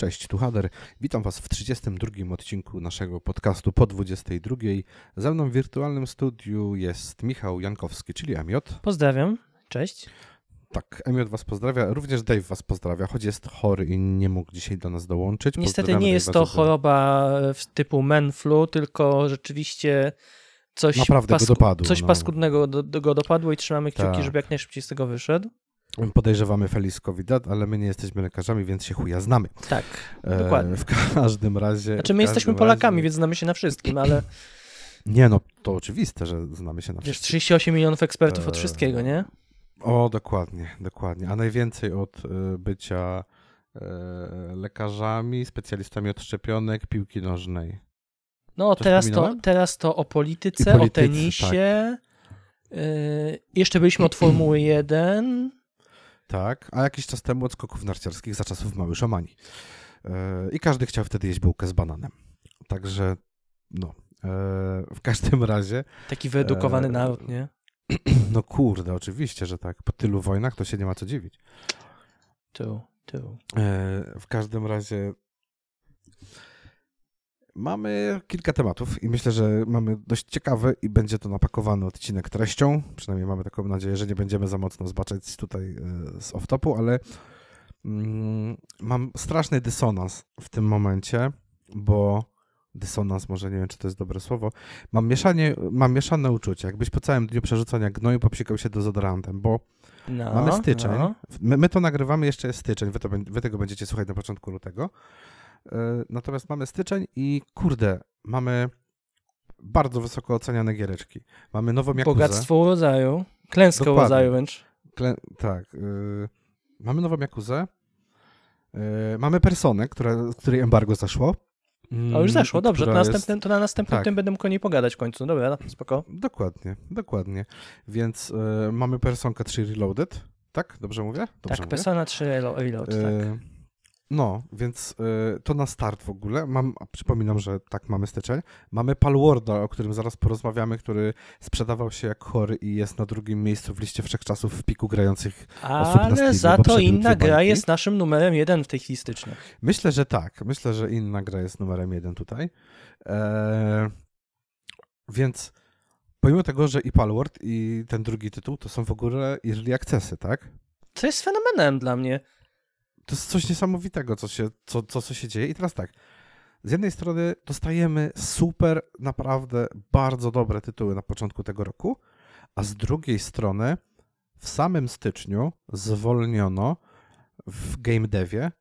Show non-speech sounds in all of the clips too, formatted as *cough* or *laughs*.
Cześć, tu Hader. Witam Was w 32 odcinku naszego podcastu po 22. Ze mną w wirtualnym studiu jest Michał Jankowski, czyli Emiot. Pozdrawiam, cześć. Tak, Emiot Was pozdrawia, również Dave Was pozdrawia, choć jest chory i nie mógł dzisiaj do nas dołączyć. Niestety nie jest to choroba typu men flu, tylko rzeczywiście coś, Naprawdę pasku- go dopadło, coś no. paskudnego do, do, go dopadło i trzymamy kciuki, Tak. żeby jak najszybciej z tego wyszedł. Podejrzewamy Feliz covid ale my nie jesteśmy lekarzami, więc się chuja znamy. Tak, E, dokładnie. w każdym razie... Znaczy my jesteśmy Polakami, razie- więc znamy się na wszystkim, ale Nie no, to oczywiste, że znamy się na wiesz, wszystkim. 38 milionów ekspertów od Eee, wszystkiego, nie? O, dokładnie, dokładnie. A najwięcej od y, bycia y, lekarzami, specjalistami od szczepionek, piłki nożnej. No Coś teraz to, teraz to o polityce, I polityce, o tenisie. Yy, jeszcze byliśmy od Formuły 1. Tak, a jakiś czas temu od skoków narciarskich za czasów Mały Szamani. Y, I każdy chciał wtedy jeść bułkę z bananem. Także, no, y, w każdym razie, Taki wyedukowany Eee, naród, nie? *clears throat* no kurde, oczywiście, że tak. Po tylu wojnach to się nie ma co dziwić. Tu, tu. E, W każdym razie mamy kilka tematów i myślę, że mamy dość ciekawy i będzie to napakowany odcinek treścią. Przynajmniej mamy taką nadzieję, że nie będziemy za mocno zbaczać tutaj e, z off-topu, ale mm, mam straszny dysonans w tym momencie, bo dysonans, może nie wiem, czy to jest dobre słowo, mam, mieszanie, mam mieszane uczucia, jakbyś po całym dniu przerzucania gnoju popsikał się dezodorantem, bo No, Mamy styczeń. No. My, my to nagrywamy, jeszcze jest styczeń, wy, to, wy tego będziecie słuchać na początku lutego. Yy, Natomiast mamy styczeń i kurde, mamy bardzo wysoko oceniane giereczki. Mamy nową Jakuzę. Bogactwo urodzaju. Klęska Dokładnie. urodzaju wręcz. Klę... Tak. Yy, mamy nową Jakuzę. Yy, mamy Personę, która, z której embargo zaszło. Mm, O, już zeszło, dobrze, to, która jest- następnym, to na następnym tak. tym będę mógł o niej pogadać w końcu. Dobra, spoko. Dokładnie, dokładnie. Więc yy, mamy Personkę 3 Reloaded. Tak? Dobrze mówię? Dobrze tak, mówię? Persona 3 Relo- Reload, tak. No, więc e, to na start w ogóle. Mam, przypominam, że tak mamy styczeń. Mamy Palwarda, o którym zaraz porozmawiamy, który sprzedawał się jak chory i jest na drugim miejscu w liście wszechczasów w piku grających. osób na Ale Steamie, za bo to inna gra bańki. jest naszym numerem jeden w tej chwili stycznia. Myślę, że tak. Myślę, że inna gra jest numerem jeden tutaj. E, więc pomimo tego, że i Palward i ten drugi tytuł to są w ogóle early accessy, tak? Co jest fenomenem dla mnie. To jest coś niesamowitego, co się, co, co, co się dzieje. I teraz tak. Z jednej strony dostajemy super, naprawdę bardzo dobre tytuły na początku tego roku, a z drugiej strony w samym styczniu zwolniono w game devie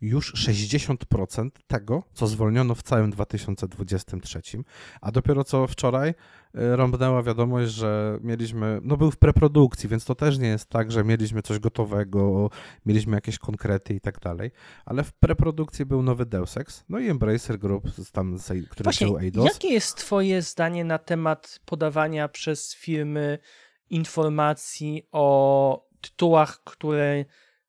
już 60% tego, co zwolniono w całym 2023, a dopiero co wczoraj y, rąbnęła wiadomość, że mieliśmy, no był w preprodukcji, więc to też nie jest tak, że mieliśmy coś gotowego, mieliśmy jakieś konkrety i tak dalej, ale w preprodukcji był nowy Deus Ex, no i Embracer Group, tam, który Właśnie, wziął Eidos. jakie jest twoje zdanie na temat podawania przez firmy informacji o tytułach, które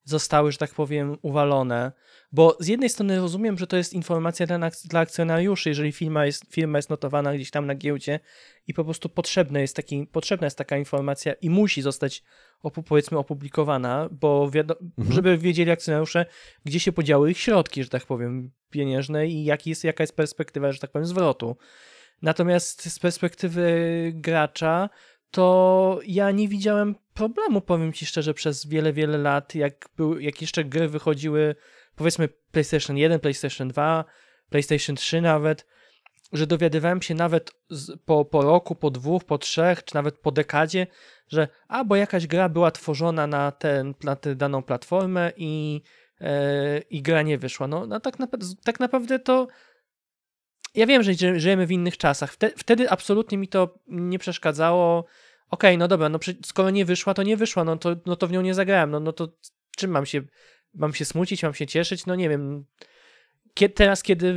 zostały, że tak powiem, uwalone? Bo z jednej strony rozumiem, że to jest informacja dla, akcjonariuszy, jeżeli firma jest, firma jest notowana gdzieś tam na giełdzie i po prostu potrzebne jest taki, potrzebna jest taka informacja i musi zostać opu- powiedzmy opublikowana, bo Mhm. żeby wiedzieli akcjonariusze, gdzie się podziały ich środki, że tak powiem, pieniężne i jaki jest, jaka jest perspektywa, że tak powiem, zwrotu. Natomiast z perspektywy gracza, to ja nie widziałem problemu, powiem ci szczerze, przez wiele, wiele lat, jak, był, jak jeszcze gry wychodziły, powiedzmy PlayStation 1, PlayStation 2, PlayStation 3 nawet, że dowiadywałem się nawet z, po, po roku, po dwóch, po trzech, czy nawet po dekadzie, że a, bo jakaś gra była tworzona na, ten, na tę daną platformę i, e, i gra nie wyszła. No, no tak, nap- tak naprawdę to ja wiem, że ży- żyjemy w innych czasach. Wte, wtedy absolutnie mi to nie przeszkadzało. Okej, no dobra, no skoro nie wyszła, to nie wyszła, no to, no to w nią nie zagrałem. No, no to czym mam się, mam się smucić, mam się cieszyć? No nie wiem. Kie- teraz, kiedy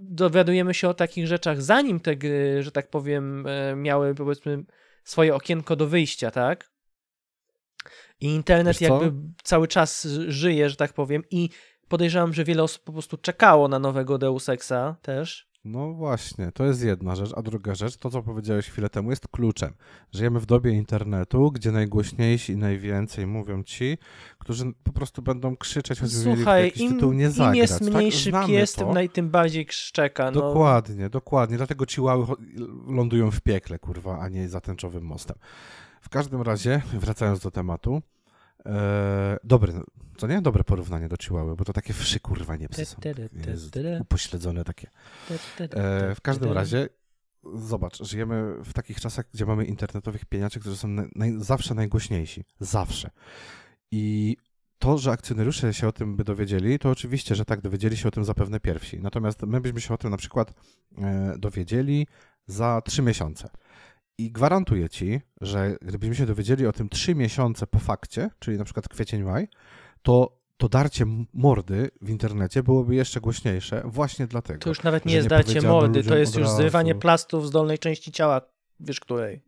dowiadujemy się o takich rzeczach, zanim te gry, że tak powiem, e, miały powiedzmy swoje okienko do wyjścia, tak? I internet jakby cały czas żyje, że tak powiem, i podejrzewam, że wiele osób po prostu czekało na nowego Deus Exa też. No właśnie, to jest jedna rzecz, a druga rzecz, to co powiedziałeś chwilę temu, jest kluczem. Żyjemy w dobie internetu, gdzie najgłośniejsi i najwięcej mówią ci, którzy po prostu będą krzyczeć, w Słuchaj, jakiś im, tytuł nie im zagrać. jest tak? mniejszy Znamy pies, tym, naj, tym bardziej szczeka. No. Dokładnie, dokładnie. Dlatego ciłały lądują w piekle, kurwa, a nie za tęczowym mostem. W każdym razie, wracając do tematu, e, dobry, co nie? Dobre porównanie do ciłały, bo to takie wszy, kurwa, nie psy są. Jezu, upośledzone takie. E, w każdym razie, zobacz, żyjemy w takich czasach, gdzie mamy internetowych pieniaczy, którzy są naj, zawsze najgłośniejsi. Zawsze. I to, że akcjonariusze się o tym by dowiedzieli, to oczywiście, że tak, dowiedzieli się o tym zapewne pierwsi. Natomiast my byśmy się o tym na przykład e, dowiedzieli za trzy miesiące. I gwarantuję ci, że gdybyśmy się dowiedzieli o tym trzy miesiące po fakcie, czyli na przykład kwiecień, maj, to to darcie mordy w internecie byłoby jeszcze głośniejsze właśnie dlatego. To już nawet nie jest darcie mordy, to jest już zrywanie plastów z dolnej części ciała, wiesz której.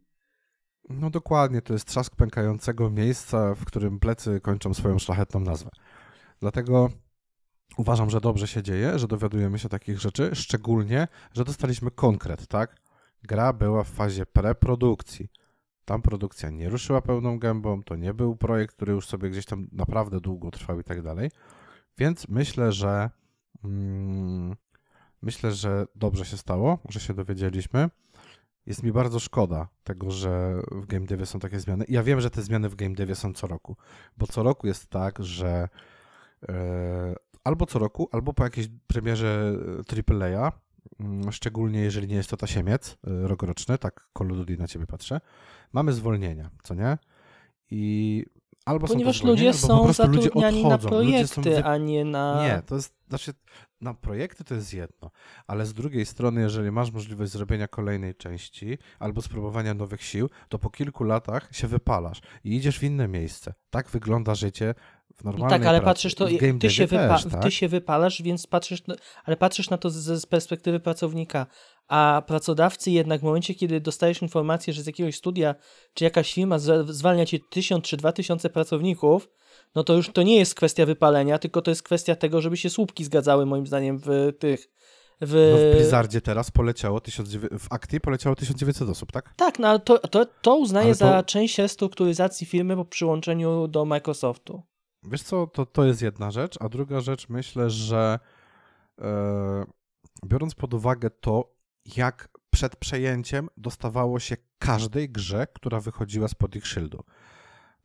No dokładnie, to jest trzask pękającego miejsca, w którym plecy kończą swoją szlachetną nazwę. Dlatego uważam, że dobrze się dzieje, że dowiadujemy się takich rzeczy, szczególnie, że dostaliśmy konkret, tak? Gra była w fazie preprodukcji. Tam produkcja nie ruszyła pełną gębą, to nie był projekt, który już sobie gdzieś tam naprawdę długo trwał i tak dalej. Więc myślę, że mm, myślę, że dobrze się stało, że się dowiedzieliśmy. Jest mi bardzo szkoda tego, że w game devie są takie zmiany. Ja wiem, że te zmiany w game devie są co roku, bo co roku jest tak, że e, albo co roku, albo po jakiejś premierze e, AAA, mm, szczególnie jeżeli nie jest to tasiemiec e, rokroczny, tak Duty na ciebie patrzę, mamy zwolnienia, co nie? I albo są to Ponieważ zwolnienia, ludzie są prostu ludzie zatrudniani na odchodzą. Ludzie są projekty, a nie na... nie, to jest, znaczy, na projekty to jest jedno, ale z drugiej strony, jeżeli masz możliwość zrobienia kolejnej części albo spróbowania nowych sił, to po kilku latach się wypalasz i idziesz w inne miejsce. Tak wygląda życie w No normalnej tak, ale pracy. patrzysz to, ty się, też, tak? ty się wypalasz, więc patrzysz, na, ale patrzysz na to z, z perspektywy pracownika, a pracodawcy jednak w momencie, kiedy dostajesz informację, że z jakiegoś studia czy jakaś firma zwalnia ci tysiąc czy dwa tysiące pracowników, no to już to nie jest kwestia wypalenia, tylko to jest kwestia tego, żeby się słupki zgadzały moim zdaniem w tych w... No w Blizzardzie teraz poleciało, 1900, w Acti poleciało 1900 osób, tak? Tak, no ale to, to, to uznaję Ale to- za część restrukturyzacji firmy po przyłączeniu do Microsoftu. Wiesz co, to, to jest jedna rzecz, a druga rzecz myślę, że e, biorąc pod uwagę to, jak przed przejęciem dostawało się każdej grze, która wychodziła spod ich szyldu.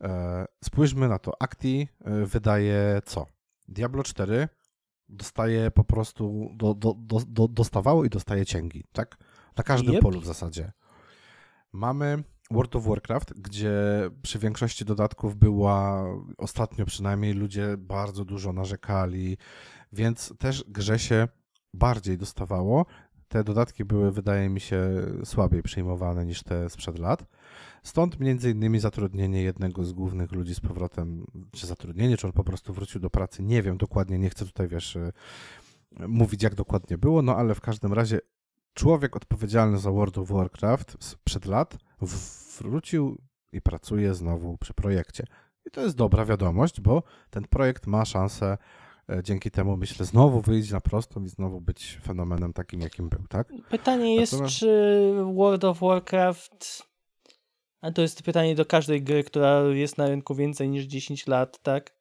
E, spójrzmy na to. Acti e, wydaje co? Diablo 4 dostaje po prostu, do, do, do, do, dostawało i dostaje cięgi, tak? Na każdym Yep. polu w zasadzie. Mamy World of Warcraft, gdzie przy większości dodatków była, ostatnio przynajmniej, ludzie bardzo dużo narzekali, więc też grze się bardziej dostawało. Te dodatki były, wydaje mi się, słabiej przyjmowane niż te sprzed lat. Stąd między innymi zatrudnienie jednego z głównych ludzi z powrotem, czy zatrudnienie, czy on po prostu wrócił do pracy, nie wiem dokładnie, nie chcę tutaj, wiesz, y, mówić jak dokładnie było, no ale w każdym razie człowiek odpowiedzialny za World of Warcraft sprzed lat wrócił i pracuje znowu przy projekcie. I to jest dobra wiadomość, bo ten projekt ma szansę e, dzięki temu, myślę, znowu wyjść na prostą i znowu być fenomenem takim, jakim był, tak? Pytanie jest, Natomiast- czy World of Warcraft. A to jest pytanie do każdej gry, która jest na rynku więcej niż 10 lat, tak?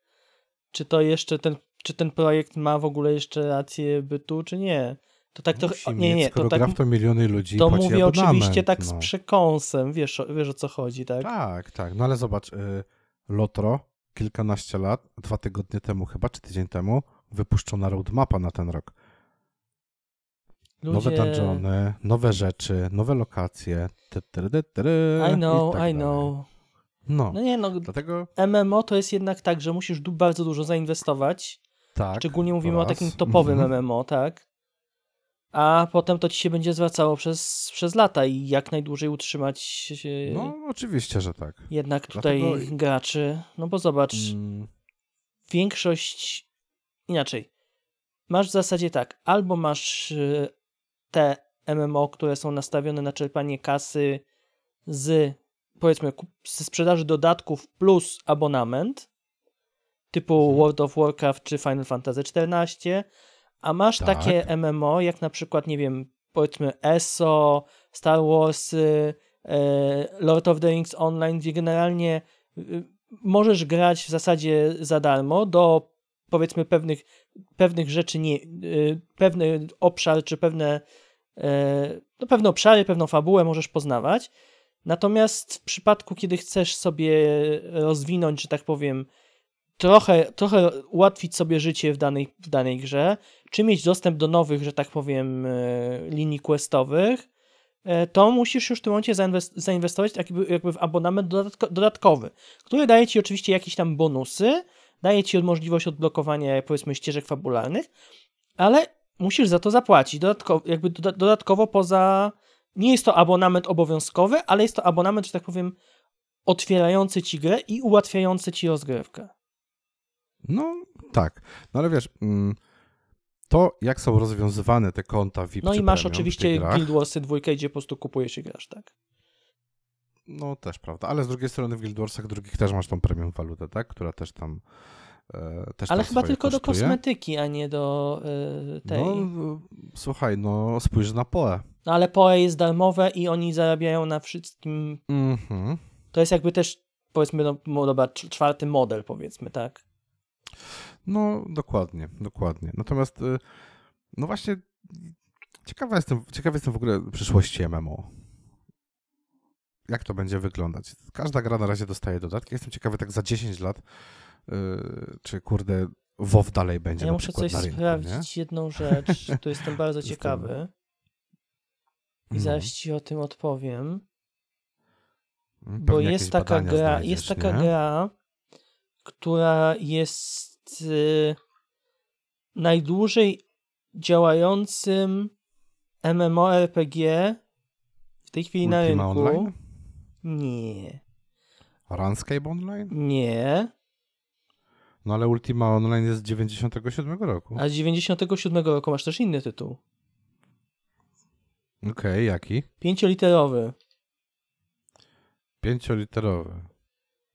Czy to jeszcze ten, czy ten projekt ma w ogóle jeszcze rację bytu, czy nie? To tak to. Musi Nie, nie, to tak. to miliony ludzi To mówię oczywiście tak z no. przekąsem, wiesz, o- wiesz o co chodzi, tak? Tak, tak. No ale zobacz, y, Lotro kilkanaście lat, dwa tygodnie temu chyba, czy tydzień temu, wypuszczona roadmapa na ten rok. Nowe dungeony, nowe rzeczy, nowe lokacje. Ty, ty, ty, ty, I know, i tak I dalej. know. No, No nie, no. dlatego MMO to jest jednak tak, że musisz bardzo dużo zainwestować. tak. Szczególnie mówimy o takim topowym Mhm. MMO, tak? A potem to ci się będzie zwracało przez, przez lata i jak najdłużej utrzymać się No, oczywiście, że tak. jednak tutaj dlatego- graczy. No bo zobacz, Mm, większość inaczej. Masz w zasadzie tak, albo masz y, te MMO, które są nastawione na czerpanie kasy z powiedzmy ze sprzedaży dodatków plus abonament typu Mhm. World of Warcraft czy Final Fantasy XIV, a masz Tak. takie MMO jak na przykład, nie wiem, powiedzmy ESO, Star Wars, e, Lord of the Rings Online, gdzie generalnie y, możesz grać w zasadzie za darmo do powiedzmy pewnych, pewnych rzeczy, nie, y, pewny obszar czy pewne, e, no pewne obszary, pewną fabułę możesz poznawać. Natomiast w przypadku, kiedy chcesz sobie rozwinąć, że tak powiem, trochę, trochę ułatwić sobie życie w danej, w danej grze, czy mieć dostęp do nowych, że tak powiem, e, linii questowych, e, to musisz już w tym momencie zainwest- zainwestować jakby, jakby w abonament dodatko- dodatkowy, który daje ci oczywiście jakieś tam bonusy, daje ci możliwość odblokowania powiedzmy ścieżek fabularnych, ale musisz za to zapłacić dodatkowo, jakby doda- dodatkowo poza nie jest to abonament obowiązkowy, ale jest to abonament, że tak powiem, otwierający ci grę i ułatwiający ci rozgrywkę. No tak, no ale wiesz, mm, to jak są rozwiązywane te konta VIP No i masz oczywiście Guild Warsy 2, gdzie po prostu kupujesz i grasz, tak? No też prawda, ale z drugiej strony w Guild Warsach drugich też masz tą premium walutę, tak? Która też tam e, też Ale chyba tylko do kosztuje. kosmetyki, a nie do y, tej. No, No, słuchaj, no spójrz na POE. ale PoE jest darmowe i oni zarabiają na wszystkim. Mhm. To jest jakby też, powiedzmy, no, dobra, cz- czwarty model, powiedzmy, tak? No, dokładnie, dokładnie. Natomiast, y, no właśnie, ciekawa jestem, ciekawy jestem w ogóle przyszłości MMO. Jak to będzie wyglądać? Każda gra na razie dostaje dodatki. Jestem ciekawy tak za 10 lat, y, czy kurde WoW dalej będzie Ja muszę coś rynku, sprawdzić, jedną rzecz, *laughs* tu jestem bardzo ciekawy i nie? zaraz ci o tym odpowiem. No. Bo Pewnie jest jakieś taka gra, jest taka nie? gra, która jest y, najdłużej działającym MMORPG w tej chwili na Ultima rynku. Online? Nie, Runscape Online? nie. No ale Ultima Online jest z 97 roku. A z 97 roku masz też inny tytuł. Okej, jaki? Pięcioliterowy. Pięcioliterowy.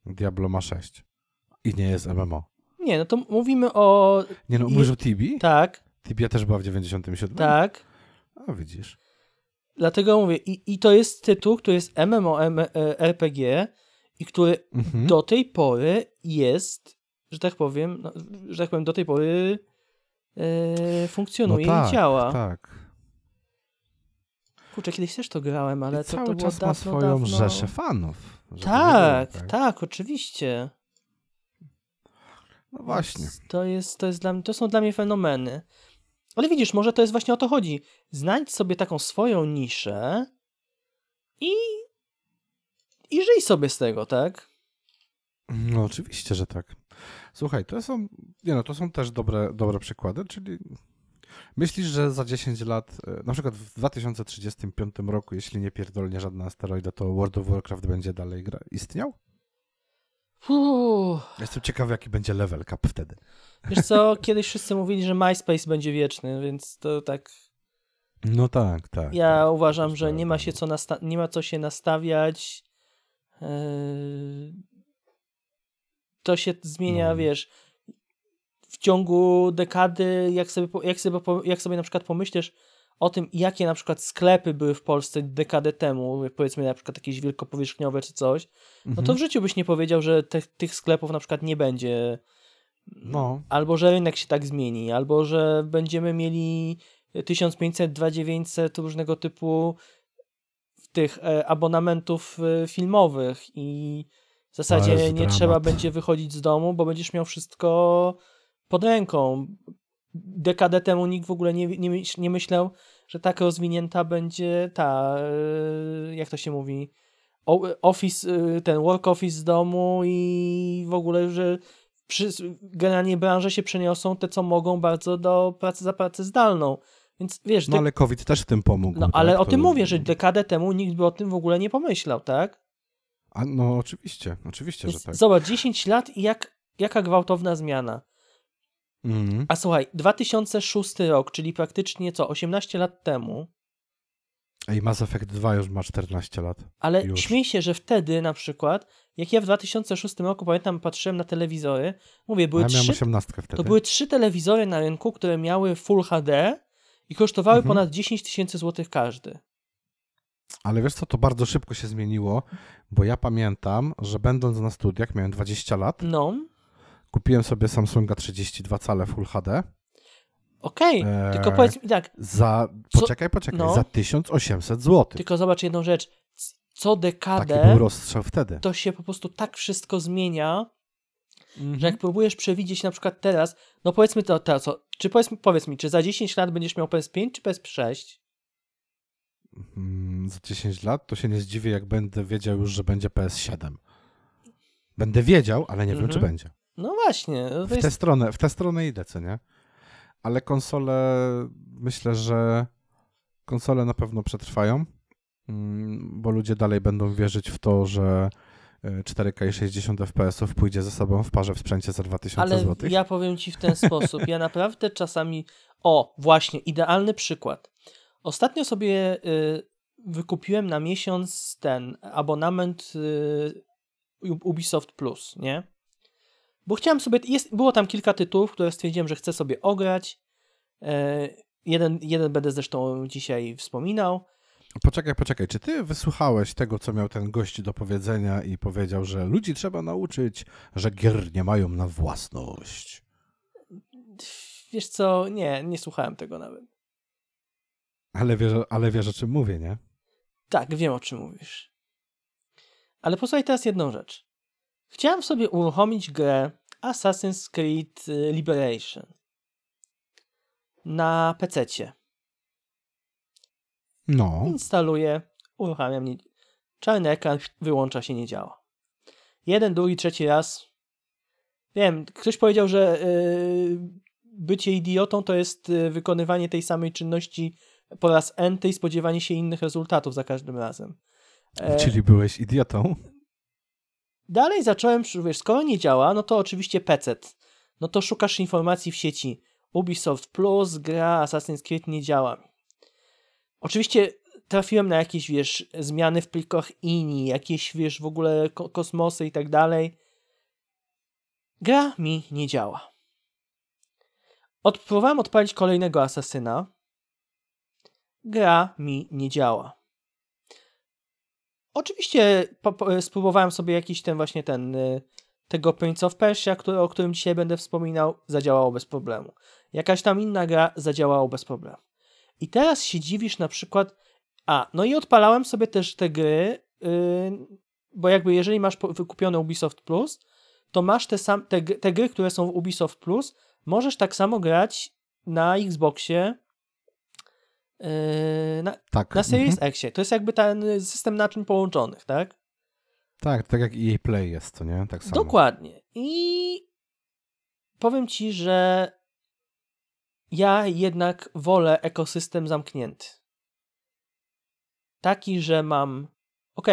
Diablo ma 6. I nie jest MMO. Nie, no to mówimy o... Nie no, mówisz o Tibi? Tak, Tibia też była w 97? tak. A widzisz. Dlatego mówię, i, i to jest tytuł, który jest MMORPG i który Mhm. do tej pory jest, że tak powiem, no, że tak powiem, do tej pory e, funkcjonuje no tak, i działa. tak. Kurczę, kiedyś też to grałem, ale I to, cały to było czas ma dawno, swoją dawno... rzeszę fanów. Tak, było, tak, oczywiście. No właśnie. To, jest, to, jest dla to są dla mnie fenomeny. Ale widzisz, może to jest właśnie o to chodzi. Znajdź sobie taką swoją niszę i, i żyj sobie z tego, tak? No oczywiście, że tak. Słuchaj, to są, nie no, to są też dobre, dobre przykłady, czyli myślisz, że za 10 lat, e, na przykład w 2035 roku, jeśli nie pierdolnie żadna asteroida, to World of Warcraft będzie dalej gra, istniał? Uff. Jestem ciekawy, jaki będzie level cap wtedy. Wiesz co, *laughs* kiedyś wszyscy mówili, że MySpace będzie wieczny, więc to tak. No tak, tak. Ja tak. uważam, że nie ma się co, nasta- nie ma co się nastawiać. Yy, To się zmienia, No. wiesz, w ciągu dekady, jak sobie, jak, sobie, jak sobie na przykład pomyślisz o tym, jakie na przykład sklepy były w Polsce dekadę temu, powiedzmy na przykład jakieś wielkopowierzchniowe czy coś, no to Mhm. w życiu byś nie powiedział, że te, tych sklepów na przykład nie będzie. No. Albo że rynek się tak zmieni, albo że będziemy mieli 1500, 2900 różnego typu tych e, abonamentów e, filmowych i w zasadzie nie dramat. trzeba będzie wychodzić z domu, bo będziesz miał wszystko pod ręką. Dekadę temu nikt w ogóle nie, nie, nie myślał, że tak rozwinięta będzie ta, e, jak to się mówi, office, ten work office z domu i w ogóle, że przy, generalnie branże się przeniosą te, co mogą bardzo do pracy za pracę zdalną. Więc wiesz, No dek- ale COVID też w tym pomógł. no, tak? ale o To- tym mówię, że dekadę temu nikt by o tym w ogóle nie pomyślał, tak? A, no oczywiście, oczywiście, Więc że tak. Zobacz, 10 lat i jak, jaka gwałtowna zmiana. Mhm. A słuchaj, 2006 rok, czyli praktycznie co, 18 lat temu, Ej, Mass Effect 2 już ma 14 lat. ale Już. śmiej się, że wtedy na przykład, jak ja w 2006 roku, pamiętam, patrzyłem na telewizory, mówię, były ja trzy 18 wtedy. To były trzy telewizory na rynku, które miały Full HD i kosztowały Mhm. ponad 10 tysięcy złotych każdy. Ale wiesz co, to bardzo szybko się zmieniło, bo ja pamiętam, że będąc na studiach, miałem 20 lat, No, kupiłem sobie Samsunga 32 cale Full HD okej, Eee, tylko powiedz mi tak, za, Co- poczekaj, poczekaj, no. za 1800 zł. tylko zobacz jedną rzecz. Co Taki dekadę był rozstrzał wtedy. to się po prostu tak wszystko zmienia, Mhm. że jak próbujesz przewidzieć na przykład teraz, no powiedzmy to teraz, co, czy powiedz, mi- powiedz mi, czy za 10 lat będziesz miał PS5 czy PS6? Mm, za 10 lat to się nie zdziwię, jak będę wiedział już, że będzie PS7. Będę wiedział, ale nie wiem, Mhm. czy będzie. No właśnie, no W tę, jest, stronę, w tę stronę idę, co nie? Ale konsole, myślę, że konsole na pewno przetrwają, mm, bo ludzie dalej będą wierzyć w to, że e, 4K i 60 FPS pójdzie ze sobą w parze w sprzęcie za 2000 ale zł. ja powiem ci w ten sposób, ja naprawdę czasami, o właśnie, idealny przykład. Ostatnio sobie y, wykupiłem na miesiąc ten abonament y, Ubisoft Plus, nie? Bo chciałem sobie, jest, było tam kilka tytułów, które stwierdziłem, że chcę sobie ograć. E, jeden, jeden będę zresztą dzisiaj wspominał. Poczekaj, poczekaj, czy ty wysłuchałeś tego, co miał ten gość do powiedzenia i powiedział, że ludzi trzeba nauczyć, że gier nie mają na własność? Wiesz co, nie, nie słuchałem tego nawet. Ale wiesz, ale wiesz o czym mówię, nie? Tak, wiem o czym mówisz. Ale posłuchaj teraz jedną rzecz. Chciałem sobie uruchomić grę Assassin's Creed y, Liberation na PC-cie. No. Instaluję, uruchamiam, nie... czarny ekran, wyłącza się, nie działa. Jeden, drugi, trzeci raz. Wiem, ktoś powiedział, że y, bycie idiotą to jest y, wykonywanie tej samej czynności po raz enty i spodziewanie się innych rezultatów za każdym razem. E, Czyli byłeś idiotą? Dalej zacząłem, wiesz, skoro nie działa, no to oczywiście PC. No to szukasz informacji w sieci. Ubisoft Plus, gra Assassin's Creed nie działa. Oczywiście trafiłem na jakieś, wiesz, zmiany w plikach INI, jakieś, wiesz, w ogóle ko- kosmosy i tak dalej. Gra mi nie działa. Odpróbowałem odpalić kolejnego asasyna. Gra mi nie działa. Oczywiście po, po, spróbowałem sobie jakiś ten właśnie ten y, tego Prince of Persia, który, o którym dzisiaj będę wspominał, zadziałało bez problemu. Jakaś tam inna gra zadziałało bez problemu. I teraz się dziwisz na przykład, a, no i odpalałem sobie też te gry, yy, bo jakby jeżeli masz wykupione Ubisoft Plus, to masz te, sam, te, te gry, które są w Ubisoft Plus, możesz tak samo grać na Xboxie, na, Tak. na Series mhm. X. To jest jakby ten system naczyń połączonych, tak? Tak, tak jak EA Play jest, to nie? Tak samo. Dokładnie. I powiem ci, że ja jednak wolę ekosystem zamknięty. Taki, że mam ok,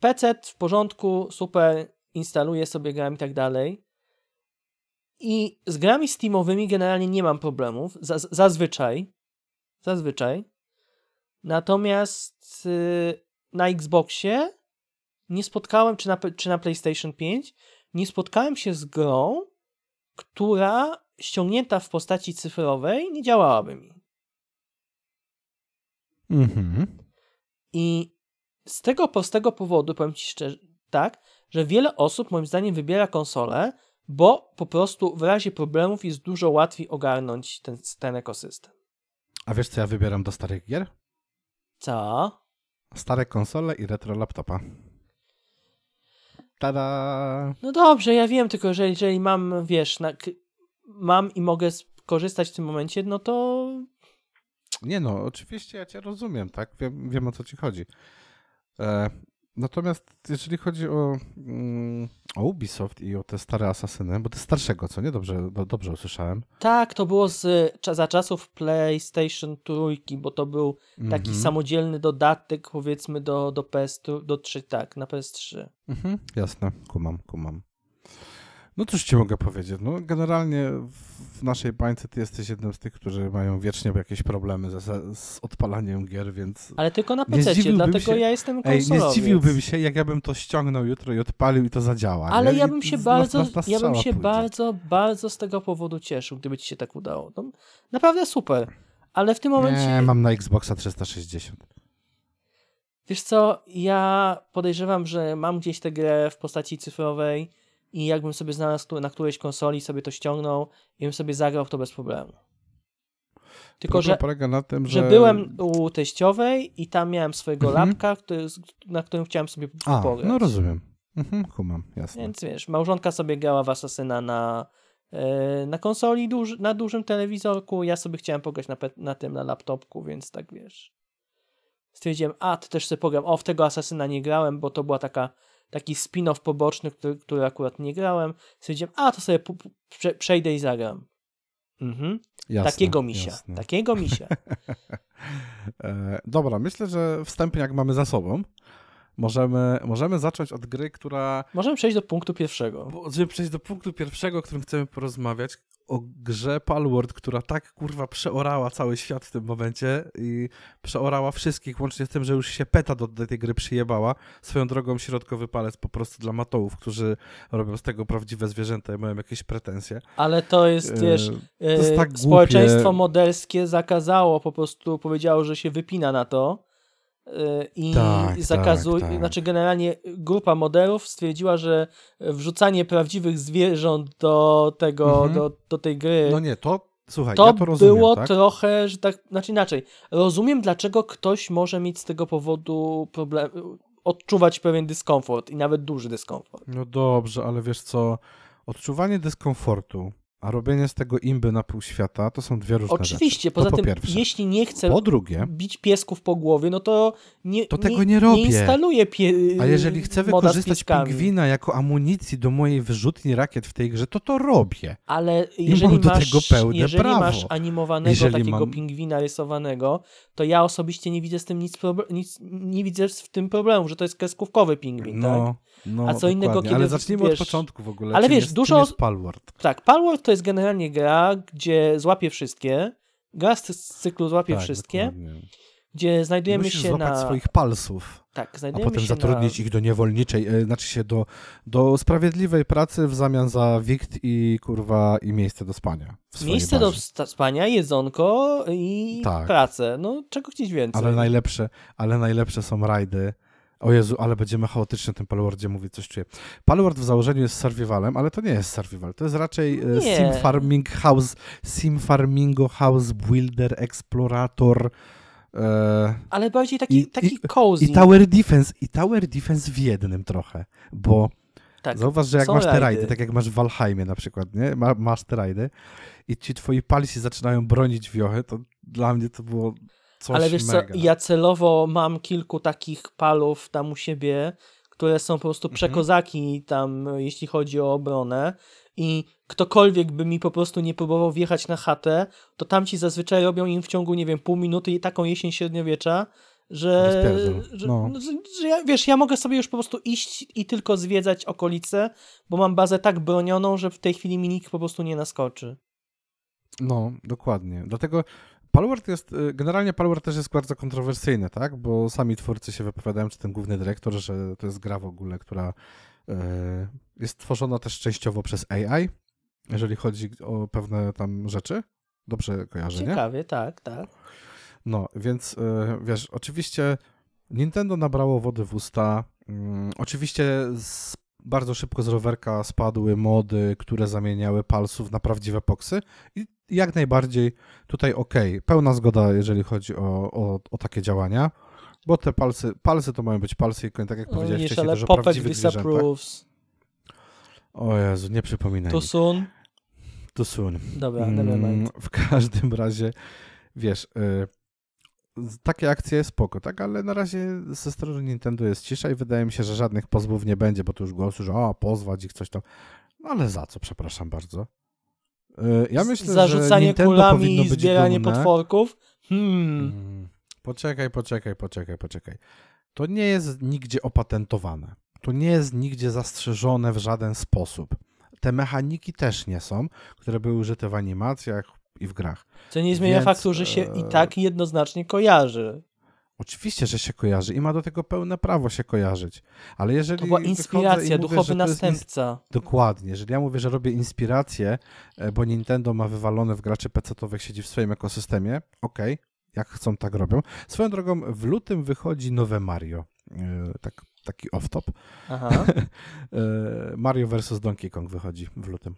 PC w porządku, super, instaluję sobie gram i tak dalej. I z grami Steamowymi generalnie nie mam problemów, zaz- zazwyczaj. Zazwyczaj. Natomiast y, na Xboxie nie spotkałem, czy na, czy na PlayStation 5, nie spotkałem się z grą, która ściągnięta w postaci cyfrowej nie działałaby mi. Mhm. I z tego prostego powodu, powiem Ci szczerze, tak, że wiele osób moim zdaniem wybiera konsolę, bo po prostu w razie problemów jest dużo łatwiej ogarnąć ten, ten ekosystem. A wiesz, co ja wybieram do starych gier? Co? Stare konsole i retro laptopa. Tada! No dobrze, ja wiem, tylko że jeżeli mam, wiesz, na, mam i mogę skorzystać w tym momencie, no to Nie no, oczywiście ja cię rozumiem, tak? Wiem, wiem o co ci chodzi. E, natomiast jeżeli chodzi o, mm, o Ubisoft i o te stare asasyny, bo to starszego, co nie? Dobrze, do, dobrze usłyszałem. Tak, to było z, za czasów PlayStation Trójki, bo to był taki Mhm. samodzielny dodatek, powiedzmy, do, do PS3, do 3, tak, na PS3. Mhm, jasne, kumam, kumam. No cóż ci mogę powiedzieć, no generalnie w- naszej bańce ty jesteś jednym z tych, którzy mają wiecznie jakieś problemy z, z odpalaniem gier, więc... Ale tylko na PC, dlatego się- ja jestem Ej, konsolowiec. nie zdziwiłbym się, jak ja bym to ściągnął jutro i odpalił i to zadziała. Ale nie? ja bym się na- bardzo, na- na ja bym się pójdzie. bardzo, bardzo z tego powodu cieszył, gdyby ci się tak udało. No, naprawdę super. Ale w tym momencie, Nie, mam na Xboxa 360. wiesz co, ja podejrzewam, że mam gdzieś tę grę w postaci cyfrowej i jakbym sobie znalazł na którejś konsoli, sobie to ściągnął i bym sobie zagrał w to bez problemu. Tylko, Problem że, polega na tym, że... że byłem u teściowej i tam miałem swojego Mhm. lapka, który, na którym chciałem sobie A, pograć. no rozumiem. Mhm, kumam, jasne. Więc wiesz, małżonka sobie grała w Asasyna na, e, na konsoli, duży, na dużym telewizorku, ja sobie chciałem pograć na, na tym, na laptopku, więc tak wiesz. Stwierdziłem, a, to też sobie pogram. O, w tego Asasyna nie grałem, bo to była taka, taki spin-off poboczny, który, który akurat nie grałem. Stwierdziłem, a, to sobie prze, przejdę i zagram. Mhm. jasne takiego misia. jasne. Takiego misia. *laughs* E, dobra, myślę, że wstępnie jak mamy za sobą, możemy, możemy zacząć od gry, która... Możemy przejść do punktu pierwszego. Bo, żeby przejść do punktu pierwszego, o którym chcemy porozmawiać, o grze Palworld, która tak kurwa przeorała cały świat w tym momencie i przeorała wszystkich, łącznie z tym, że już się peta do, do tej gry przyjebała. Swoją drogą środkowy palec po prostu dla matołów, którzy robią z tego prawdziwe zwierzęta i mają jakieś pretensje. Ale to jest, E, wiesz, to jest e, tak społeczeństwo modelskie zakazało, po prostu powiedziało, że się wypina na to i Tak, zakazuje, tak, tak. znaczy generalnie grupa modelów stwierdziła, że wrzucanie prawdziwych zwierząt do tego, Mhm. do, do tej gry No nie, to słuchaj, to, ja to rozumiem, było tak? trochę, że tak, znaczy inaczej, rozumiem dlaczego ktoś może mieć z tego powodu problem, odczuwać pewien dyskomfort i nawet duży dyskomfort. No dobrze, ale wiesz co, odczuwanie dyskomfortu, a robienie z tego imby na pół świata, to są dwie różne Oczywiście, rzeczy. poza po tym, pierwsze. jeśli nie chcę Po drugie, bić piesków po głowie, no to nie, To tego nie robię. Nie instaluję pie... a jeżeli chcę wykorzystać pingwina jako amunicji do mojej wyrzutni rakiet w tej grze, to to robię. Ale jeżeli mam do masz, tego pełne jeżeli prawo. masz animowanego Jeżeli takiego mam- pingwina rysowanego, to ja osobiście nie widzę z tym nic, proble- nic nie widzę w tym problemu, że to jest kreskówkowy pingwin, tak? No, A co innego, dokładnie. kiedy, Ale zacznijmy wiesz- od początku w ogóle. Ale czym wiesz, jest, dużo- jest Palworld? Tak, Palworld to jest generalnie gra, gdzie złapie wszystkie, gra z z cyklu złapie Tak, wszystkie, dokładnie. gdzie znajdujemy Musisz się złapać na... swoich palsów, Tak, a znajdujemy potem się zatrudnić na... ich do niewolniczej, e, znaczy się do, do sprawiedliwej pracy w zamian za wikt i kurwa i miejsce do spania. Miejsce do bazie. sta- spania, jedzonko i Tak. pracę. No, czego chcieć więcej. Ale najlepsze, ale najlepsze są rajdy. O Jezu, ale będziemy chaotycznie o tym Palwordzie mówić, coś czuję. Palward w założeniu jest survivalem, ale to nie jest survival. To jest raczej e, Nie. sim farming house, sim farmingo house builder, explorator e, Ale bardziej taki, I- taki cozy. i tower defense. I tower defense w jednym trochę, bo tak. zauważ, że jak są masz te rajdy. rajdy, tak jak masz w Valheimie na przykład, nie? Ma, masz te rajdy i ci twoi palsi zaczynają bronić wiochy, to dla mnie to było coś Ale wiesz mega. co, ja celowo mam kilku takich palów tam u siebie, które są po prostu Mhm. przekozaki tam, jeśli chodzi o obronę i ktokolwiek by mi po prostu nie próbował wjechać na chatę, to tamci zazwyczaj robią im w ciągu, nie wiem, pół minuty i taką jesień średniowiecza, że, że, no. że, że ja, wiesz, ja mogę sobie już po prostu iść i tylko zwiedzać okolice, bo mam bazę tak bronioną, że w tej chwili mi nikt po prostu nie naskoczy. No, dokładnie. Dlatego Palworld jest, y, generalnie Palworld też jest bardzo kontrowersyjny, tak? Bo sami twórcy się wypowiadają, czy ten główny dyrektor, że to jest gra w ogóle, która y, jest tworzona też częściowo przez AI, jeżeli chodzi o pewne tam rzeczy. Dobrze kojarzę, nie? Ciekawie, tak, tak. No, więc y, wiesz, oczywiście Nintendo nabrało wody w usta. Mm, oczywiście z, bardzo szybko z rowerka spadły mody, które zamieniały palsów na prawdziwe poksy i jak najbardziej tutaj okej, pełna zgoda, jeżeli chodzi o, o, o takie działania, bo te palsy, palsy to mają być palsy i tak jak No, powiedziałeś wcześniej, ale też o Popek prawdziwych disapproves. O Jezu, nie przypominaj mi. soon. Too soon. Dobra, Mm, never mind. W każdym razie, wiesz, y, takie akcje spoko, tak? Ale na razie ze strony Nintendo jest cisza i wydaje mi się, że żadnych pozwów nie będzie, bo tu już głosu, że o, pozwać ich coś tam. No ale za co, przepraszam bardzo. Y, Ja myślę, że Zarzucanie Nintendo kulami i zbieranie dumne. potworków. Hmm. Mm, Poczekaj, poczekaj, poczekaj, poczekaj. To nie jest nigdzie opatentowane. To nie jest nigdzie zastrzeżone w żaden sposób. Te mechaniki też nie są, które były użyte w animacjach i w grach. Co nie zmienia Więc, faktu, że się e, i tak jednoznacznie kojarzy. Oczywiście, że się kojarzy i ma do tego pełne prawo się kojarzyć. Ale jeżeli. To była inspiracja, mówię, duchowy ins- następca. Dokładnie. Jeżeli ja mówię, że robię inspirację, e, bo Nintendo ma wywalone w graczy PC-owych, siedzi w swoim ekosystemie, okej, jak chcą, tak robią. Swoją drogą, w lutym wychodzi nowe Mario. E, Tak, taki off-top. *laughs* E, Mario vs. Donkey Kong wychodzi w lutym.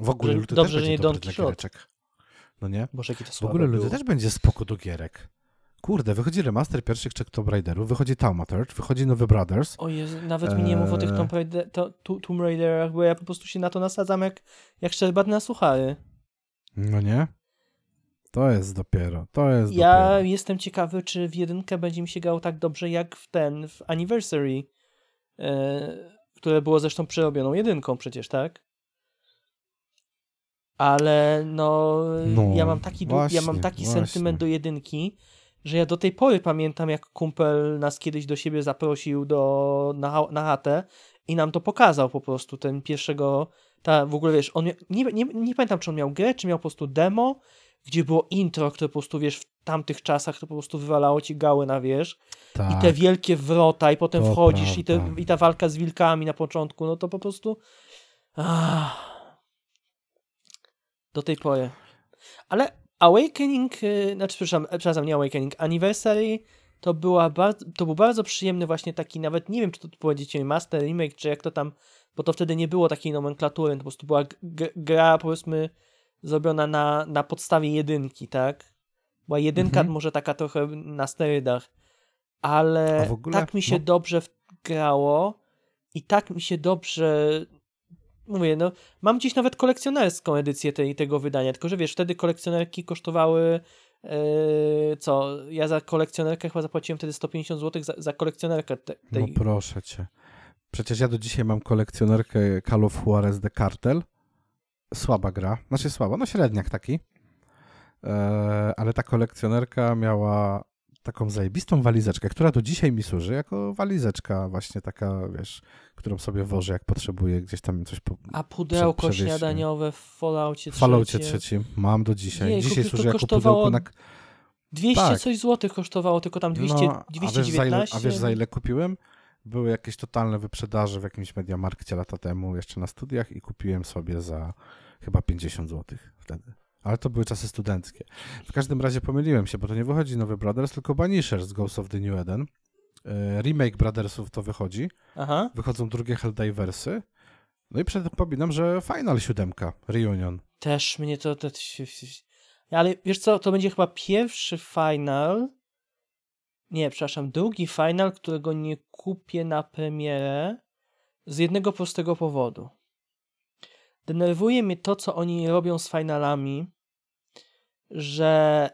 W ogóle luty dobrze, też że nie dobry Don dla Quixote. giereczek. No nie? Boże, jakie to W ogóle było. też będzie spoko do gierek. Kurde, wychodzi remaster pierwszych trzech Tomb Raiderów, wychodzi Taumaturge, wychodzi nowy Brothers. O Jezu, nawet mi nie mów o tych Eee. Tomb, Raider, to, tu- Tomb Raiderach, bo ja po prostu się na to nasadzam jak, jak szczerbat na suchary. No nie? To jest dopiero, to jest Ja dopiero. jestem ciekawy, czy w jedynkę będzie mi się grało tak dobrze jak w ten, w Anniversary, e, które było zresztą przerobioną jedynką przecież, tak? Ale no, No, ja mam taki, du- ja mam właśnie, taki właśnie. sentyment do jedynki, że ja do tej pory pamiętam, jak kumpel nas kiedyś do siebie zaprosił do, na, na chatę i nam to pokazał po prostu, ten pierwszego, ta w ogóle wiesz, on nie, nie, nie pamiętam, czy on miał grę, czy miał po prostu demo, gdzie było intro, które po prostu, wiesz, w tamtych czasach to po prostu wywalało ci gały na wierzch tak. i te wielkie wrota i potem to wchodzisz i, te, i ta walka z wilkami na początku, no to po prostu ah, do tej pory. Ale Awakening, y, znaczy przepraszam, e, przepraszam, nie Awakening, Anniversary to była bardzo, to był bardzo przyjemny właśnie taki, nawet nie wiem, czy to powiedzieć master, remake, czy jak to tam, bo to wtedy nie było takiej nomenklatury, to po prostu była gra, powiedzmy, zrobiona na, na podstawie jedynki, tak? Była jedynka Mhm. może taka trochę na sterydach, ale ogóle- tak mi się no. dobrze grało i tak mi się dobrze mówię, no mam gdzieś nawet kolekcjonerską edycję tej, tego wydania, tylko że wiesz, wtedy kolekcjonerki kosztowały e, co, ja za kolekcjonerkę chyba zapłaciłem wtedy 150 zł za, za kolekcjonerkę te, tej, No proszę cię. Przecież ja do dzisiaj mam kolekcjonerkę Call of Juarez The Cartel. Słaba gra. Znaczy słaba, no średniak taki. Eee, ale ta kolekcjonerka miała taką zajebistą walizeczkę, która do dzisiaj mi służy jako walizeczka właśnie taka, wiesz, którą sobie wożę, jak potrzebuję gdzieś tam coś po... a pudełko śniadaniowe w Falloutie W Falloutie trzecim. trzecim mam do dzisiaj. Dzisiaj służy jako pudełko na... 200 Tak. coś złotych kosztowało, tylko tam 200, No, a wiesz, za ile, 219. a wiesz za ile kupiłem? Były jakieś totalne wyprzedaże w jakimś Mediamarkcie lata temu, jeszcze na studiach i kupiłem sobie za chyba 50 zł wtedy. Ale to były czasy studenckie. W każdym razie pomyliłem się, bo to nie wychodzi nowy Brothers, tylko Banishers Ghost of the New Eden. E, Remake Brothersów to wychodzi. Aha. Wychodzą drugie Helldiversy. No i przypominam, że Final 7, Reunion. Też mnie to, to... Ale wiesz co, to będzie chyba pierwszy final. Nie, przepraszam, drugi final, którego nie kupię na premierę z jednego prostego powodu. Denerwuje mnie to, co oni robią z finalami, że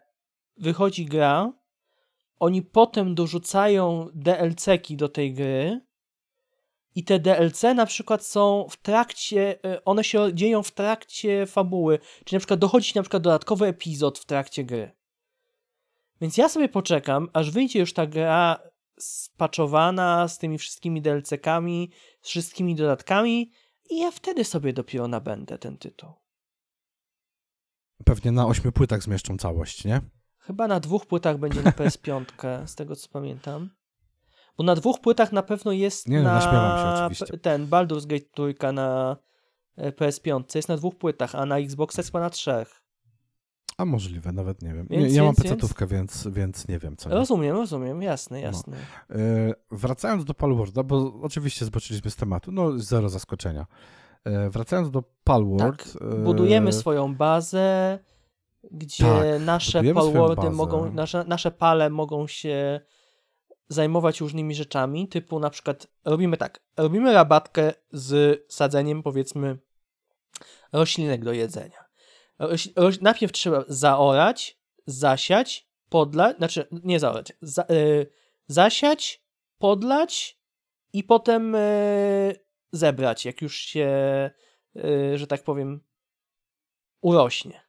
wychodzi gra, oni potem dorzucają DLC-ki do tej gry i te DLC na przykład są w trakcie, e, one się dzieją w trakcie fabuły, czyli na przykład dochodzi na przykład dodatkowy epizod w trakcie gry. Więc ja sobie poczekam, aż wyjdzie już ta gra spaczowana z tymi wszystkimi DLC-kami, z wszystkimi dodatkami i ja wtedy sobie dopiero nabędę ten tytuł. Pewnie na ośmiu płytach zmieszczą całość, nie? Chyba na dwóch płytach będzie na PS5, z tego co pamiętam. Bo na dwóch płytach na pewno jest Nie, no, na naśmiewam się oczywiście. ten Baldur's Gate trójka na e, PS5 jest na dwóch płytach, a na Xbox jest chyba na trzech. A możliwe, nawet nie wiem. Więc- ja mam więc- pecetówkę, więc, więc nie wiem co. Nie? Rozumiem, rozumiem, jasne, No. jasne. E, wracając do Palworlda, bo oczywiście zboczyliśmy z tematu, no zero zaskoczenia. E, wracając do Palworld. Tak, e, budujemy swoją bazę, gdzie tak, nasze palwordy mogą, nasze, nasze pale mogą się zajmować różnymi rzeczami, typu na przykład robimy tak, robimy rabatkę z sadzeniem powiedzmy roślinek do jedzenia. Roś, roś, najpierw trzeba zaorać, zasiać, podlać, znaczy nie zaorać, za, y, zasiać, podlać i potem y, zebrać, jak już się, y, że tak powiem, urośnie.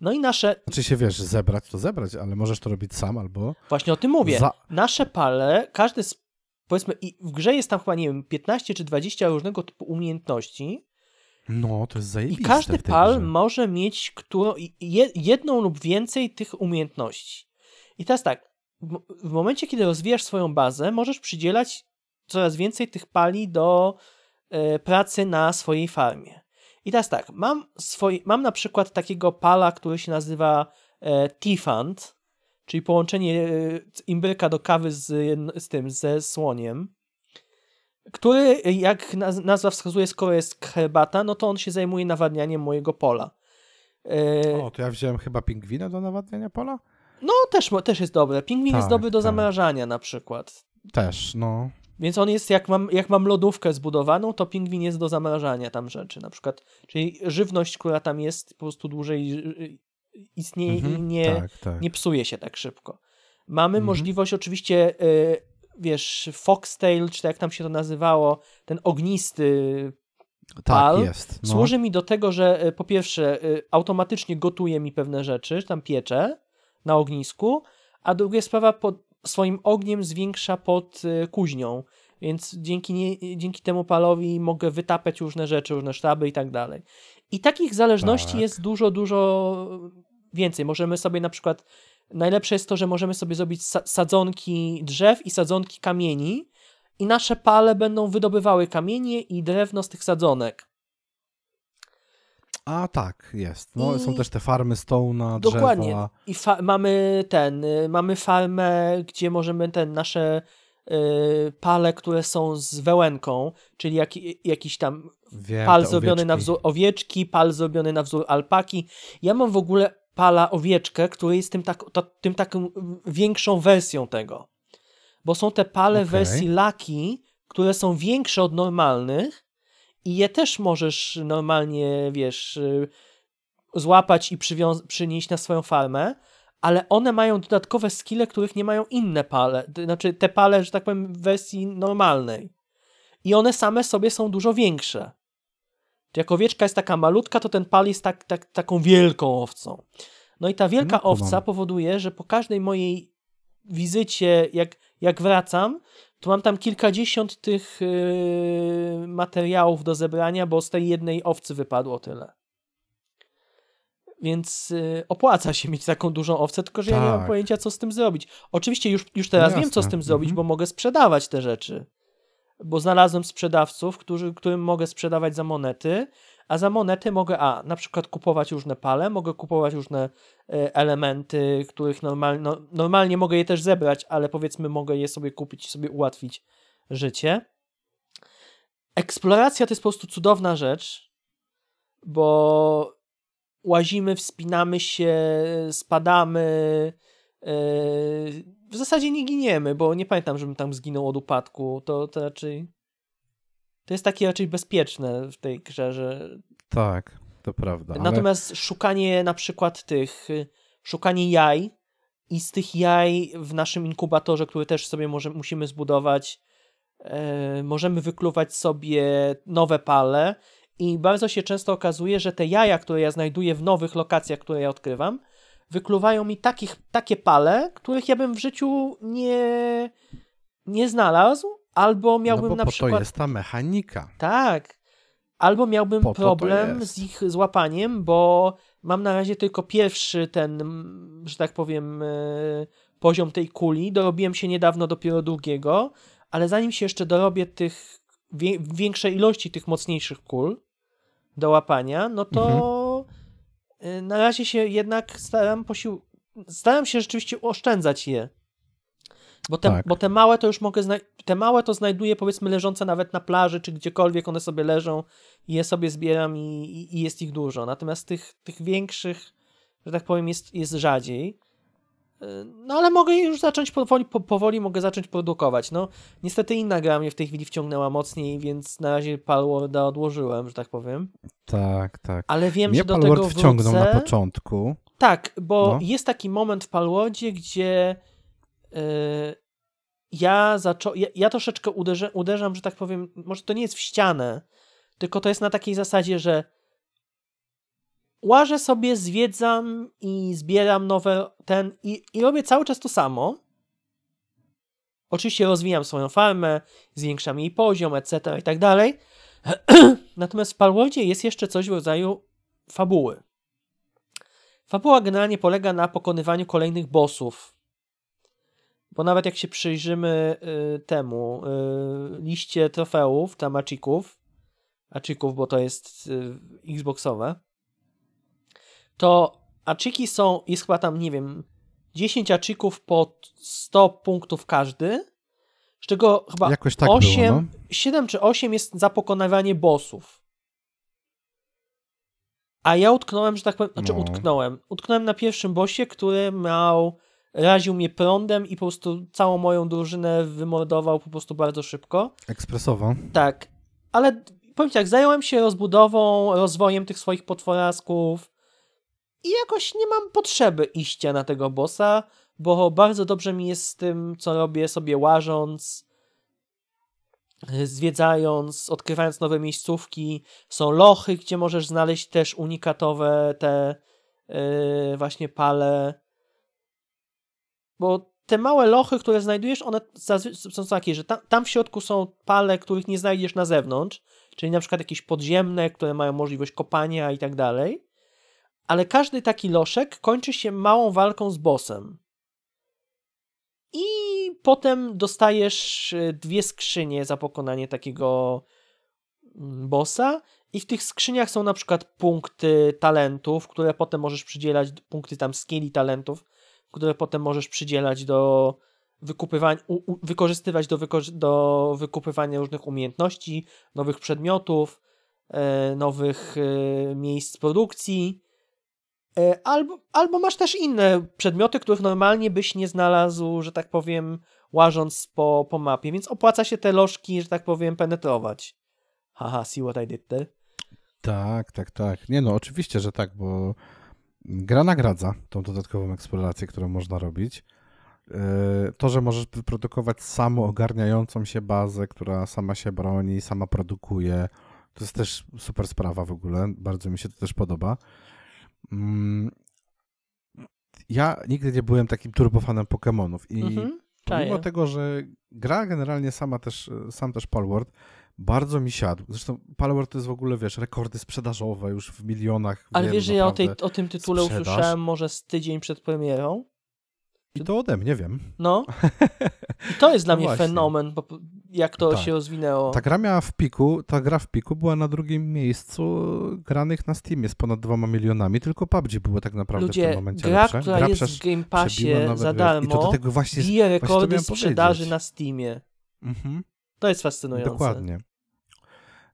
No i nasze, Znaczy się wiesz, zebrać to zebrać, ale możesz to robić sam albo. właśnie o tym mówię, Za- nasze pale, każdy z, powiedzmy, i w grze jest tam chyba, nie wiem, 15 czy 20 różnego typu umiejętności No, to jest i zajebiste. każdy w tej pal grze. może mieć którą, je, jedną lub więcej tych umiejętności. I teraz tak, w, momencie, kiedy rozwijasz swoją bazę, możesz przydzielać coraz więcej tych pali do pracy na swojej farmie. I teraz tak, mam, swoi, mam na przykład takiego pala, który się nazywa e, T-Fund, czyli połączenie e, imbryka do kawy z, z tym, ze słoniem, który, jak naz- nazwa wskazuje, skoro jest herbata, no to on się zajmuje nawadnianiem mojego pola. E, O, to ja wziąłem chyba pingwina do nawadniania pola? No, też, też jest dobre. Pingwin jest Tak, dobry do tak. zamrażania na przykład. Też, no. Więc on jest, jak mam, jak mam lodówkę zbudowaną, to pingwin jest do zamrażania tam rzeczy na przykład. Czyli żywność, która tam jest, po prostu dłużej y, istnieje i Mhm, nie, tak, tak. nie psuje się tak szybko. Mamy Mhm. możliwość oczywiście, y, wiesz, foxtail, czy tak jak tam się to nazywało, ten ognisty tak, pal jest. No. służy mi do tego, że y, po pierwsze y, automatycznie gotuje mi pewne rzeczy, tam piecze na ognisku, a druga sprawa pod swoim ogniem zwiększa pod y, kuźnią, więc dzięki, nie, dzięki temu palowi mogę wytapiać różne rzeczy, różne sztaby i tak dalej. I takich zależności Tak. jest dużo, dużo więcej. Możemy sobie na przykład, najlepsze jest to, że możemy sobie zrobić sa- sadzonki drzew i sadzonki kamieni i nasze pale będą wydobywały kamienie i drewno z tych sadzonek. A tak, jest. No, I- Są też te farmy Dokładnie. drzewa. I fa- mamy ten, y, mamy farmę, gdzie możemy ten nasze y, pale, które są z wełenką, czyli jak, jakiś tam Wiem, pal zrobiony na owieczki. wzór owieczki, pal zrobiony na wzór alpaki. Ja mam w ogóle pala owieczkę, który jest tym, tak, to, tym taką większą wersją tego. Bo są te pale Okej. wersji laki, które są większe od normalnych i je też możesz normalnie, wiesz, y, złapać i przywią- przynieść na swoją farmę, ale one mają dodatkowe skille, których nie mają inne pale. Znaczy te pale, że tak powiem, w wersji normalnej. I one same sobie są dużo większe. Jak owieczka jest taka malutka, to ten pal jest tak, tak, taką wielką owcą. No i ta wielka No, owca powoduje, że po każdej mojej wizycie, jak, jak wracam, to mam tam kilkadziesiąt tych yy, materiałów do zebrania, bo z tej jednej owcy wypadło tyle. Więc yy, opłaca się mieć taką dużą owcę, tylko że ja nie mam Tak. pojęcia, co z tym zrobić. Oczywiście już, już teraz No wiem, co z tym zrobić, Mhm. bo mogę sprzedawać te rzeczy. Bo znalazłem sprzedawców, którzy, którym mogę sprzedawać za monety, a za monety mogę, a na przykład kupować różne pale, mogę kupować różne e, elementy, których normal, no, normalnie mogę je też zebrać, ale powiedzmy mogę je sobie kupić i sobie ułatwić życie. Eksploracja to jest po prostu cudowna rzecz, bo łazimy, wspinamy się, spadamy. e, W zasadzie nie giniemy, bo nie pamiętam, żebym tam zginął od upadku. To, to raczej. To jest takie raczej bezpieczne w tej grze, że Tak, to prawda. ale- Natomiast szukanie na przykład tych, szukanie jaj i z tych jaj w naszym inkubatorze, który też sobie może, musimy zbudować, e, możemy wykluwać sobie nowe pale i bardzo się często okazuje, że te jaja, które ja znajduję w nowych lokacjach, które ja odkrywam, wykluwają mi takich, takie pale, których ja bym w życiu nie, nie znalazł, albo miałbym no na po przykład... to jest ta mechanika. Tak. Albo miałbym Po problem z ich złapaniem, bo mam na razie tylko pierwszy ten, że tak powiem, e, poziom tej kuli. Dorobiłem się niedawno dopiero drugiego, ale zanim się jeszcze dorobię tych większej ilości tych mocniejszych kul do łapania, no to e, na razie się jednak staram posił... staram się rzeczywiście oszczędzać je. Bo te, Tak. bo te małe to już mogę te małe to znajduję powiedzmy leżące nawet na plaży czy gdziekolwiek one sobie leżą i je sobie zbieram i, i, i jest ich dużo. Natomiast tych, tych większych, że tak powiem, jest, jest rzadziej. Yy, No ale mogę już zacząć powoli, po, powoli mogę zacząć produkować. No niestety inna gra mnie w tej chwili wciągnęła mocniej, więc na razie Palworda odłożyłem, że tak powiem. Tak, tak. Ale wiem, Mnie że do Palworld tego wciągnął wrócę. na początku. Tak, bo No. jest taki moment w Palwodzie, gdzie ja, zaczą- ja, ja troszeczkę uderzę, uderzam, że tak powiem, może to nie jest w ścianę, tylko to jest na takiej zasadzie, że łażę sobie, zwiedzam i zbieram nowe ten i, i robię cały czas to samo. Oczywiście rozwijam swoją farmę, zwiększam jej poziom, etc. i tak dalej. *clears throat* Natomiast w Palwordzie jest jeszcze coś w rodzaju fabuły. Fabuła generalnie polega na pokonywaniu kolejnych bossów. Bo nawet jak się przyjrzymy y, temu y, liście trofeów, tam achików, achików, bo to jest y, xboxowe, to achiki są, jest chyba tam, nie wiem, 10 achików po 100 punktów każdy, z czego chyba Jakoś tak 8, było, no. 7 czy 8 jest za pokonywanie bossów. A ja utknąłem, że tak powiem, znaczy No. utknąłem. Utknąłem na pierwszym bossie, który miał, raził mnie prądem i po prostu całą moją drużynę wymordował po prostu bardzo szybko. Ekspresowo. Tak, ale powiem tak, zająłem się rozbudową, rozwojem tych swoich potworasków i jakoś nie mam potrzeby iścia na tego bossa, bo bardzo dobrze mi jest z tym, co robię sobie łażąc, zwiedzając, odkrywając nowe miejscówki. Są lochy, gdzie możesz znaleźć też unikatowe te yy, właśnie pale. Bo te małe lochy, które znajdujesz, one są takie, że tam, tam w środku są pale, których nie znajdziesz na zewnątrz, czyli na przykład jakieś podziemne, które mają możliwość kopania i tak dalej. Ale każdy taki loszek kończy się małą walką z bossem. I potem dostajesz y, dwie skrzynie za pokonanie takiego mm, bossa. I w tych skrzyniach są na przykład punkty talentów, które potem możesz przydzielać, punkty tam skilli talentów, które potem możesz przydzielać do wykupywania, wykorzystywać do, do wykupywania różnych umiejętności, nowych przedmiotów, e, nowych e, miejsc produkcji. E, albo, albo masz też inne przedmioty, których normalnie byś nie znalazł, że tak powiem, łażąc po, po mapie, więc opłaca się te lożki, że tak powiem, penetrować. Haha, see what I did there? Tak, tak, tak. Nie no, oczywiście, że tak, bo gra nagradza tą dodatkową eksplorację, którą można robić. Yy, To, że możesz wyprodukować samą ogarniającą się bazę, która sama się broni, sama produkuje, to jest też super sprawa w ogóle. Bardzo mi się to też podoba. Mm, Ja nigdy nie byłem takim turbofanem Pokémonów i Mhm, Pomimo tego, że gra generalnie sama też, sam też Palworld bardzo mi siadł. Zresztą Palworld to jest w ogóle, wiesz, rekordy sprzedażowe już w milionach. Ale wiem, wiesz, że ja o, tej, o tym tytule sprzedaż. usłyszałem może z tydzień przed premierą? I to ode mnie, wiem. No. *laughs* I to jest dla No mnie właśnie. fenomen, jak to Tak. się rozwinęło. Ta gra miała w piku, ta gra w piku była na drugim miejscu granych na Steamie z ponad dwoma milionami, tylko PUBG było tak naprawdę w tym Ludzie, momencie gra, lepsze. która gra jest w Game Passie nawet, za darmo, I to do tego właśnie... bije rekordy sprzedaży powiedzieć. na Steamie. Mhm, To jest fascynujące. dokładnie.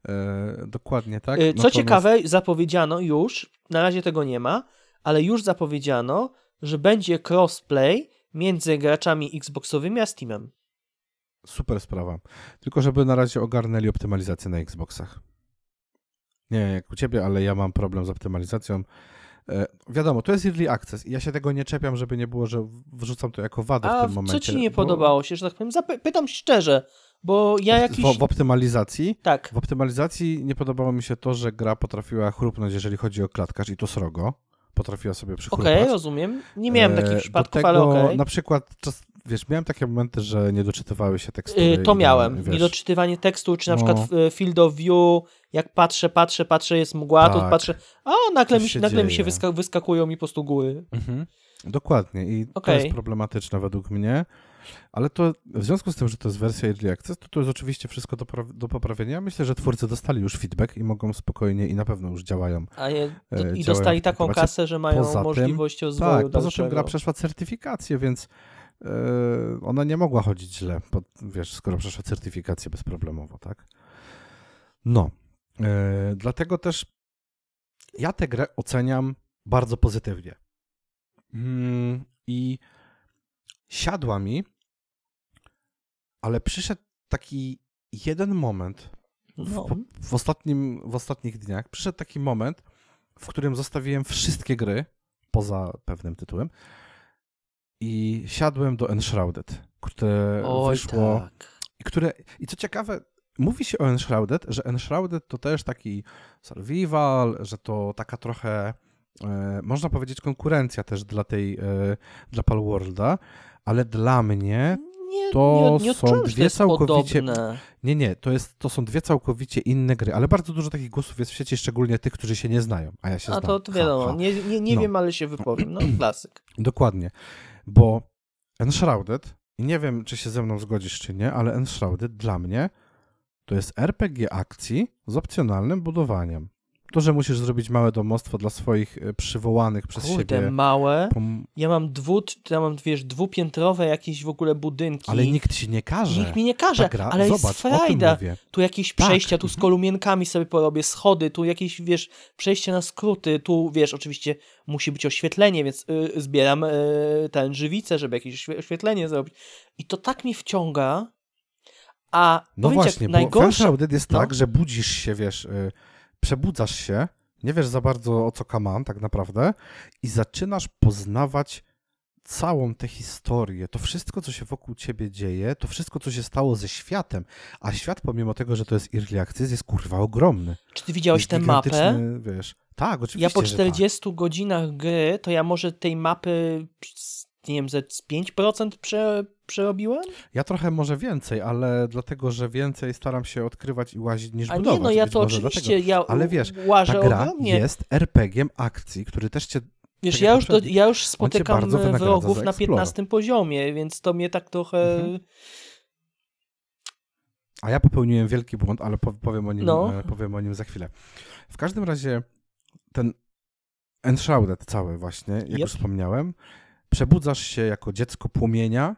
E, dokładnie, tak. Y, Co Natomiast- ciekawe, zapowiedziano już, na razie tego nie ma, ale już zapowiedziano, że będzie crossplay między graczami Xboxowymi a Steamem. Super sprawa. Tylko żeby na razie ogarnęli optymalizację na Xboxach. Nie jak u ciebie, ale ja mam problem z optymalizacją. E, wiadomo, to jest early access i ja się tego nie czepiam, żeby nie było, że wrzucam to jako wadę A w tym momencie. co ci nie bo podobało się, że tak powiem? Zapy- pytam szczerze, bo ja jakiś... W, w optymalizacji Tak, w optymalizacji nie podobało mi się to, że gra potrafiła chrupnąć, jeżeli chodzi o klatkarz i to srogo. Potrafiła sobie przychrupać. okej, rozumiem. Nie miałem E, takich przypadków, tego, ale okej. Na przykład, czas, wiesz, miałem takie momenty, że nie doczytywały się tekstury. Y, To miałem. wiesz, Niedoczytywanie tekstu, czy na No. przykład field of view, jak patrzę, patrzę, patrzę, jest mgła, to Tak. patrzę, a nagle, mi, się nagle mi się wyska wyskakują mi po prostu góry. Mhm. Dokładnie i to Okej. jest problematyczne według mnie, ale to w związku z tym, że to jest wersja Early Access, to to jest oczywiście wszystko do, do poprawienia. Myślę, że twórcy dostali już feedback i mogą spokojnie i na pewno już działają. A je, do, E, I działają dostali tym taką kasę, że mają Poza tym- możliwość rozwoju Tak, poza tym dalszego. gra przeszła certyfikację, więc e, ona nie mogła chodzić źle, bo, wiesz, skoro przeszła certyfikację bezproblemowo, tak? No, e, dlatego też ja tę grę oceniam bardzo pozytywnie. Mm, I siadła mi, ale przyszedł taki jeden moment No. w, w, ostatnim, w ostatnich dniach, przyszedł taki moment, w którym zostawiłem wszystkie gry, poza pewnym tytułem, i siadłem do Enshrouded, które Oj, wyszło. tak. I, które, I co ciekawe, mówi się o Enshrouded, że Enshrouded to też taki survival, że to taka trochę, e, można powiedzieć, konkurencja też dla tej, e, dla Palworlda, ale dla mnie, Nie, To nie, nie są dwie całkowicie- podobne. nie, nie, to, jest, to są dwie całkowicie inne gry, ale bardzo dużo takich głosów jest w sieci, szczególnie tych, którzy się nie znają, a ja się A znam. to, to Ha, wiadomo, ha. nie, nie, nie No. wiem, ale się wypowiem. No, *clears throat* klasyk. Dokładnie, bo Enshrouded i nie wiem, czy się ze mną zgodzisz, czy nie, ale Enshrouded dla mnie to jest RPG akcji z opcjonalnym budowaniem. To, że musisz zrobić małe domostwo dla swoich e, przywołanych przez Kurde, siebie. małe. pom- Ja mam dwu, ja mam, wiesz, dwupiętrowe jakieś w ogóle budynki. Ale nikt ci nie każe. Nikt mi nie każe, Ta gra, ale zobacz, jest frajda. Tu jakieś Tak, przejścia, tu z mhm. kolumienkami sobie porobię, schody, tu jakieś, wiesz, przejście na skróty, tu, wiesz, oczywiście musi być oświetlenie, więc y, zbieram y, ten żywicę, żeby jakieś oświe- oświetlenie zrobić. I to tak mnie wciąga, a No właśnie, jak bo najgorsze... Enshrouded jest no. tak, że budzisz się, wiesz, y, przebudzasz się, nie wiesz za bardzo o co kaman tak naprawdę i zaczynasz poznawać całą tę historię, to wszystko, co się wokół ciebie dzieje, to wszystko, co się stało ze światem, a świat, pomimo tego, że to jest early access, jest kurwa ogromny. Czy ty widziałeś tę mapę? Wiesz, tak, oczywiście, Ja po że tak. 40 godzinach gry, to ja może tej mapy, nie wiem, ze z 5% prze, przerobiłem? Ja trochę może więcej, ale dlatego, że więcej staram się odkrywać i łazić niż A budować. nie, no ja to oczywiście, ja Ale wiesz, Ta gra ogromnie. jest RPG-iem akcji, który też cię Wiesz, tak ja już, do, ja już spotykam wrogów na Explora. 15 poziomie, więc to mnie tak trochę... Mhm. A ja popełniłem wielki błąd, ale po- powiem o nim, No. e, powiem o nim za chwilę. W każdym razie ten Enshrouded cały właśnie, jak Yep. już wspomniałem, przebudzasz się jako dziecko płomienia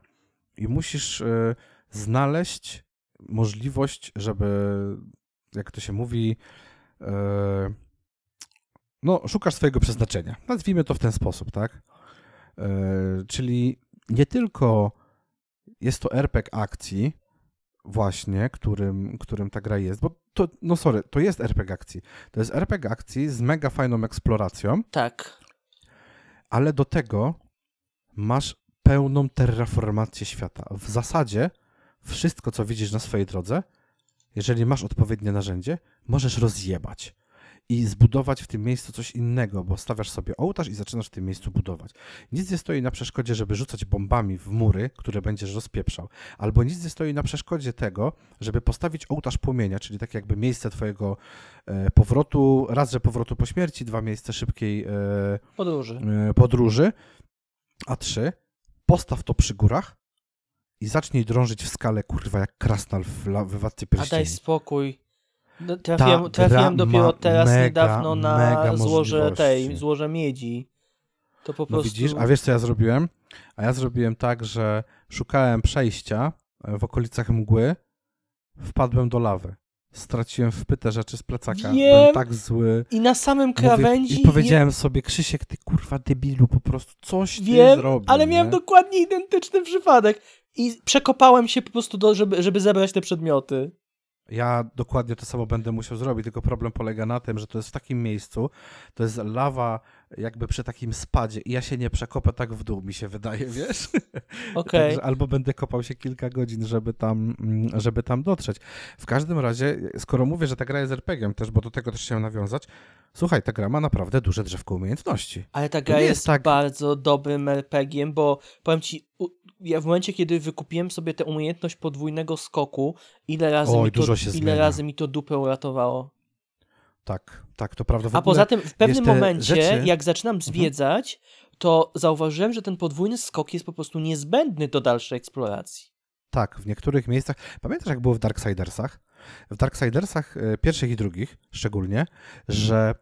i musisz e, znaleźć możliwość, żeby, jak to się mówi, e, no, szukasz swojego przeznaczenia. Nazwijmy to w ten sposób, tak? E, czyli nie tylko jest to RPG akcji, właśnie, którym, którym ta gra jest, bo to, no sorry, to jest RPG akcji. To jest RPG akcji z mega fajną eksploracją, Tak. ale do tego masz pełną terraformację świata. W zasadzie wszystko, co widzisz na swojej drodze, jeżeli masz odpowiednie narzędzie, możesz rozjebać i zbudować w tym miejscu coś innego, bo stawiasz sobie ołtarz i zaczynasz w tym miejscu budować. Nic nie stoi na przeszkodzie, żeby rzucać bombami w mury, które będziesz rozpieprzał, albo nic nie stoi na przeszkodzie tego, żeby postawić ołtarz płomienia, czyli tak jakby miejsce twojego e, powrotu, raz, że powrotu po śmierci, dwa miejsce szybkiej e, Podróży. e, podróży, a trzy, postaw to przy górach i zacznij drążyć w skale, kurwa, jak krasnal w, la- w Władcy A daj Pierścieni. spokój. No, Trafiłem, trafiłem dopiero teraz mega, niedawno na złoże tej, złoże miedzi. To po No prostu... widzisz, a wiesz co ja zrobiłem? A ja zrobiłem tak, że szukałem przejścia e, w okolicach mgły, wpadłem do lawy. Straciłem wpyte rzeczy z plecaka. Wiem. Byłem tak zły. I na samym Mówię, krawędzi... I powiedziałem sobie, Krzysiek, ty kurwa debilu, po prostu coś ty Wiem, zrobił. ale miałem nie? dokładnie identyczny przypadek. I przekopałem się po prostu, do, żeby, żeby zebrać te przedmioty. Ja dokładnie to samo będę musiał zrobić, tylko problem polega na tym, że to jest w takim miejscu, to jest lawa jakby przy takim spadzie i ja się nie przekopę tak w dół, mi się wydaje, *laughs* wiesz? Okej. Także albo będę kopał się kilka godzin, żeby tam, mm, żeby tam dotrzeć. W każdym razie, skoro mówię, że ta gra jest RPG-iem też, bo do tego też chciałem nawiązać, słuchaj, ta gra ma naprawdę duże drzewko umiejętności. Ale ta gra jest, jest tak- bardzo dobrym RPG-iem, bo powiem ci, ja w momencie, kiedy wykupiłem sobie tę umiejętność podwójnego skoku, ile razy, Oj, mi, to, ile zmienia. razy mi to dupę uratowało. Tak, tak, to prawda. A poza tym w pewnym momencie, rzeczy- Mhm. jak zaczynam zwiedzać, to zauważyłem, że ten podwójny skok jest po prostu niezbędny do dalszej eksploracji. Tak, w niektórych miejscach. Pamiętasz, jak było w Darksidersach? W Darksidersach e, pierwszych i drugich szczególnie, że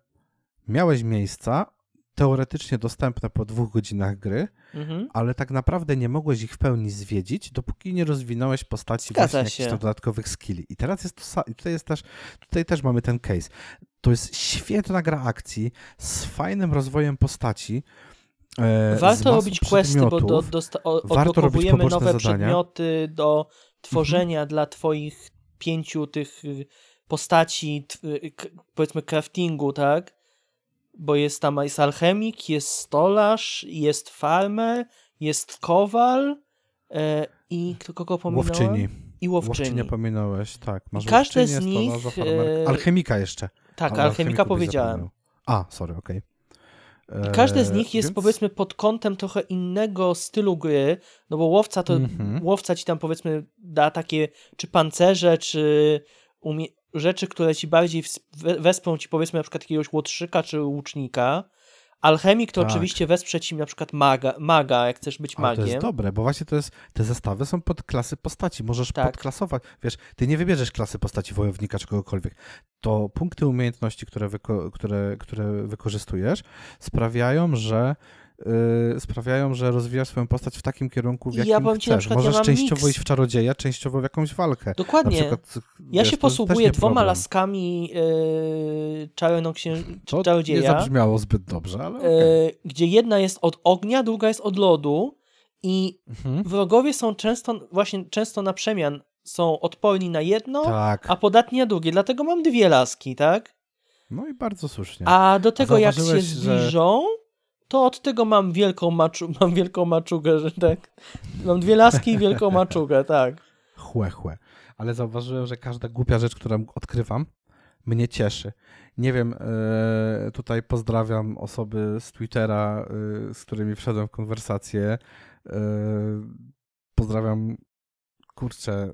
miałeś miejsca teoretycznie dostępne po dwóch godzinach gry, Mhm. ale tak naprawdę nie mogłeś ich w pełni zwiedzić, dopóki nie rozwinąłeś postaci Zgadza właśnie jakichś dodatkowych skilli. I teraz jest to i tutaj jest też, tutaj też mamy ten case. To jest świetna gra akcji z fajnym rozwojem postaci. e, Warto robić questy, bo do, przedmiotów. dosta- o- Warto robić odblokowujemy nowe zadania. przedmioty do tworzenia dla twoich pięciu tych y, postaci, y, powiedzmy craftingu, tak? Bo jest tam jest alchemik, jest stolarz, jest farmer, jest kowal e, i kto kogo pominąłem? Łowczyni. I łowczyni. Łowczynię pominąłeś, tak. Masz I każde z nich, stolarza, e, Alchemika jeszcze. Tak, ale alchemika powiedziałem. A, sorry, okej. I każde z E, nich jest więc- powiedzmy pod kątem trochę innego stylu gry, no bo łowca to Mhm. łowca ci tam powiedzmy da takie czy pancerze, czy umie- rzeczy, które ci bardziej ws- we- wesprą ci powiedzmy na przykład jakiegoś łotrzyka czy łucznika, Alchemik to Tak. oczywiście wesprze ci na przykład maga, maga jak chcesz być Ale to magiem. jest dobre, bo właśnie to jest, te zestawy są pod klasy postaci. Możesz Tak. podklasować. Wiesz, ty nie wybierzesz klasy postaci wojownika czy kogokolwiek. To punkty umiejętności, które, wyko- które, które wykorzystujesz, sprawiają, że yy, sprawiają, że rozwijasz swoją postać w takim kierunku, w jakim ja powiem ci, chcesz. przykład, ja Możesz mam częściowo miks. iść w czarodzieja, częściowo w jakąś walkę. Dokładnie. przykład, Ja wiesz, się posługuję nie dwoma problem. laskami yy, czarnoksięż... To nie czarodzieja, zabrzmiało zbyt dobrze, ale okej. yy, gdzie jedna jest od ognia, druga jest od lodu i Mhm. wrogowie są często, właśnie często na przemian są odporni na jedno, Tak. a podatni na drugie. Dlatego mam dwie laski, tak? No i bardzo słusznie. A do tego jak się zauważyłeś, że- zbliżą, to od tego mam wielką, maczu... mam wielką maczugę, że tak. Mam dwie laski i wielką maczugę, tak. chłe, chłe. Ale zauważyłem, że każda głupia rzecz, którą odkrywam, mnie cieszy. Nie wiem, e, tutaj pozdrawiam osoby z Twittera, e, z którymi wszedłem w konwersację. E, pozdrawiam, kurczę,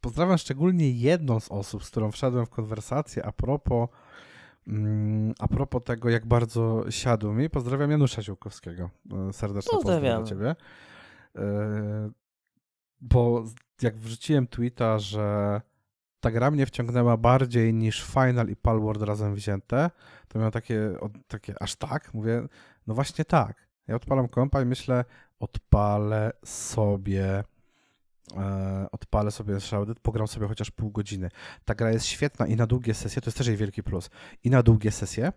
pozdrawiam szczególnie jedną z osób, z którą wszedłem w konwersację a propos a propos tego, jak bardzo siadł mi, pozdrawiam Janusza Ziółkowskiego. E, Serdeczne pozdrowienia dla ciebie. E, Bo jak wrzuciłem tweeta, że ta gra mnie wciągnęła bardziej niż Final i Palworld razem wzięte, to miałem takie, takie aż tak? Mówię, no właśnie tak. Ja odpalam kompa i myślę, odpalę sobie odpalę sobie Shrouded, pogram sobie chociaż pół godziny. Ta gra jest świetna i na długie sesje, to jest też jej wielki plus, i na długie sesje,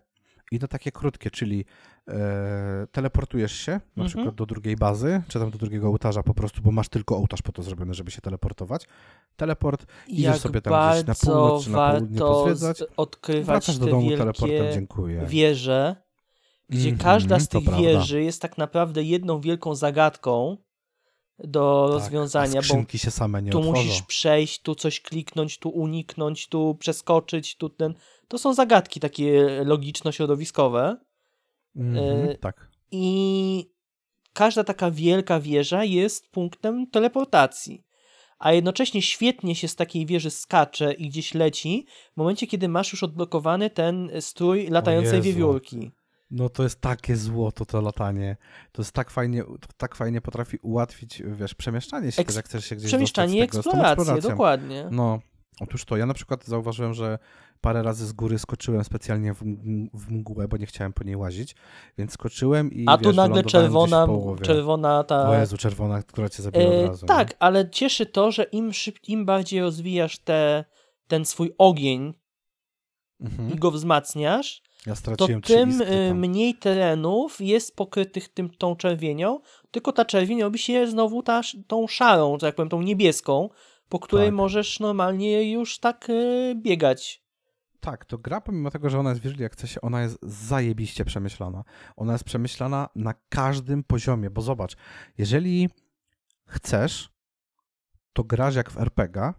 i na takie krótkie, czyli e, teleportujesz się na Mhm. przykład do drugiej bazy, czy tam do drugiego ołtarza po prostu, bo masz tylko ołtarz po to zrobiony, żeby się teleportować. Teleport, Idziesz Jak sobie tam gdzieś na północ czy na południe pozwiedzać, odkrywać wracasz do domu teleportem, dziękuję. wieże, gdzie Mhm, każda z to tych prawda. wieży jest tak naprawdę jedną wielką zagadką do Tak, rozwiązania, a bo skrzynki się same nie tu otworzą. musisz przejść, tu coś kliknąć, tu uniknąć, tu przeskoczyć, tu ten. To są zagadki takie logiczno-środowiskowe. Mhm, e, tak. I każda taka wielka wieża jest punktem teleportacji. A jednocześnie świetnie się z takiej wieży skacze i gdzieś leci w momencie, kiedy masz już odblokowany ten strój latającej wiewiórki. No to jest takie złoto to latanie. To jest tak fajnie, tak fajnie potrafi ułatwić, wiesz, przemieszczanie się, Eks- jak chcesz się gdzieś Przemieszczanie i eksplorację, dokładnie. No, otóż to. Ja na przykład zauważyłem, że parę razy z góry skoczyłem specjalnie w, m- w mgłę, bo nie chciałem po niej łazić, więc skoczyłem i A tu wiesz, nagle czerwona, czerwona ta. O Jezu, czerwona, która cię zabija E, od razu. tak, ale cieszy to, że im, szyb, im bardziej rozwijasz te, ten swój ogień Nie? Mhm. i go wzmacniasz, Ja to straciłem trzy tym y, mniej terenów jest pokrytych tym, tą czerwienią, tylko ta czerwień robi się znowu ta, tą szarą, że tak powiem, tą niebieską, po której Tak. możesz normalnie już tak y, biegać. Tak, to gra, pomimo tego, że ona jest w Early Accessie, ona jest zajebiście przemyślana. Ona jest przemyślana na każdym poziomie, bo zobacz, jeżeli chcesz, to grasz jak w RPG,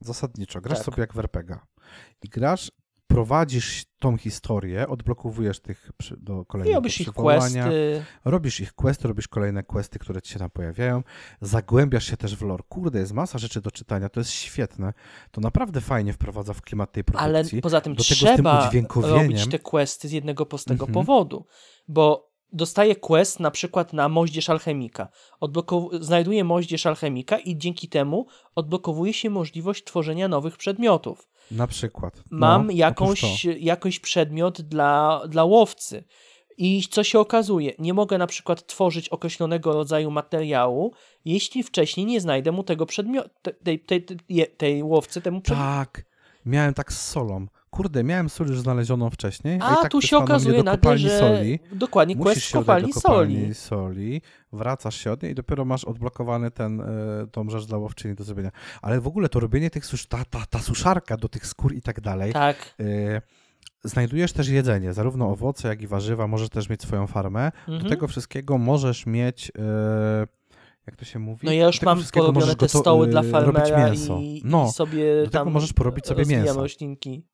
zasadniczo, grasz Tak. sobie jak w RPG i grasz, prowadzisz tą historię, odblokowujesz tych przy, do I kolejnego robisz ich questy. robisz ich questy, robisz kolejne questy, które ci się tam pojawiają, zagłębiasz się też w lore. Kurde, jest masa rzeczy do czytania, to jest świetne. To naprawdę fajnie wprowadza w klimat tej Ale produkcji. poza tym Do tego trzeba udźwiękowieniem. robić te questy z jednego prostego Mhm. powodu, bo dostaję quest na przykład na moździerz alchemika. Odblokow- znajduję moździerz alchemika i dzięki temu odblokowuje się możliwość tworzenia nowych przedmiotów. Na przykład. Mam no, otóż jakąś, to. jakiś przedmiot dla, dla łowcy. I co się okazuje, nie mogę na przykład tworzyć określonego rodzaju materiału, jeśli wcześniej nie znajdę mu tego przedmiotu, tej, tej, tej, tej łowcy temu przedmiotu. Tak, miałem tak z solą. Kurde, miałem sól już znalezioną wcześniej. A i tak tu się okazuje nagle, że soli. dokładnie Musisz quest kopalni do kopalni soli. soli, wracasz się od niej i dopiero masz odblokowany ten, e, tą rzecz dla łowczyni do zrobienia. Ale w ogóle to robienie tych susz, ta, ta, ta suszarka do tych skór i tak dalej. Tak. e, Znajdujesz też jedzenie, zarówno owoce, jak i warzywa, możesz też mieć swoją farmę. Mhm. Do tego wszystkiego możesz mieć, e, jak to się mówi? No ja już mam porobione te stoły dla farmera i, No, i sobie do tego możesz porobić sobie mięso. roślinki.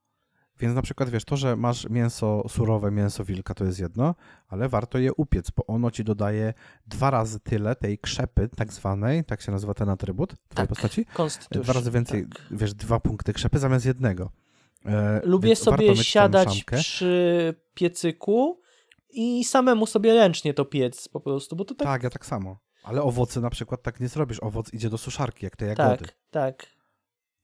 Więc na przykład wiesz, to, że masz mięso surowe, mięso wilka, to jest jedno, ale warto je upiec, bo ono ci dodaje dwa razy tyle tej krzepy tak zwanej, tak się nazywa ten atrybut w twojej Tak. postaci, dwa razy więcej, tak. wiesz, dwa punkty krzepy zamiast jednego. E, Lubię sobie siadać przy piecyku i samemu sobie ręcznie to piec po prostu, bo to tak, Tak, ja tak samo. Ale owoce na przykład tak nie zrobisz. Owoc idzie do suszarki, jak te jagody. tak, tak,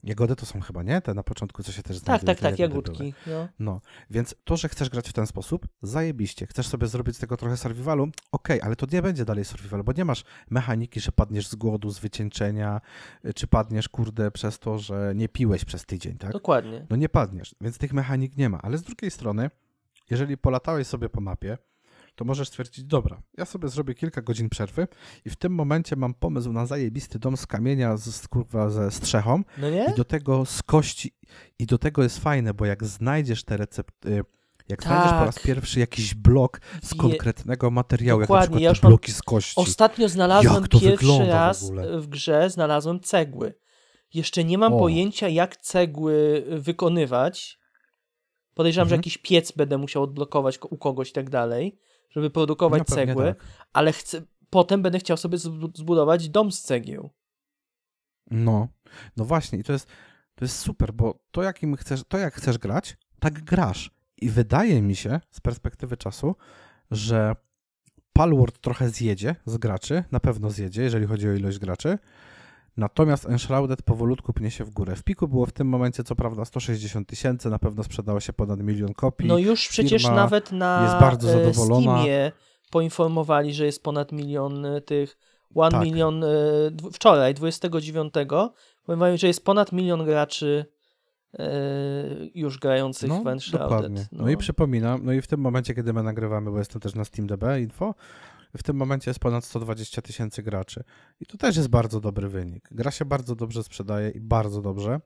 Jagody to są chyba, nie? Te na początku, co się też tak, znajduje. tak, tak, były. jagódki, no. No, więc to, że chcesz grać w ten sposób, zajebiście. Chcesz sobie zrobić z tego trochę survivalu, okej, ale to nie będzie dalej survival, bo nie masz mechaniki, że padniesz z głodu, z wycieńczenia, y, czy padniesz, kurde, przez to, że nie piłeś przez tydzień, tak? Dokładnie. No nie padniesz, więc tych mechanik nie ma. Ale z drugiej strony, jeżeli polatałeś sobie po mapie, to możesz stwierdzić, dobra, ja sobie zrobię kilka godzin przerwy i w tym momencie mam pomysł na zajebisty dom z kamienia, z, kurwa, ze strzechą, No nie? i do tego z kości. I do tego jest fajne, bo jak znajdziesz te recepty. Jak znajdziesz po raz Tak. pierwszy jakiś blok z konkretnego materiału, jak na Dokładnie, przykład ja bloki z kości. Ostatnio znalazłem pierwszy w raz ogóle? w grze, znalazłem cegły. Jeszcze nie mam O. pojęcia, jak cegły wykonywać. Podejrzewam, że Mhm. jakiś piec będę musiał odblokować ko- u kogoś i tak dalej, żeby produkować No cegły, tak. ale chcę, potem będę chciał sobie zbu- zbudować dom z cegieł. No, no właśnie, i to jest, to jest super, bo to, jakim chcesz, to jak chcesz grać, tak grasz. I wydaje mi się z perspektywy czasu, że Palworld trochę zjedzie z graczy, na pewno zjedzie, jeżeli chodzi o ilość graczy. Natomiast Enshrouded powolutku pnie się w górę. W piku było w tym momencie co prawda 160 tysięcy, na pewno sprzedało się ponad milion kopii. No już przecież firma nawet na jest bardzo e, zadowolona. Steamie poinformowali, że jest ponad milion e, tych, one Tak. milion, e, wczoraj, 29, powiedzieli, że jest ponad milion graczy już grających w Enshrouded. dokładnie. No. i przypominam, no i w tym momencie, kiedy my nagrywamy, bo jestem też na SteamDB info, w tym momencie jest ponad 120 tysięcy graczy. I to też jest bardzo dobry wynik. Gra się bardzo dobrze sprzedaje i bardzo dobrze.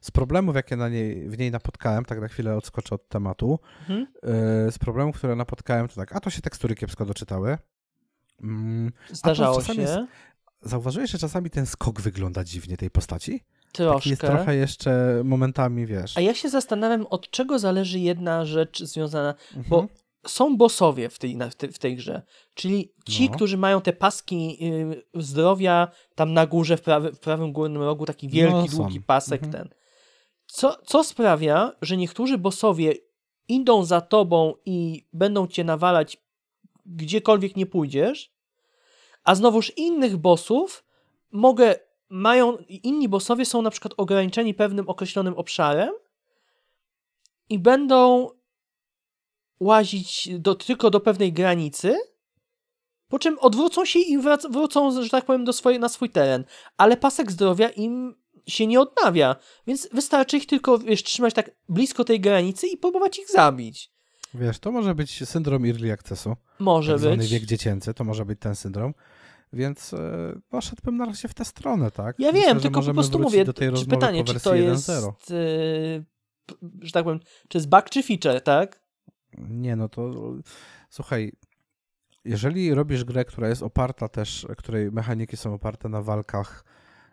Z problemów, jakie na niej, w niej napotkałem, tak na chwilę odskoczę od tematu, Mhm. yy, z problemów, które napotkałem, to tak, a to się tekstury kiepsko doczytały. Mm, Zdarzało się jest Zauważyłeś, że czasami ten skok wygląda dziwnie tej postaci? Taki troszkę. jest trochę jeszcze momentami, wiesz. A ja się zastanawiam, od czego zależy jedna rzecz związana, Mhm. bo są bossowie w tej, w tej, grze, czyli ci, No. którzy mają te paski y, zdrowia tam na górze, w, prawy, w prawym górnym rogu, taki wielki, No, długi pasek Mhm. ten. Co, co sprawia, że niektórzy bossowie idą za tobą i będą cię nawalać gdziekolwiek nie pójdziesz, a znowuż innych bossów mogę, mają, inni bossowie są na przykład ograniczeni pewnym określonym obszarem i będą łazić do, tylko do pewnej granicy, po czym odwrócą się i wrac, wrócą, że tak powiem, do swoje, na swój teren. Ale pasek zdrowia im się nie odnawia, więc wystarczy ich tylko wiesz, trzymać tak blisko tej granicy i próbować ich zabić. Wiesz, to może być syndrom early accessu, Może tak być. wiek dziecięcy, to może być ten syndrom, więc e, poszedłbym na razie w tę stronę, tak? Ja Myślę, wiem, tylko po prostu mówię, do tej czy pytanie, po czy to jest, 1.0. p- że tak powiem, czy jest bug czy feature, tak? Nie, no to słuchaj, jeżeli robisz grę, która jest oparta też, której mechaniki są oparte na walkach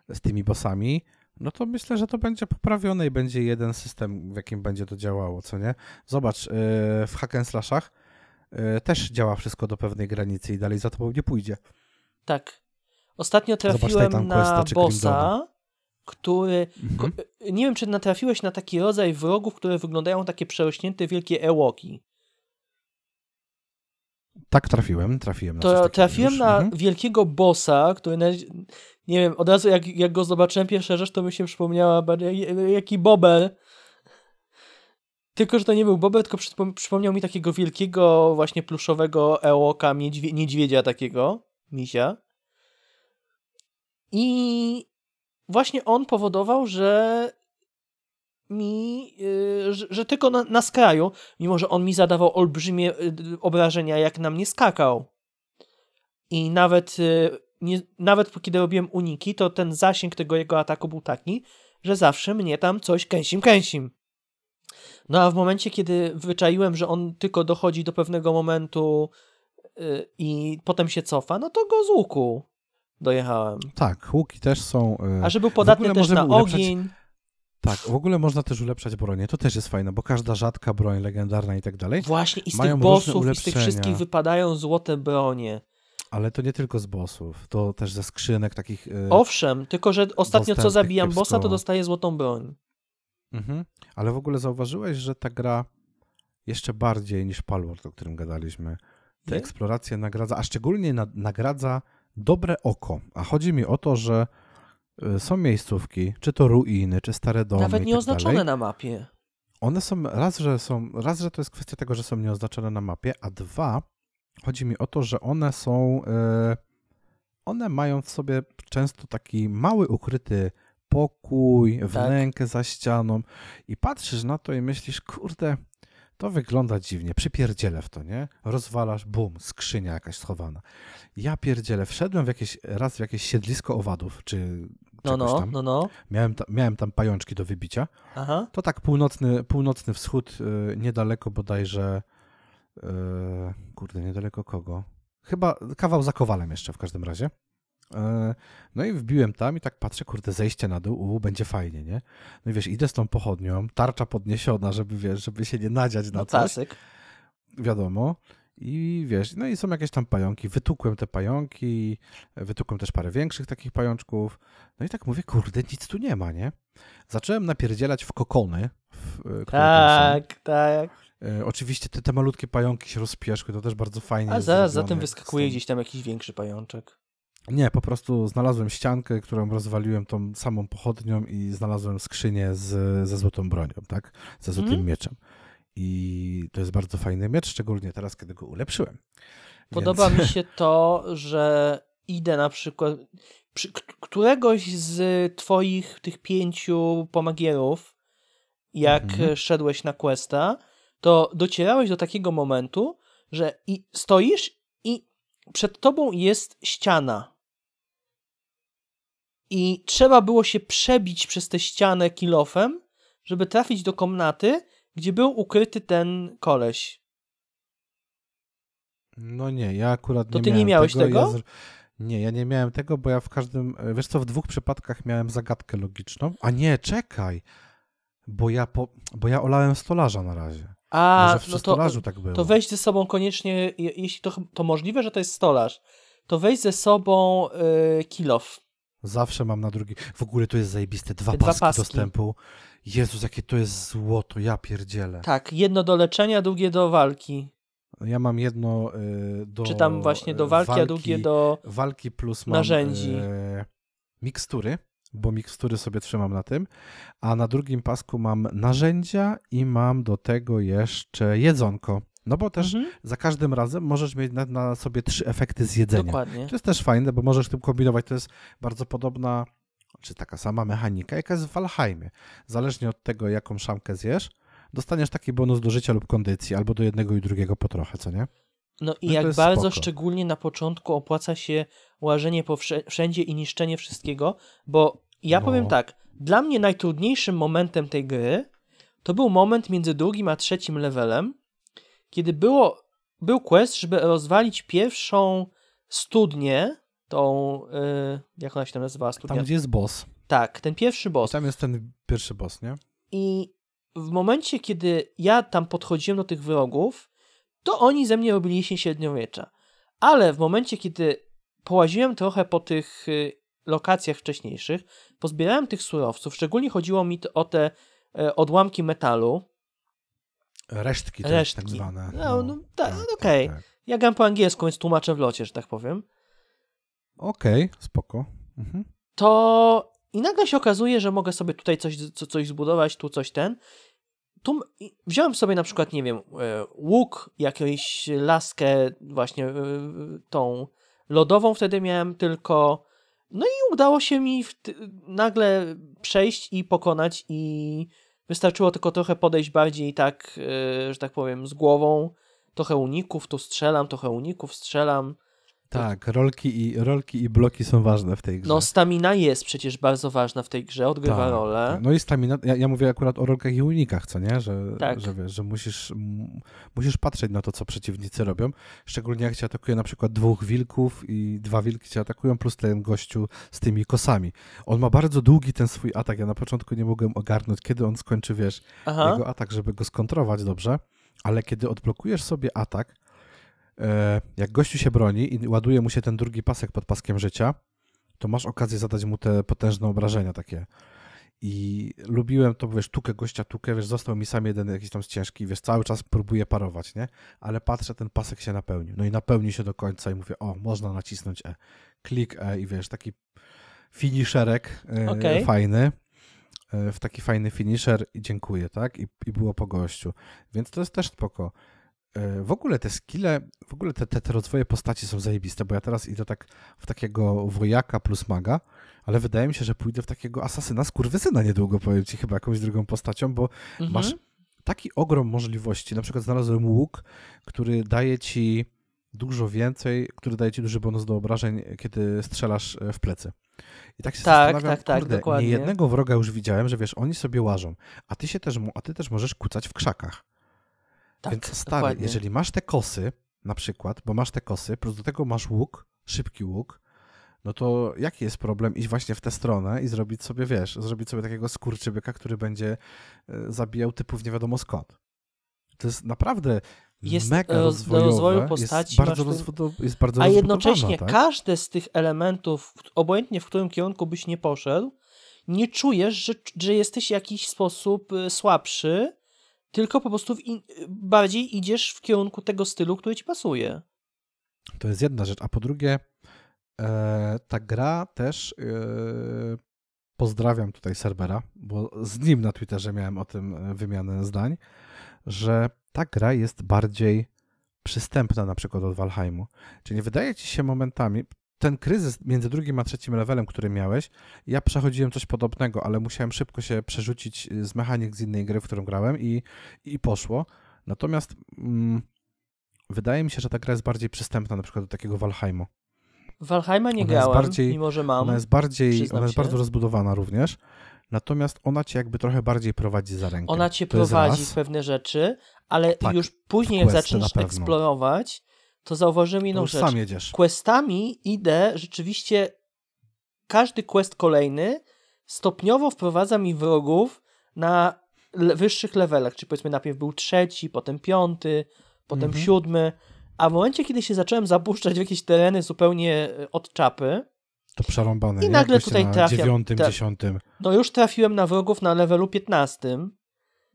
z tymi bossami, no to myślę, że to będzie poprawione i będzie jeden system, w jakim będzie to działało, co nie? Zobacz, yy, w hack and slashach yy, też działa wszystko do pewnej granicy i dalej za tobą nie pójdzie. Tak. Ostatnio Zobacz trafiłem Titan na bossa, który... Mhm. Nie wiem, czy natrafiłeś na taki rodzaj wrogów, które wyglądają takie przerośnięte wielkie ełoki. Tak trafiłem, trafiłem na To trafiłem już. na Mhm. wielkiego bossa, który nie wiem, od razu jak, jak go zobaczyłem pierwsza rzecz, to mi się przypomniała jaki bobel. Tylko, że to nie był bobel, tylko przypom- przypomniał mi takiego wielkiego właśnie pluszowego ełoka, niedźwie- niedźwiedzia takiego, misia. I właśnie on powodował, że mi, yy, że, że tylko na, na skraju, mimo że on mi zadawał olbrzymie yy, obrażenia, jak na mnie skakał. I nawet, yy, nie, nawet kiedy robiłem uniki, to ten zasięg tego jego ataku był taki, że zawsze mnie tam coś kęsim, kęsim. No a w momencie, kiedy wyczaiłem, że on tylko dochodzi do pewnego momentu yy, i potem się cofa, no to go z łuku dojechałem. Tak, łuki też są... yy, A że był podatny też na ogień. Tak, w ogóle można też ulepszać bronię, to też jest fajne, bo każda rzadka broń, legendarna i tak dalej, Właśnie, i z Mają tych bossów, i z tych wszystkich wypadają złote bronie. ale to nie tylko z bossów, to też ze skrzynek takich... yy, Owszem, tylko że ostatnio co zabijam kiepsko. bossa, to dostaję złotą broń. Mhm. Ale w ogóle zauważyłeś, że ta gra jeszcze bardziej niż Palworld, o którym gadaliśmy, Te Nie? eksploracje nagradza, a szczególnie na, nagradza dobre oko. A chodzi mi o to, że y, są miejscówki, czy to ruiny, czy stare domy Nawet i nie tak na mapie. One są, raz że są, raz, że to jest kwestia tego, że są nieoznaczone na mapie, a dwa, chodzi mi o to, że one są, e, one mają w sobie często taki mały, ukryty pokój, wnękę za ścianą i patrzysz na to i myślisz, kurde, to wygląda dziwnie, przypierdzielę w to, nie? Rozwalasz, bum, skrzynia jakaś schowana. Ja pierdzielę, wszedłem w jakieś, raz w jakieś siedlisko owadów, czy No, no, tam. no, no. Miałem, ta, miałem tam pajączki do wybicia. Aha. To tak północny, północny wschód, y, niedaleko bodajże, y, kurde, niedaleko kogo? Chyba kawał za Kowalem jeszcze w każdym razie. Y, No i wbiłem tam i tak patrzę, kurde, zejście na dół, u, będzie fajnie, nie? No i wiesz, idę z tą pochodnią, tarcza podniesiona, żeby, wiesz, żeby się nie nadziać na No coś, klasyk. wiadomo. I wiesz, no i są jakieś tam pająki. Wytukłem te pająki, wytukłem też parę większych takich pajączków. No i tak mówię, kurde, nic tu nie ma, nie? Zacząłem napierdzielać w kokony, w, e, Tak, tak. E, oczywiście te, te malutkie pająki się rozpieszły, to też bardzo fajnie A jest zaraz za tym wyskakuje gdzieś tam jakiś większy pajączek. Nie, po prostu znalazłem ściankę, którą rozwaliłem tą samą pochodnią i znalazłem skrzynię z, ze złotą bronią, tak? Ze złotym Mhm. mieczem. I to jest bardzo fajny miecz, szczególnie teraz, kiedy go ulepszyłem. Podoba Więc- mi się to, że idę na przykład. Przy, któregoś z twoich tych pięciu pomagierów, jak Mhm. szedłeś na questa, to docierałeś do takiego momentu, że i stoisz i przed tobą jest ściana. I trzeba było się przebić przez tę ścianę kilofem, żeby trafić do komnaty, gdzie był ukryty ten koleś. No nie, ja akurat To nie ty nie miałeś tego. tego? Ja z... Nie, ja nie miałem tego, bo ja w każdym, wiesz co, w dwóch przypadkach miałem zagadkę logiczną. A nie, czekaj, bo ja, po... bo ja olałem stolarza na razie. A, Może przy no to, stolarzu tak było. to weź ze sobą koniecznie, je- jeśli to, to możliwe, że to jest stolarz, to weź ze sobą y, kilof. Zawsze mam na drugi. W ogóle to jest zajebiste. Dwa, dwa paski, paski. dostępu. Jezus, jakie to jest złoto, ja pierdzielę. Tak, jedno do leczenia, drugie do walki. Ja mam jedno y, do. Czy tam właśnie do y, walki, a drugie do... Walki plus mam narzędzi. e, mikstury, bo mikstury sobie trzymam na tym, a na drugim pasku mam narzędzia i mam do tego jeszcze jedzonko. No bo też Mhm, za każdym razem możesz mieć na, na sobie trzy efekty z jedzenia. dokładnie. To jest też fajne, bo możesz tym kombinować. To jest bardzo podobna, czy taka sama mechanika, jaka jest w Valheimie. Zależnie od tego, jaką szamkę zjesz, dostaniesz taki bonus do życia lub kondycji, albo do jednego i drugiego po trochę, co nie? No i No jak bardzo spoko. szczególnie na początku opłaca się łażenie po wszędzie i niszczenie wszystkiego, bo ja No. powiem tak, dla mnie najtrudniejszym momentem tej gry to był moment między drugim a trzecim levelem, kiedy było, był quest, żeby rozwalić pierwszą studnię, tą, yy, jak ona się tam nazywała studnia? Tam, gdzie jest boss. Tak, ten pierwszy I boss. tam jest ten pierwszy boss, nie? I w momencie, kiedy ja tam podchodziłem do tych wrogów, to oni ze mnie robili się średniowiecza. Ale w momencie, kiedy połaziłem trochę po tych y, lokacjach wcześniejszych, pozbierałem tych surowców, szczególnie chodziło mi o te e, odłamki metalu. Resztki, to Resztki. tak zwane. No, no, tak, okej. Ja gram po angielsku, więc tłumaczę w locie, że tak powiem. Okej, spoko. Mhm. to i nagle się okazuje, że mogę sobie tutaj coś, co, coś zbudować, tu coś ten. Tu wziąłem sobie na przykład, nie wiem, e, łuk, jakąś laskę właśnie e, tą lodową wtedy miałem tylko. No i udało się mi nagle przejść i pokonać i wystarczyło tylko trochę podejść bardziej tak, e, że tak powiem, z głową. Trochę uników, tu strzelam, trochę uników, strzelam. Tak, rolki i, rolki i bloki są ważne w tej grze. No, stamina jest przecież bardzo ważna w tej grze, odgrywa Tak, rolę. tak. No i stamina, ja, ja mówię akurat o rolkach i unikach, co nie? Że, Tak. że wiesz, że musisz, m, musisz patrzeć na to, co przeciwnicy robią. Szczególnie jak cię atakuje na przykład dwóch wilków i dwa wilki cię atakują, plus ten gościu z tymi kosami. On ma bardzo długi ten swój atak. Ja na początku nie mogłem ogarnąć, kiedy on skończy, wiesz, Aha. jego atak, żeby go skontrować dobrze, ale kiedy odblokujesz sobie atak, jak gościu się broni i ładuje mu się ten drugi pasek pod paskiem życia, to masz okazję zadać mu te potężne obrażenia takie. I lubiłem to, bo wiesz, tukę gościa, tukę, wiesz, został mi sam jeden jakiś tam ciężki, wiesz, cały czas próbuję parować, nie? Ale patrzę, ten pasek się napełnił. No i napełni się do końca i mówię, o, można nacisnąć E. Klik E i wiesz, taki finisherek e, Okej. fajny, e, w taki fajny finisher i dziękuję, tak? I, I było po gościu. Więc to jest też spoko. E, W ogóle te skille, w ogóle te, te, te rozwoje postaci są zajebiste, bo ja teraz idę tak w takiego wojaka plus maga, ale wydaje mi się, że pójdę w takiego asasyna skurwysyna niedługo, powiem ci, chyba jakąś drugą postacią, bo Mhm. masz taki ogrom możliwości. Na przykład znalazłem łuk, który daje ci dużo więcej, który daje ci duży bonus do obrażeń, kiedy strzelasz e, w plecy. I tak się Tak, zastanawiam, tak, tak, kurde, dokładnie. nie jednego wroga już widziałem, że wiesz, oni sobie łażą, a ty się też, a ty też możesz kucać w krzakach. Tak, Więc stary, dokładnie. jeżeli masz te kosy, na przykład, bo masz te kosy, plus do tego masz łuk, szybki łuk, no to jaki jest problem iść właśnie w tę stronę i zrobić sobie, wiesz, zrobić sobie takiego skurczybyka, który będzie e, zabijał typów nie wiadomo skąd. To jest naprawdę Jest, mega e, do rozwojowe, rozwoju postaci jest bardzo, rozwodo- jest bardzo A jednocześnie tak? każde z tych elementów, obojętnie w którym kierunku byś nie poszedł, nie czujesz, że, że jesteś w jakiś sposób y, słabszy, tylko po prostu bardziej idziesz w kierunku tego stylu, który ci pasuje. To jest jedna rzecz. A po drugie, e, ta gra też. E, pozdrawiam tutaj Cerbera, bo z nim na Twitterze miałem o tym e, wymianę zdań, że ta gra jest bardziej przystępna na przykład od Valheimu. Czy nie wydaje ci się momentami, ten kryzys między drugim a trzecim levelem, który miałeś, ja przechodziłem coś podobnego, ale musiałem szybko się przerzucić z mechanik z innej gry, w którą grałem i, i poszło. Natomiast mm, wydaje mi się, że ta gra jest bardziej przystępna na przykład do takiego Valheimu. Valheima nie Ona grałem, bardziej- mimo że mam. Ona jest bardziej, ona jest się. bardzo rozbudowana również, natomiast ona cię jakby trochę bardziej prowadzi za rękę. Ona cię To prowadzi w pewne rzeczy, ale Tak, już później, jak zaczniesz eksplorować, to zauważyłem To inną już rzecz. sam jedziesz. Questami idę rzeczywiście. Każdy quest kolejny stopniowo wprowadza mi wrogów na le- wyższych levelach. Czyli powiedzmy, najpierw był trzeci, potem piąty, potem Mhm. siódmy. A w momencie, kiedy się zacząłem zapuszczać w jakieś tereny zupełnie e, od czapy, To przerąbane. I nagle tutaj na trafiam- dziewiątym, dziesiątym. no już trafiłem na wrogów na levelu 15.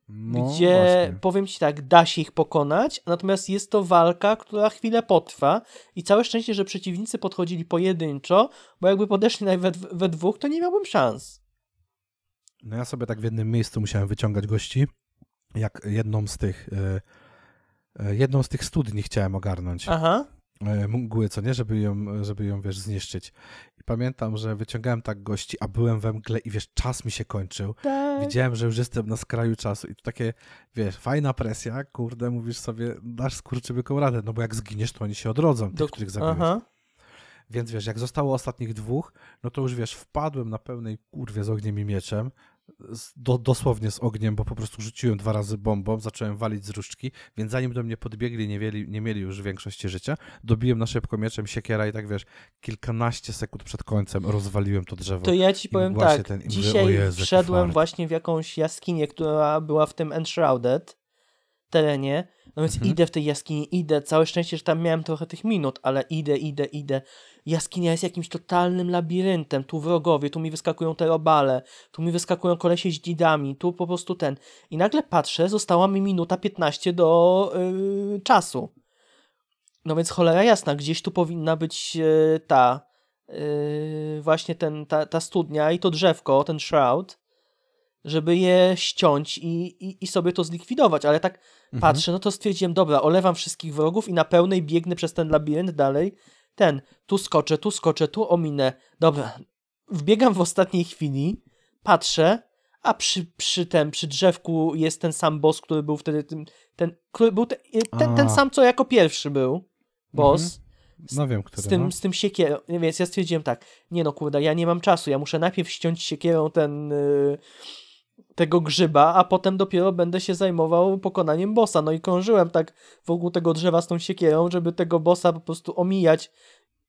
No, gdzie właśnie. powiem ci tak, da się ich pokonać, natomiast jest to walka, która chwilę potrwa i całe szczęście, że przeciwnicy podchodzili pojedynczo, bo jakby podeszli nawet we, we dwóch, to nie miałbym szans. No ja sobie tak w jednym miejscu musiałem wyciągać gości, jak jedną z tych e, jedną z tych studni chciałem ogarnąć. Aha. E, mgły, co nie, żeby ją, żeby ją, wiesz, zniszczyć. I pamiętam, że wyciągałem tak gości, a byłem we mgle i wiesz, czas mi się kończył. Tak. Widziałem, że już jestem na skraju czasu i to takie, wiesz, fajna presja, kurde, mówisz sobie, dasz skurczybyką radę, no bo jak zginiesz, to oni się odrodzą, tych, Do- których zabiłeś. Aha. Więc wiesz, jak zostało ostatnich dwóch, no to już wiesz, wpadłem na pełnej kurwie z ogniem i mieczem, do, dosłownie z ogniem, bo po prostu rzuciłem dwa razy bombą, zacząłem walić z różdżki, więc zanim do mnie podbiegli, nie mieli, nie mieli już większości życia, dobiłem na szybko mieczem siekiera i tak wiesz, kilkanaście sekund przed końcem rozwaliłem to drzewo. To ja ci powiem tak, ten- mówię, dzisiaj o Jezu, wszedłem właśnie w jakąś jaskinię, która była w tym Enshrouded terenie, no więc Mhm. idę w tej jaskini, idę, całe szczęście, że tam miałem trochę tych minut, ale idę, idę, idę. Jaskinia jest jakimś totalnym labiryntem, tu wrogowie, tu mi wyskakują te robale, tu mi wyskakują kolesie z dzidami, tu po prostu ten. I nagle patrzę, została mi minuta 15 do yy, czasu. No więc cholera jasna, gdzieś tu powinna być yy, ta yy, właśnie ten, ta, ta studnia i to drzewko, ten shroud, żeby je ściąć i, i, i sobie to zlikwidować, ale tak Mhm. patrzę, no to stwierdziłem, dobra, olewam wszystkich wrogów i na pełnej biegnę przez ten labirynt dalej, ten, tu skoczę, tu skoczę, tu ominę, dobra, wbiegam w ostatniej chwili, patrzę, a przy, przy tym, przy drzewku jest ten sam boss, który był wtedy tym, ten, który był te, ten, ten sam, co jako pierwszy był, boss, No wiem, który, z tym, no. z tym siekierą. Więc ja stwierdziłem tak, nie no kurde, ja nie mam czasu, ja muszę najpierw ściąć siekierą ten y, tego grzyba, a potem dopiero będę się zajmował pokonaniem bossa. No i krążyłem tak wokół tego drzewa z tą siekierą, żeby tego bossa po prostu omijać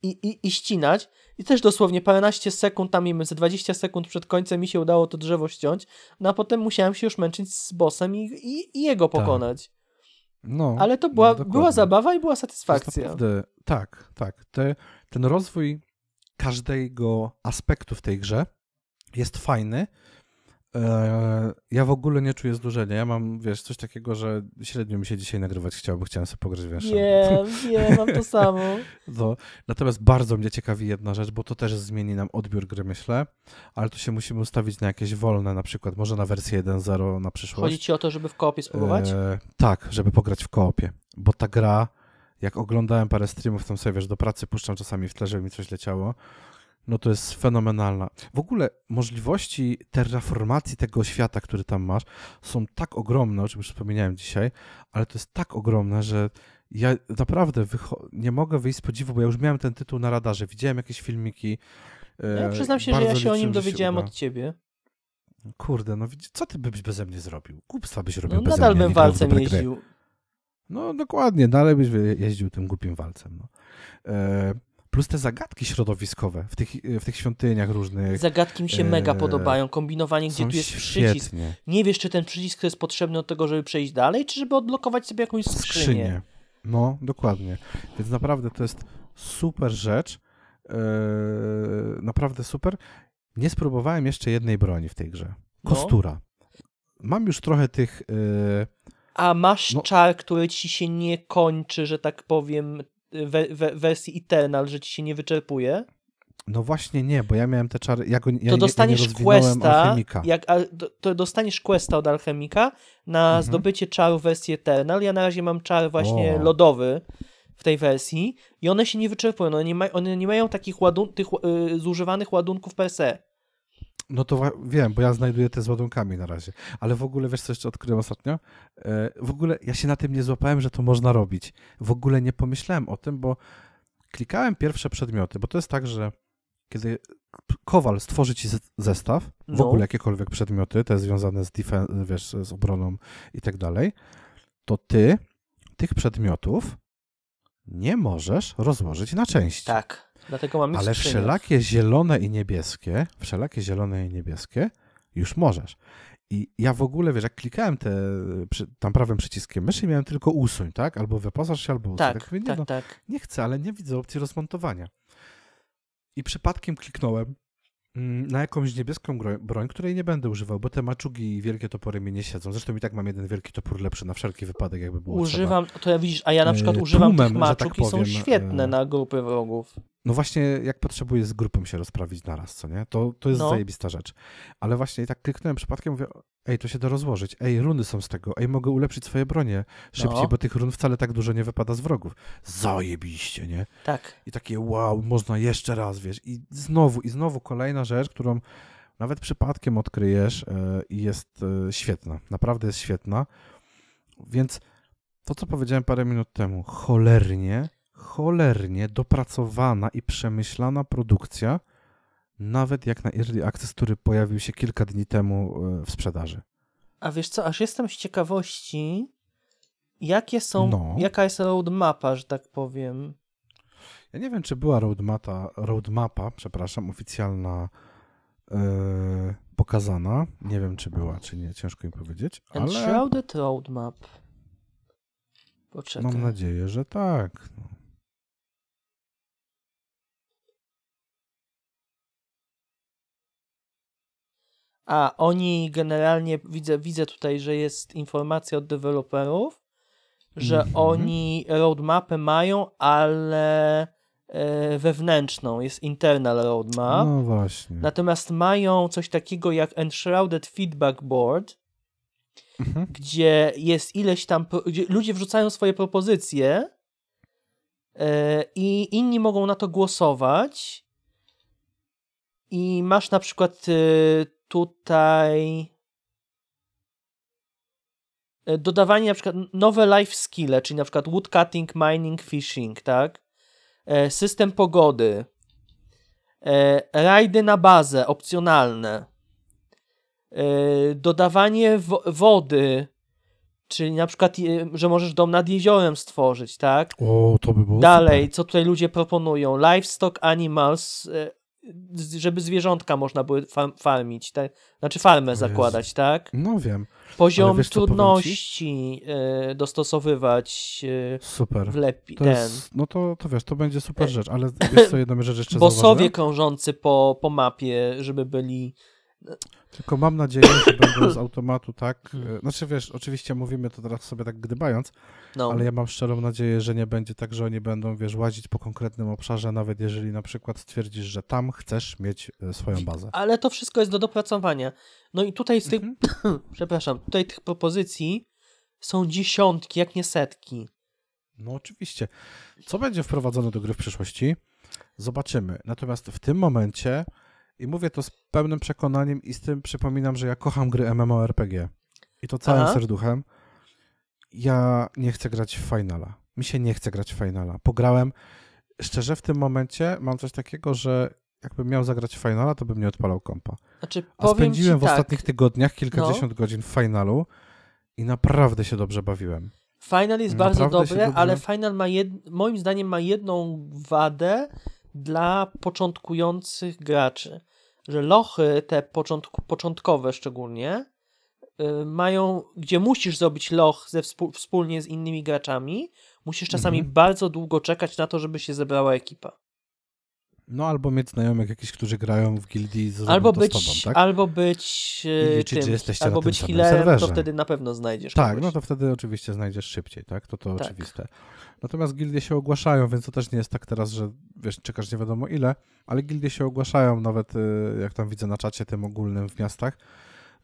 i, i, i ścinać. I też dosłownie paręnaście sekund, tam mimo ze 20 sekund przed końcem mi się udało to drzewo ściąć, no a potem musiałem się już męczyć z bossem i, i, i jego Tak. pokonać. No, Ale to była, no, była zabawa i była satysfakcja. Naprawdę, tak, tak. Te, ten rozwój każdego aspektu w tej grze jest fajny. E, ja w ogóle nie czuję zdłużenia. Ja mam, wiesz, coś takiego, że średnio mi się dzisiaj nagrywać chciało, bo chciałem sobie pograć w. Wiem, wiem, mam to samo. *laughs* No, natomiast bardzo mnie ciekawi jedna rzecz, bo to też zmieni nam odbiór gry, myślę, ale tu się musimy ustawić na jakieś wolne, na przykład może na wersję 1.0 na przyszłość. Chodzi ci o to, żeby w koopie spróbować? E, tak, żeby pograć w koopie, bo ta gra, jak oglądałem parę streamów, tam sobie, wiesz, do pracy puszczam czasami w tle, żeby mi coś leciało, no to jest fenomenalna. W ogóle możliwości terraformacji tego świata, który tam masz, są tak ogromne, o czym już wspomniałem dzisiaj, ale to jest tak ogromne, że ja naprawdę nie mogę wyjść z podziwu, bo ja już miałem ten tytuł na radarze, widziałem jakieś filmiki. e, Ja przyznam się, że ja się o nim dowiedziałem od ciebie. Kurde, no co ty byś beze mnie zrobił? Głupstwa byś robił No, beze nadal mnie, bym nie grał w walcem dobre gry. jeździł. No dokładnie, dalej byś wy- jeździł tym głupim walcem. No. E, plus te zagadki środowiskowe w tych, w tych świątyniach różnych. Zagadki mi się mega Eee, podobają. Kombinowanie, gdzie tu jest przycisk. świetnie. Nie wiesz, czy ten przycisk jest potrzebny do tego, żeby przejść dalej, czy żeby odblokować sobie jakąś skrzynię. Skrzynie. No, dokładnie. Więc naprawdę to jest super rzecz. E, naprawdę super. Nie spróbowałem jeszcze jednej broni w tej grze. No. Kostura. Mam już trochę tych. E, A masz No. czar, który ci się nie kończy, że tak powiem, we, we, wersji Eternal, że ci się nie wyczerpuje, no właśnie nie, bo ja miałem te czary. Ja go, ja, to nie- ja nie dostaniesz questa, alchemika. jak, to dostaniesz questa od alchemika na Mhm. zdobycie czaru wersji Eternal. Ja na razie mam czar właśnie O. lodowy w tej wersji i one się nie wyczerpują. One nie, ma, one nie mają takich ładun- tych, y, zużywanych ładunków per se. No to wiem, bo ja znajduję te z ładunkami na razie. Ale w ogóle wiesz, co jeszcze odkryłem ostatnio? E, w ogóle ja się na tym nie złapałem, że to można robić. W ogóle nie pomyślałem o tym, bo klikałem pierwsze przedmioty, bo to jest tak, że kiedy kowal stworzy ci ze- zestaw, w No. ogóle jakiekolwiek przedmioty, te związane z, defen- wiesz, z obroną i tak dalej, to ty tych przedmiotów nie możesz rozłożyć na części. Tak. Dlatego mamy Ale skrzynię. wszelakie zielone i niebieskie, wszelakie zielone i niebieskie już możesz. I ja w ogóle, wiesz, jak klikałem te, tam prawym przyciskiem myszy, miałem tylko usuń, tak? Albo wyposaż się, albo usuń. Tak, mówię, nie, tak, no, tak. nie chcę, ale nie widzę opcji rozmontowania. I przypadkiem kliknąłem na jakąś niebieską broń, której nie będę używał, bo te maczugi i wielkie topory mi nie siedzą. Zresztą i tak mam jeden wielki topór lepszy na wszelki wypadek, jakby było trzeba. Używam, to ja widzisz, a ja na E, przykład używam tłumem, tych że maczuk tak i są powiem, świetne e, na grupy wrogów. No właśnie, jak potrzebuję z grupą się rozprawić naraz, co nie? To, to jest No. zajebista rzecz. Ale właśnie i tak kliknąłem przypadkiem, mówię, ej, to się da rozłożyć, ej, runy są z tego, ej, mogę ulepszyć swoje bronie szybciej, No. bo tych run wcale tak dużo nie wypada z wrogów. Zajebiście, nie? Tak. I takie wow, można jeszcze raz, wiesz, i znowu, i znowu kolejna rzecz, którą nawet przypadkiem odkryjesz e, i jest e, świetna, naprawdę jest świetna. Więc to, co powiedziałem parę minut temu, cholernie, cholernie dopracowana i przemyślana produkcja, nawet jak na Early Access, który pojawił się kilka dni temu e, w sprzedaży. A wiesz co, aż jestem z ciekawości, jakie są, No. jaka jest roadmapa, że tak powiem. Ja nie wiem, czy była roadmapa, roadmapa przepraszam, oficjalna e, pokazana. Nie wiem, czy była, czy nie, ciężko mi powiedzieć, ale Enshrouded Roadmap. Poczekaj. mam nadzieję, że tak. No. A oni generalnie, widzę, widzę tutaj, że jest informacja od deweloperów, że Mhm. oni roadmapę mają, ale e, wewnętrzną, jest internal roadmap. No właśnie. Natomiast mają coś takiego jak Enshrouded Feedback Board, Mhm. gdzie jest ileś tam, ludzie wrzucają swoje propozycje e, i inni mogą na to głosować. I masz na przykład e, tutaj e, dodawanie na przykład nowe life skille, czyli na przykład woodcutting, mining, fishing, tak? E, System pogody. E, Rajdy na bazę, opcjonalne. Dodawanie wo- wody, czyli na przykład, że możesz dom nad jeziorem stworzyć, tak? O, to by było Dalej, co tutaj ludzie proponują? Livestock animals, żeby zwierzątka można było far- farmić, tak? Znaczy farmę Jezu. zakładać, tak? No wiem, Poziom wiesz, trudności e, dostosowywać e, super. w lepi, To ten. jest, no to, to wiesz, to będzie super E, rzecz, ale *laughs* wiesz co, jedną rzecz jeszcze Bossowie zauważyłem? krążący po, po mapie, żeby byli. Tylko mam nadzieję, że będą *coughs* z automatu tak. Hmm. e, Znaczy wiesz, oczywiście mówimy to teraz sobie tak gdybając, No. ale ja mam szczerą nadzieję, że nie będzie tak, że oni będą, wiesz, łazić po konkretnym obszarze, nawet jeżeli na przykład stwierdzisz, że tam chcesz mieć e, swoją bazę. Ale to wszystko jest do dopracowania. No i tutaj z tych, Mhm. *coughs* przepraszam, tutaj tych propozycji są dziesiątki, jak nie setki. No oczywiście. Co będzie wprowadzone do gry w przyszłości? Zobaczymy. Natomiast w tym momencie, i mówię to z pełnym przekonaniem i z tym przypominam, że ja kocham gry MMORPG. I to całym Aha. serduchem. Ja nie chcę grać w Finala. Mi się nie chce grać w Finala. Pograłem, szczerze w tym momencie mam coś takiego, że jakbym miał zagrać w Finala, to bym nie odpalał kompa. Znaczy, A spędziłem w tak, ostatnich tygodniach kilkadziesiąt godzin w Finalu i naprawdę się dobrze bawiłem. Final jest bardzo Naprawdę się dobre, ale Final ma jed... moim zdaniem ma jedną wadę dla początkujących graczy. Że lochy, te początku, początkowe szczególnie, y, mają, gdzie musisz zrobić loch ze współ, wspólnie z innymi graczami, musisz czasami Mhm. bardzo długo czekać na to, żeby się zebrała ekipa. No albo mieć znajomych jakichś, którzy grają w gildii z Albo to być, tobą, tak? albo być y, I liczyć, tym, jesteście albo być healerem, to serwerze. wtedy na pewno znajdziesz Tak, kogoś. no to wtedy oczywiście znajdziesz szybciej, tak? To to Tak. oczywiste. Natomiast gildie się ogłaszają, więc to też nie jest tak teraz, że wiesz, czekasz nie wiadomo ile, ale gildie się ogłaszają, nawet y, jak tam widzę na czacie tym ogólnym w miastach,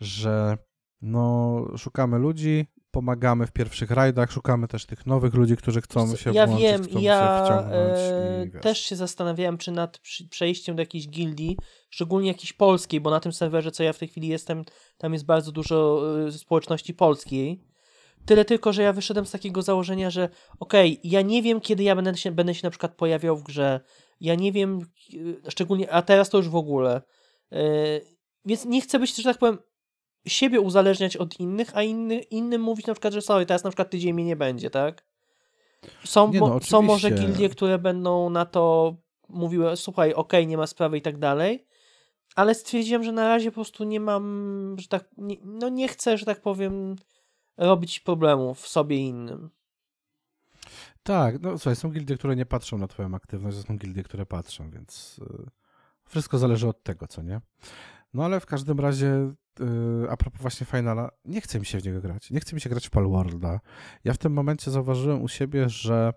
że no szukamy ludzi, pomagamy w pierwszych rajdach, szukamy też tych nowych ludzi, którzy chcą się ja włączyć, wiem, chcą ja się wciągnąć e, też się zastanawiałem, czy nad przejściem do jakiejś gildii, szczególnie jakiejś polskiej, bo na tym serwerze, co ja w tej chwili jestem, tam jest bardzo dużo e, społeczności polskiej. Tyle tylko, że ja wyszedłem z takiego założenia, że okej, ja nie wiem, kiedy ja będę się, będę się na przykład pojawiał w grze. Ja nie wiem, e, szczególnie, a teraz to już w ogóle. E, więc nie chcę być, że tak powiem, siebie uzależniać od innych, a inny, innym mówić na przykład, że sorry, teraz na przykład tydzień mnie nie będzie, tak? Są, Nie no, są może gildie, które będą na to mówiły, słuchaj, okej, nie ma sprawy i tak dalej, ale stwierdziłem, że na razie po prostu nie mam, że tak, nie, no nie chcę, że tak powiem, robić problemów sobie i innym. Tak, no słuchaj, są gildie, które nie patrzą na twoją aktywność, są gildie, które patrzą, więc y, wszystko zależy od tego, co nie? No ale w każdym razie, y, a propos właśnie Finala, nie chce mi się w niego grać. Nie chce mi się grać w Palworlda. Ja w tym momencie zauważyłem u siebie, że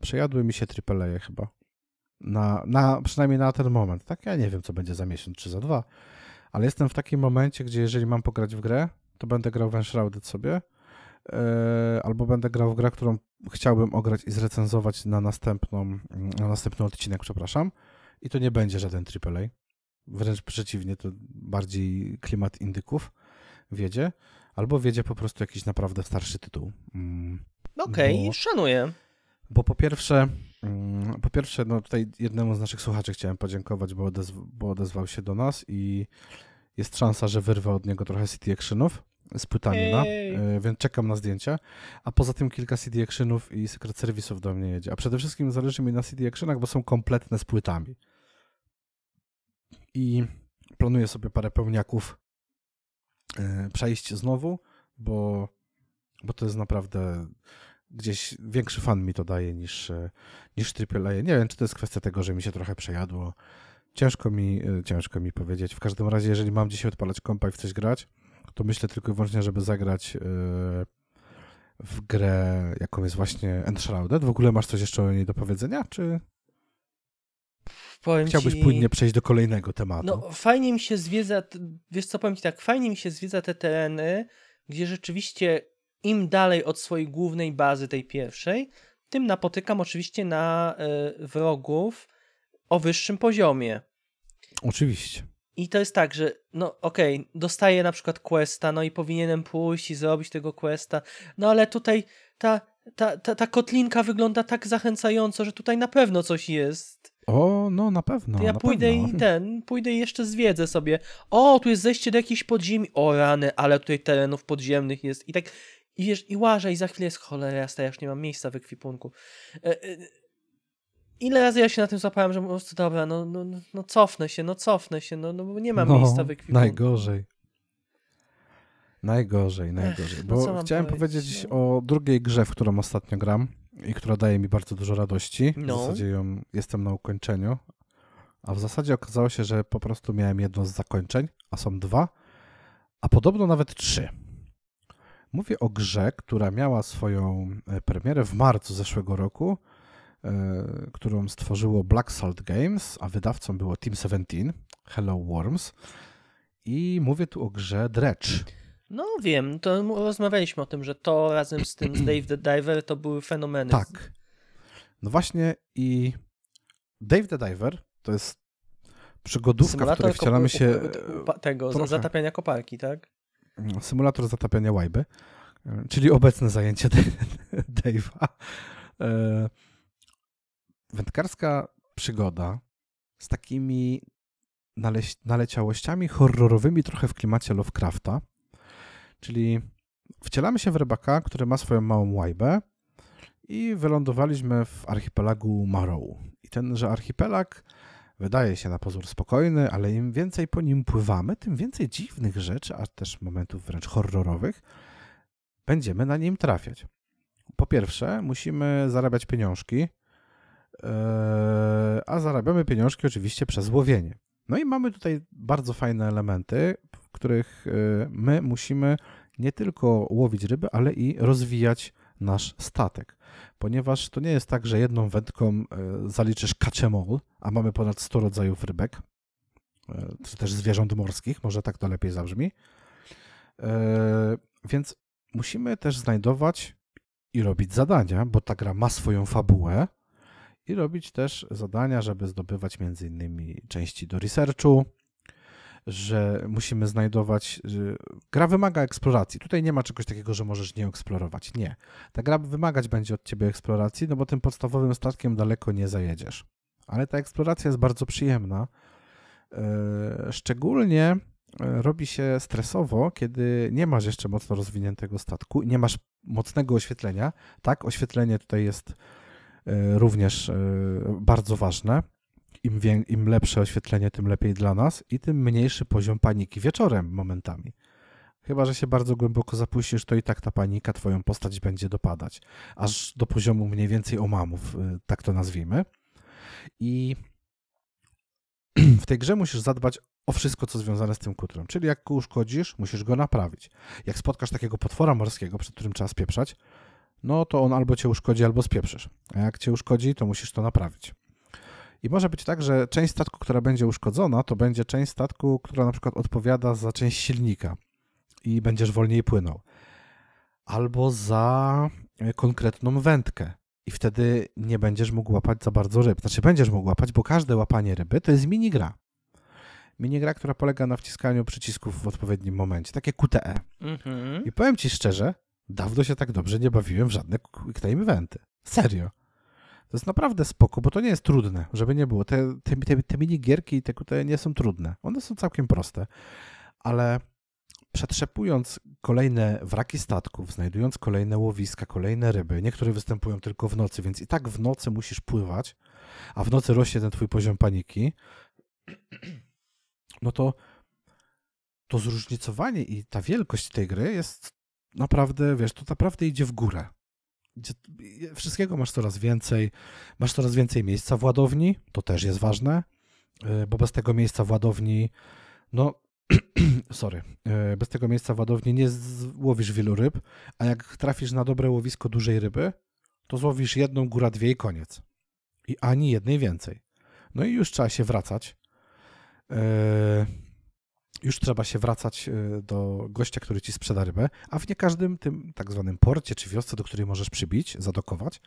przejadły mi się AAA chyba. Na, na, przynajmniej na ten moment, tak? Ja nie wiem, co będzie za miesiąc czy za dwa, ale jestem w takim momencie, gdzie jeżeli mam pograć w grę, to będę grał w Enshrouded sobie, e, albo będę grał w grę, którą chciałbym ograć i zrecenzować na następną, na następny odcinek, przepraszam. I to nie będzie żaden AAA. Wręcz przeciwnie, to bardziej klimat indyków wiedzie, albo wiedzie po prostu jakiś naprawdę starszy tytuł. Mm, Okej, Bo- szanuję. Bo po pierwsze, mm, po pierwsze, no tutaj jednemu z naszych słuchaczy chciałem podziękować, bo, odezw- bo odezwał się do nas i jest szansa, że wyrwę od niego trochę CD Actionów z płytami, no, e, więc czekam na zdjęcia. A poza tym kilka CD Actionów i Secret Service'ów do mnie jedzie. A przede wszystkim zależy mi na CD Actionach, bo są kompletne z płytami. I planuję sobie parę pełniaków e, przejść znowu, bo, bo to jest naprawdę gdzieś większy fan mi to daje niż, e, niż AAA. Nie wiem, czy to jest kwestia tego, że mi się trochę przejadło. Ciężko mi, ciężko mi powiedzieć. W każdym razie, jeżeli mam dzisiaj odpalać kompa i w coś grać, to myślę tylko i wyłącznie, żeby zagrać e, w grę, jaką jest właśnie Enshrouded. W ogóle masz coś jeszcze o niej do powiedzenia, czy Powiem chciałbyś ci... płynnie przejść do kolejnego tematu? No, fajnie mi się zwiedza, wiesz co, powiem ci tak, fajnie mi się zwiedza te tereny, gdzie rzeczywiście im dalej od swojej głównej bazy, tej pierwszej, tym napotykam oczywiście na y, wrogów o wyższym poziomie. Oczywiście. I to jest tak, że no okej, dostaję na przykład questa, no i powinienem pójść i zrobić tego questa, no ale tutaj ta, ta, ta, ta kotlinka wygląda tak zachęcająco, że tutaj na pewno coś jest. O, no na pewno. To ja na pójdę pewno. i ten, pójdę i jeszcze zwiedzę sobie. O, tu jest zejście do jakiejś podziemi. O rany, ale tutaj terenów podziemnych jest. I tak, i wiesz, i łażę i za chwilę jest cholera ja już nie mam miejsca w ekwipunku. E, e, ile razy ja się na tym złapałem, że po prostu dobra, no, no, no- no cofnę się, no cofnę się, no, no bo nie mam no, miejsca w ekwipunku. Najgorzej. Najgorzej, najgorzej. no co Bo chciałem powiedzieć, powiedzieć no. o drugiej grze, w którą ostatnio gram i która daje mi bardzo dużo radości. No. W zasadzie ją jestem na ukończeniu. A w zasadzie okazało się, że po prostu miałem jedno z zakończeń, a są dwa. a podobno nawet trzy. Mówię o grze, która miała swoją e, premierę w marcu zeszłego roku, którą stworzyło Black Salt Games, a wydawcą było Team 17, Hello Worms. I mówię tu o grze Dredge. No wiem, to rozmawialiśmy o tym, że to razem z tym z *clears throat* Dave the Diver to były fenomeny. Tak. No właśnie i Dave the Diver to jest przygodówka, w której wcielamy się tego, trochę. zatapiania koparki, tak? e, symulator zatapiania łajby, e, czyli obecne zajęcie *laughs* Dave'a. Wędkarska przygoda z takimi naleś- naleciałościami horrorowymi trochę w klimacie Lovecrafta, czyli wcielamy się w rybaka, który ma swoją małą łajbę i wylądowaliśmy w archipelagu Marrow. I tenże archipelag wydaje się na pozór spokojny, ale im więcej po nim pływamy, tym więcej dziwnych rzeczy, a też momentów wręcz horrorowych będziemy na nim trafiać. Po pierwsze, musimy zarabiać pieniążki, a zarabiamy pieniążki oczywiście przez łowienie. No i mamy tutaj bardzo fajne elementy, w których yy, my musimy nie tylko łowić ryby, ale i rozwijać nasz statek. Ponieważ to nie jest tak, że jedną wędką yy, zaliczysz kaczemol, a mamy ponad 100 rodzajów rybek, yy, czy też zwierząt morskich, może tak to lepiej zabrzmi. Więc musimy też znajdować i robić zadania, bo ta gra ma swoją fabułę i robić też zadania, żeby zdobywać między innymi części do researchu, że musimy znajdować. Gra wymaga eksploracji. Tutaj nie ma czegoś takiego, że możesz nie eksplorować. Nie. Ta gra wymagać będzie od ciebie eksploracji, no bo tym podstawowym statkiem daleko nie zajedziesz. Ale ta eksploracja jest bardzo przyjemna. Yy, Szczególnie e, robi się stresowo, kiedy nie masz jeszcze mocno rozwiniętego statku, nie masz mocnego oświetlenia. Tak, oświetlenie tutaj jest e, również e, bardzo ważne. Im, wię, Im lepsze oświetlenie, tym lepiej dla nas i tym mniejszy poziom paniki wieczorem momentami. Chyba, że się bardzo głęboko zapuścisz, to i tak ta panika twoją postać będzie dopadać. Aż do poziomu mniej więcej omamów, e, tak to nazwijmy. I *clears throat* w tej grze musisz zadbać o wszystko, co związane z tym kutrem. Czyli jak go uszkodzisz, musisz go naprawić. Jak spotkasz takiego potwora morskiego, przed którym trzeba spieprzać, no to on albo cię uszkodzi, albo spieprzysz. A jak cię uszkodzi, to musisz to naprawić. I może być tak, że część statku, która będzie uszkodzona, to będzie część statku, która na przykład odpowiada za część silnika i będziesz wolniej płynął. Albo za e, konkretną wędkę. I wtedy nie będziesz mógł łapać za bardzo ryb. Znaczy, będziesz mógł łapać, bo każde łapanie ryby to jest minigra. Minigra, która polega na wciskaniu przycisków w odpowiednim momencie, takie QTE. Mhm. I powiem ci szczerze, dawno się tak dobrze nie bawiłem w żadne quick time eventy. Serio. To jest naprawdę spoko, bo to nie jest trudne, żeby nie było. Te, te, te, te minigierki i te QTE nie są trudne. One są całkiem proste. Ale przetrzepując kolejne wraki statków, znajdując kolejne łowiska, kolejne ryby, niektóre występują tylko w nocy, więc i tak w nocy musisz pływać, a w nocy rośnie ten twój poziom paniki, no to to zróżnicowanie i ta wielkość tej gry jest naprawdę, wiesz, to naprawdę idzie w górę. Wszystkiego masz coraz więcej, masz coraz więcej miejsca w ładowni, to też jest ważne, yy, bo bez tego miejsca w ładowni, no, *clears throat* sorry, yy, bez tego miejsca w ładowni nie złowisz wielu ryb, a jak trafisz na dobre łowisko dużej ryby, to złowisz jedną, góra dwie i koniec. I ani jednej więcej. No i już trzeba się wracać. Yy, już trzeba się wracać y, do gościa, który ci sprzeda rybę, a w nie każdym tym tak zwanym porcie czy wiosce, do której możesz przybić, zadokować,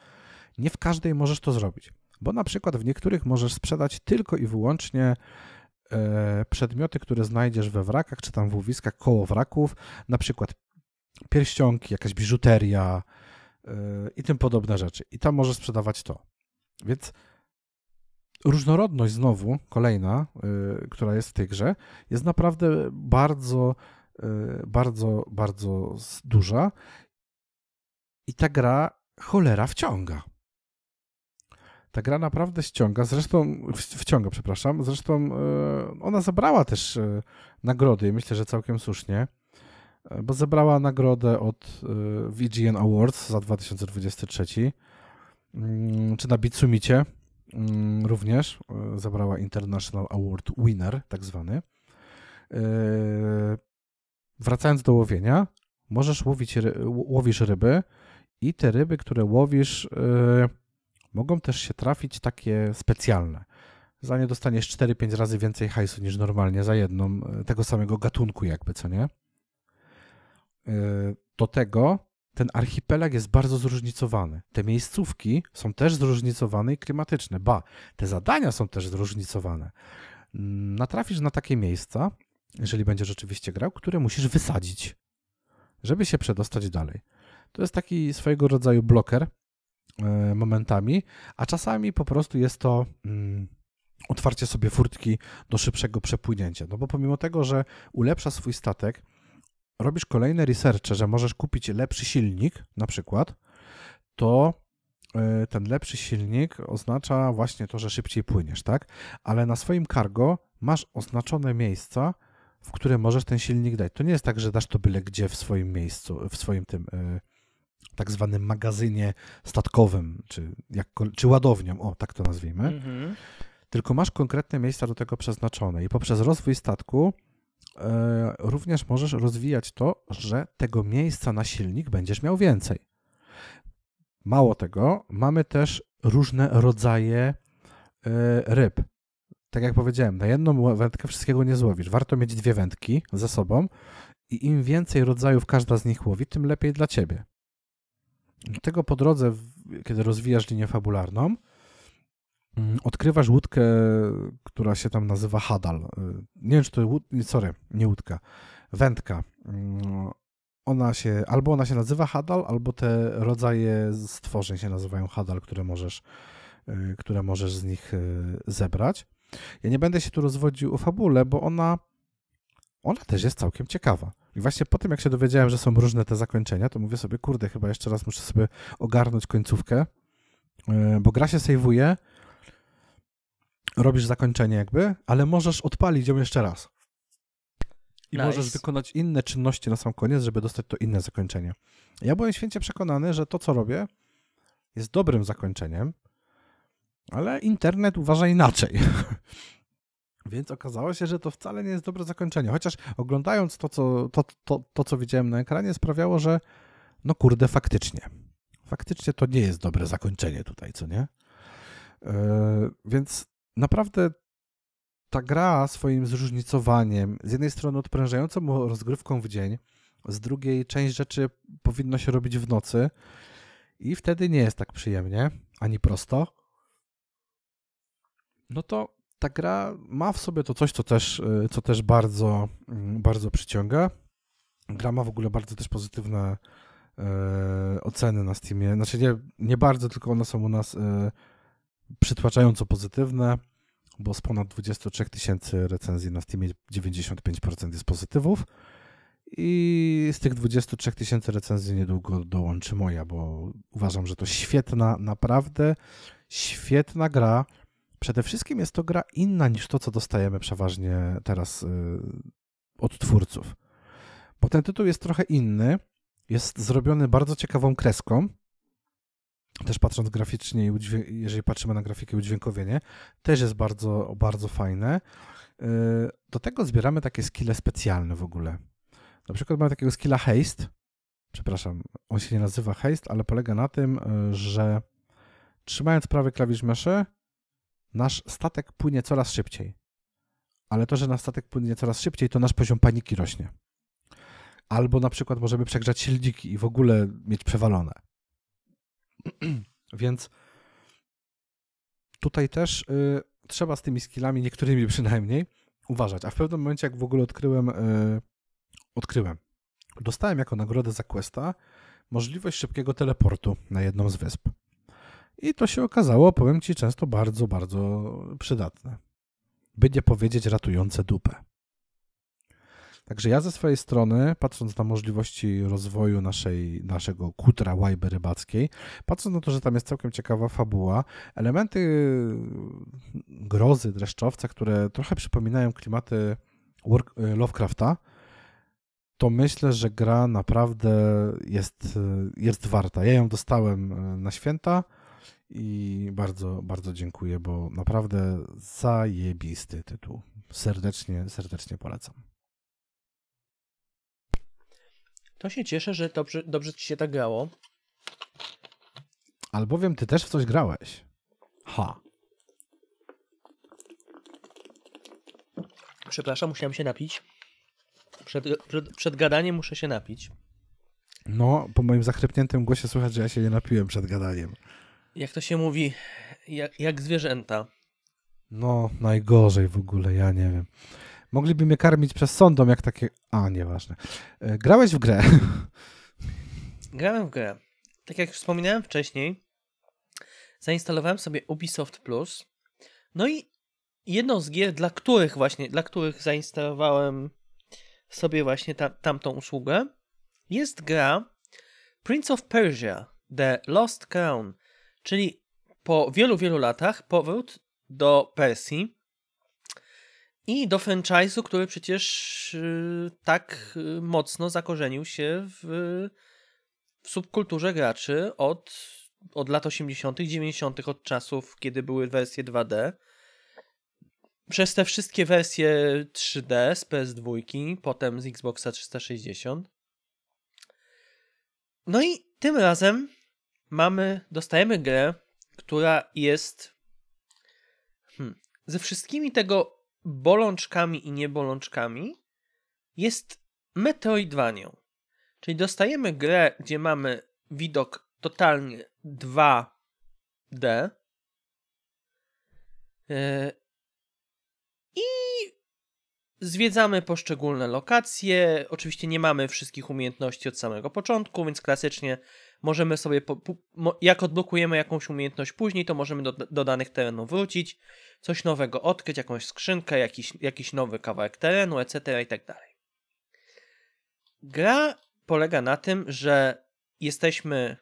nie w każdej możesz to zrobić. Bo na przykład w niektórych możesz sprzedać tylko i wyłącznie e, przedmioty, które znajdziesz we wrakach, czy tam w łowiskach koło wraków, na przykład pierścionki, jakaś biżuteria e, i tym podobne rzeczy. I tam możesz sprzedawać to. Więc różnorodność znowu, kolejna, y, która jest w tej grze, jest naprawdę bardzo, y, bardzo, bardzo duża. I ta gra cholera wciąga. Ta gra naprawdę ściąga, zresztą wciąga, przepraszam. Zresztą y, ona zebrała też y, nagrody, myślę, że całkiem słusznie, y, bo zebrała nagrodę od y, VGN Awards za 2023, mm, czy na Bitsumicie również y, zabrała International Award Winner, tak zwany. Y, wracając do łowienia, możesz łowić, łowisz ryby i te ryby, które łowisz, yy, mogą też się trafić takie specjalne. Za nie dostaniesz 4-5 razy więcej hajsu niż normalnie za jedną tego samego gatunku jakby, co nie? Do tego ten archipelag jest bardzo zróżnicowany. Te miejscówki są też zróżnicowane i klimatyczne. Ba, te zadania są też zróżnicowane. Natrafisz na takie miejsca, jeżeli będziesz rzeczywiście grał, które musisz wysadzić, żeby się przedostać dalej. To jest taki swojego rodzaju bloker e, momentami, a czasami po prostu jest to mm, otwarcie sobie furtki do szybszego przepłynięcia. No bo pomimo tego, że ulepsza swój statek, robisz kolejne researche, że możesz kupić lepszy silnik, na przykład, to e, ten lepszy silnik oznacza właśnie to, że szybciej płyniesz, tak? Ale na swoim cargo masz oznaczone miejsca, w które możesz ten silnik dać. To nie jest tak, że dasz to byle gdzie w swoim miejscu, w swoim tym e, tak zwanym magazynie statkowym, czy, jak, czy ładownią, o tak to nazwijmy Mhm. tylko masz konkretne miejsca do tego przeznaczone i poprzez rozwój statku również możesz rozwijać to, że tego miejsca na silnik będziesz miał więcej. Mało tego, mamy też różne rodzaje e, ryb. Tak jak powiedziałem, na jedną wędkę wszystkiego nie złowisz. Warto mieć dwie wędki ze sobą i im więcej rodzajów każda z nich łowi, tym lepiej dla ciebie. Tego po drodze, kiedy rozwijasz linię fabularną, odkrywasz łódkę, która się tam nazywa Hadal. Y, Nie wiem, czy to łód... sorry, nie łódka, wędka. Mm, Ona się, albo ona się nazywa Hadal, albo te rodzaje stworzeń się nazywają Hadal, które możesz, y, które możesz z nich y, zebrać. Ja nie będę się tu rozwodził o fabule, bo ona, ona też jest całkiem ciekawa. I właśnie po tym, jak się dowiedziałem, że są różne te zakończenia, to mówię sobie, kurde, chyba jeszcze raz muszę sobie ogarnąć końcówkę, bo gra się sejwuje, robisz zakończenie jakby, ale możesz odpalić ją jeszcze raz. I Nice. możesz wykonać inne czynności na sam koniec, żeby dostać to inne zakończenie. Ja byłem święcie przekonany, że to, co robię, jest dobrym zakończeniem, ale internet uważa inaczej. *laughs* Więc okazało się, że to wcale nie jest dobre zakończenie. Chociaż oglądając to, co, to, to, to, co widziałem na ekranie, sprawiało, że no kurde, faktycznie. Faktycznie to nie jest dobre zakończenie tutaj, co nie? Yy, więc naprawdę ta gra swoim zróżnicowaniem, z jednej strony odprężającą rozgrywką w dzień, z drugiej część rzeczy powinno się robić w nocy i wtedy nie jest tak przyjemnie, ani prosto. No to ta gra ma w sobie to coś, co też, y, co też bardzo, mm, bardzo przyciąga. Gra ma w ogóle bardzo też pozytywne e, oceny na Steamie. Znaczy nie, nie bardzo, tylko one są u nas e, przytłaczająco pozytywne, bo z ponad 23 tysięcy recenzji na Steamie 95% jest pozytywów. I z tych 23 tysięcy recenzji niedługo dołączy moja, bo uważam, że to świetna, naprawdę świetna gra. Przede wszystkim jest to gra inna niż to, co dostajemy przeważnie teraz y, od twórców. Bo ten tytuł jest trochę inny. Jest zrobiony bardzo ciekawą kreską. Też patrząc graficznie, i jeżeli patrzymy na grafikę i udźwiękowienie, też jest bardzo, bardzo fajne. Y, Do tego zbieramy takie skille specjalne w ogóle. Na przykład mamy takiego skilla haste. Przepraszam, on się nie nazywa haste, ale polega na tym, y, że trzymając prawy klawisz myszy, nasz statek płynie coraz szybciej. Ale to, że nasz statek płynie coraz szybciej, to nasz poziom paniki rośnie. Albo na przykład możemy przegrzać silniki i w ogóle mieć przewalone. *clears throat* Więc tutaj też y, trzeba z tymi skillami, niektórymi *laughs* przynajmniej, uważać. A w pewnym momencie, jak w ogóle odkryłem, y, odkryłem, dostałem jako nagrodę za questa możliwość szybkiego teleportu na jedną z wysp. I to się okazało, powiem Ci, często bardzo, bardzo przydatne. By nie powiedzieć ratujące dupę. Także ja ze swojej strony, patrząc na możliwości rozwoju naszej, naszego kutra łajby rybackiej, patrząc na to, że tam jest całkiem ciekawa fabuła, elementy grozy, dreszczowca, które trochę przypominają klimaty work, Lovecrafta, to myślę, że gra naprawdę jest, jest warta. Ja ją dostałem na święta i bardzo, bardzo dziękuję, bo naprawdę zajebisty tytuł. Serdecznie, serdecznie polecam. To się cieszę, że dobrze, dobrze ci się tak grało. Albowiem ty też w coś grałeś. Ha. Przepraszam, musiałem się napić. Przed, przed, przed gadaniem muszę się napić. No, po moim zachrypniętym głosie słychać, że ja się nie napiłem przed gadaniem. Jak to się mówi, jak, jak zwierzęta. No, najgorzej w ogóle, ja nie wiem. Mogliby mnie karmić przez sądom, jak takie... A, nieważne. E, Grałeś w grę. *laughs* Grałem w grę. Tak jak wspominałem wcześniej, zainstalowałem sobie Ubisoft Plus. No i jedną z gier, dla których właśnie, dla których zainstalowałem sobie właśnie ta, tamtą usługę, jest gra Prince of Persia The Lost Crown, czyli po wielu, wielu latach powrót do Persji i do franchise'u, który przecież yy, tak yy, mocno zakorzenił się w, w subkulturze graczy od, od lat 80., 90., od czasów, kiedy były wersje 2D. Przez te wszystkie wersje 3D z PS2, potem z Xboxa 360. No i tym razem mamy, dostajemy grę, która jest hmm, ze wszystkimi tego bolączkami i niebolączkami jest Metroidvanią. Czyli dostajemy grę, gdzie mamy widok totalnie 2D yy, i zwiedzamy poszczególne lokacje. Oczywiście nie mamy wszystkich umiejętności od samego początku, więc klasycznie możemy sobie, po, po, jak odblokujemy jakąś umiejętność później, to możemy do, do danych terenów wrócić, coś nowego odkryć, jakąś skrzynkę, jakiś, jakiś nowy kawałek terenu, etc. i tak. Gra polega na tym, że jesteśmy.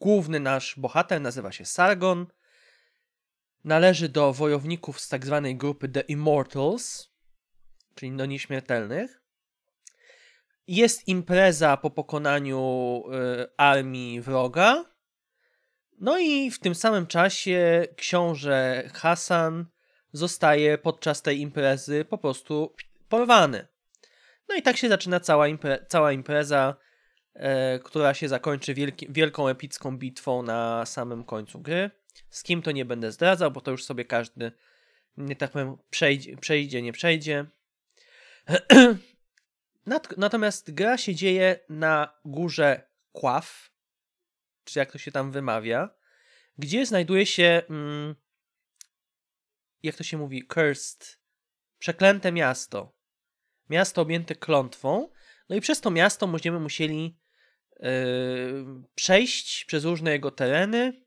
Główny nasz bohater nazywa się Sargon. Należy do wojowników z tak zwanej grupy The Immortals, czyli do nieśmiertelnych. Jest impreza po pokonaniu y, armii wroga. No i w tym samym czasie książę Hasan zostaje podczas tej imprezy po prostu porwany. No i tak się zaczyna cała, impre cała impreza, e, która się zakończy wielką epicką bitwą na samym końcu gry. Z kim to nie będę zdradzał, bo to już sobie każdy, nie tak powiem, przejdzie, przejdzie nie przejdzie. *clears throat* Natomiast gra się dzieje na górze Kław, czy jak to się tam wymawia, gdzie znajduje się, mm, jak to się mówi, cursed, przeklęte miasto. Miasto objęte klątwą. No i przez to miasto będziemy musieli yy, przejść przez różne jego tereny,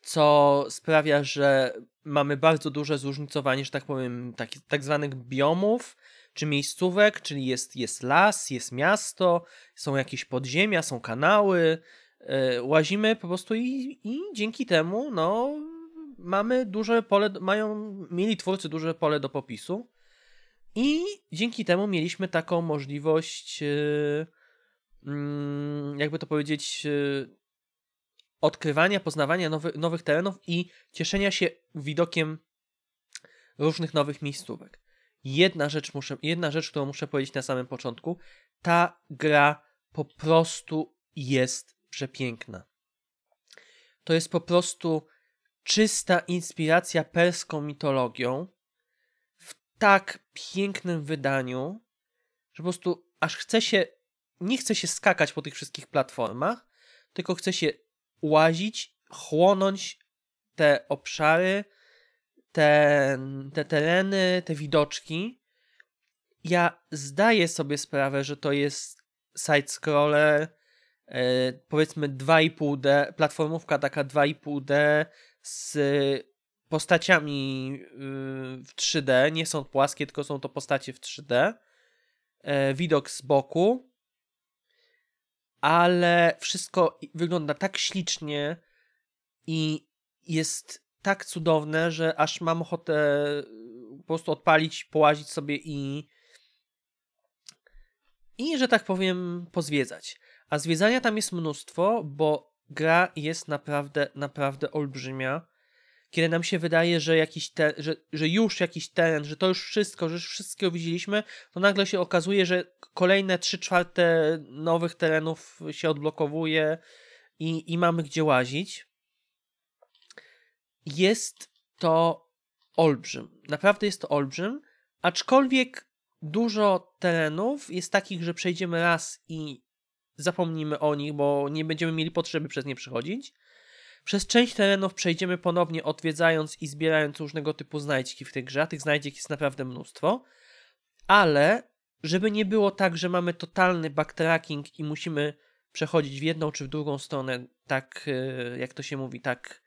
co sprawia, że mamy bardzo duże zróżnicowanie, że tak powiem, tak, tak zwanych biomów, czy miejscówek, czyli jest, jest las, jest miasto, są jakieś podziemia, są kanały, yy, łazimy po prostu i, i dzięki temu, no, mamy duże pole, mają, mieli twórcy duże pole do popisu i dzięki temu mieliśmy taką możliwość, yy, yy, jakby to powiedzieć, yy, odkrywania, poznawania nowy, nowych terenów i cieszenia się widokiem różnych nowych miejscówek. Jedna rzecz, muszę, jedna rzecz, którą muszę powiedzieć na samym początku, ta gra po prostu jest przepiękna. To jest po prostu czysta inspiracja perską mitologią w tak pięknym wydaniu, że po prostu aż chce się, nie chce się skakać po tych wszystkich platformach, tylko chce się łazić, chłonąć te obszary, te, te tereny, te widoczki. Ja zdaję sobie sprawę, że to jest side-scroller, yy, powiedzmy 2,5D, platformówka taka 2,5D z postaciami yy, w 3D. Nie są płaskie, tylko są to postacie w 3D. Yy, widok z boku ale wszystko wygląda tak ślicznie i jest tak cudowne, że aż mam ochotę po prostu odpalić, połazić sobie i i, że tak powiem, pozwiedzać. A zwiedzania tam jest mnóstwo, bo gra jest naprawdę, naprawdę olbrzymia. kiedy nam się wydaje, że, jakiś te, że, że już jakiś teren, że to już wszystko, że już wszystkiego widzieliśmy, to nagle się okazuje, że kolejne 3 czwarte nowych terenów się odblokowuje i, i mamy gdzie łazić. Jest to olbrzym. Naprawdę jest to olbrzym, aczkolwiek dużo terenów jest takich, że przejdziemy raz i zapomnimy o nich, bo nie będziemy mieli potrzeby przez nie przechodzić. Przez część terenów przejdziemy ponownie odwiedzając i zbierając różnego typu znajdźki w tej grze. Tych znajdziek jest naprawdę mnóstwo. Ale żeby nie było tak, że mamy totalny backtracking i musimy przechodzić w jedną czy w drugą stronę, tak e, jak to się mówi, tak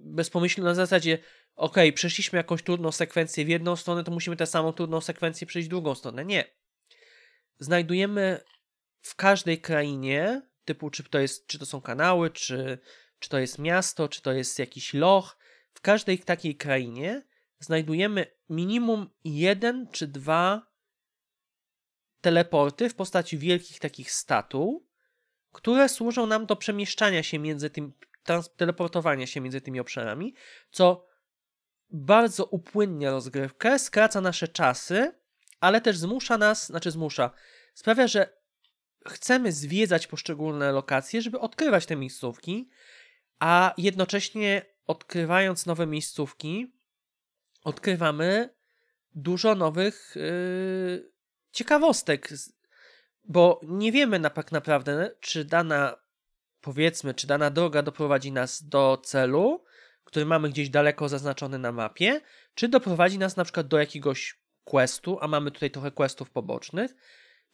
bezpomyślnie na zasadzie ok, przeszliśmy jakąś trudną sekwencję w jedną stronę, to musimy tę samą trudną sekwencję przejść w drugą stronę. Nie. Znajdujemy w każdej krainie, typu czy to, jest, czy to są kanały, czy, czy to jest miasto, czy to jest jakiś loch, w każdej takiej krainie znajdujemy minimum jeden czy dwa teleporty w postaci wielkich takich statuł, które służą nam do przemieszczania się między tym, teleportowania się między tymi obszarami, co bardzo upłynnia rozgrywkę, skraca nasze czasy, ale też zmusza nas, znaczy zmusza, sprawia, że chcemy zwiedzać poszczególne lokacje, żeby odkrywać te miejscówki, a jednocześnie odkrywając nowe miejscówki, odkrywamy dużo nowych yy, ciekawostek, bo nie wiemy na tak naprawdę, czy dana, powiedzmy, czy dana droga doprowadzi nas do celu, który mamy gdzieś daleko zaznaczony na mapie, czy doprowadzi nas na przykład do jakiegoś questu, a mamy tutaj trochę questów pobocznych,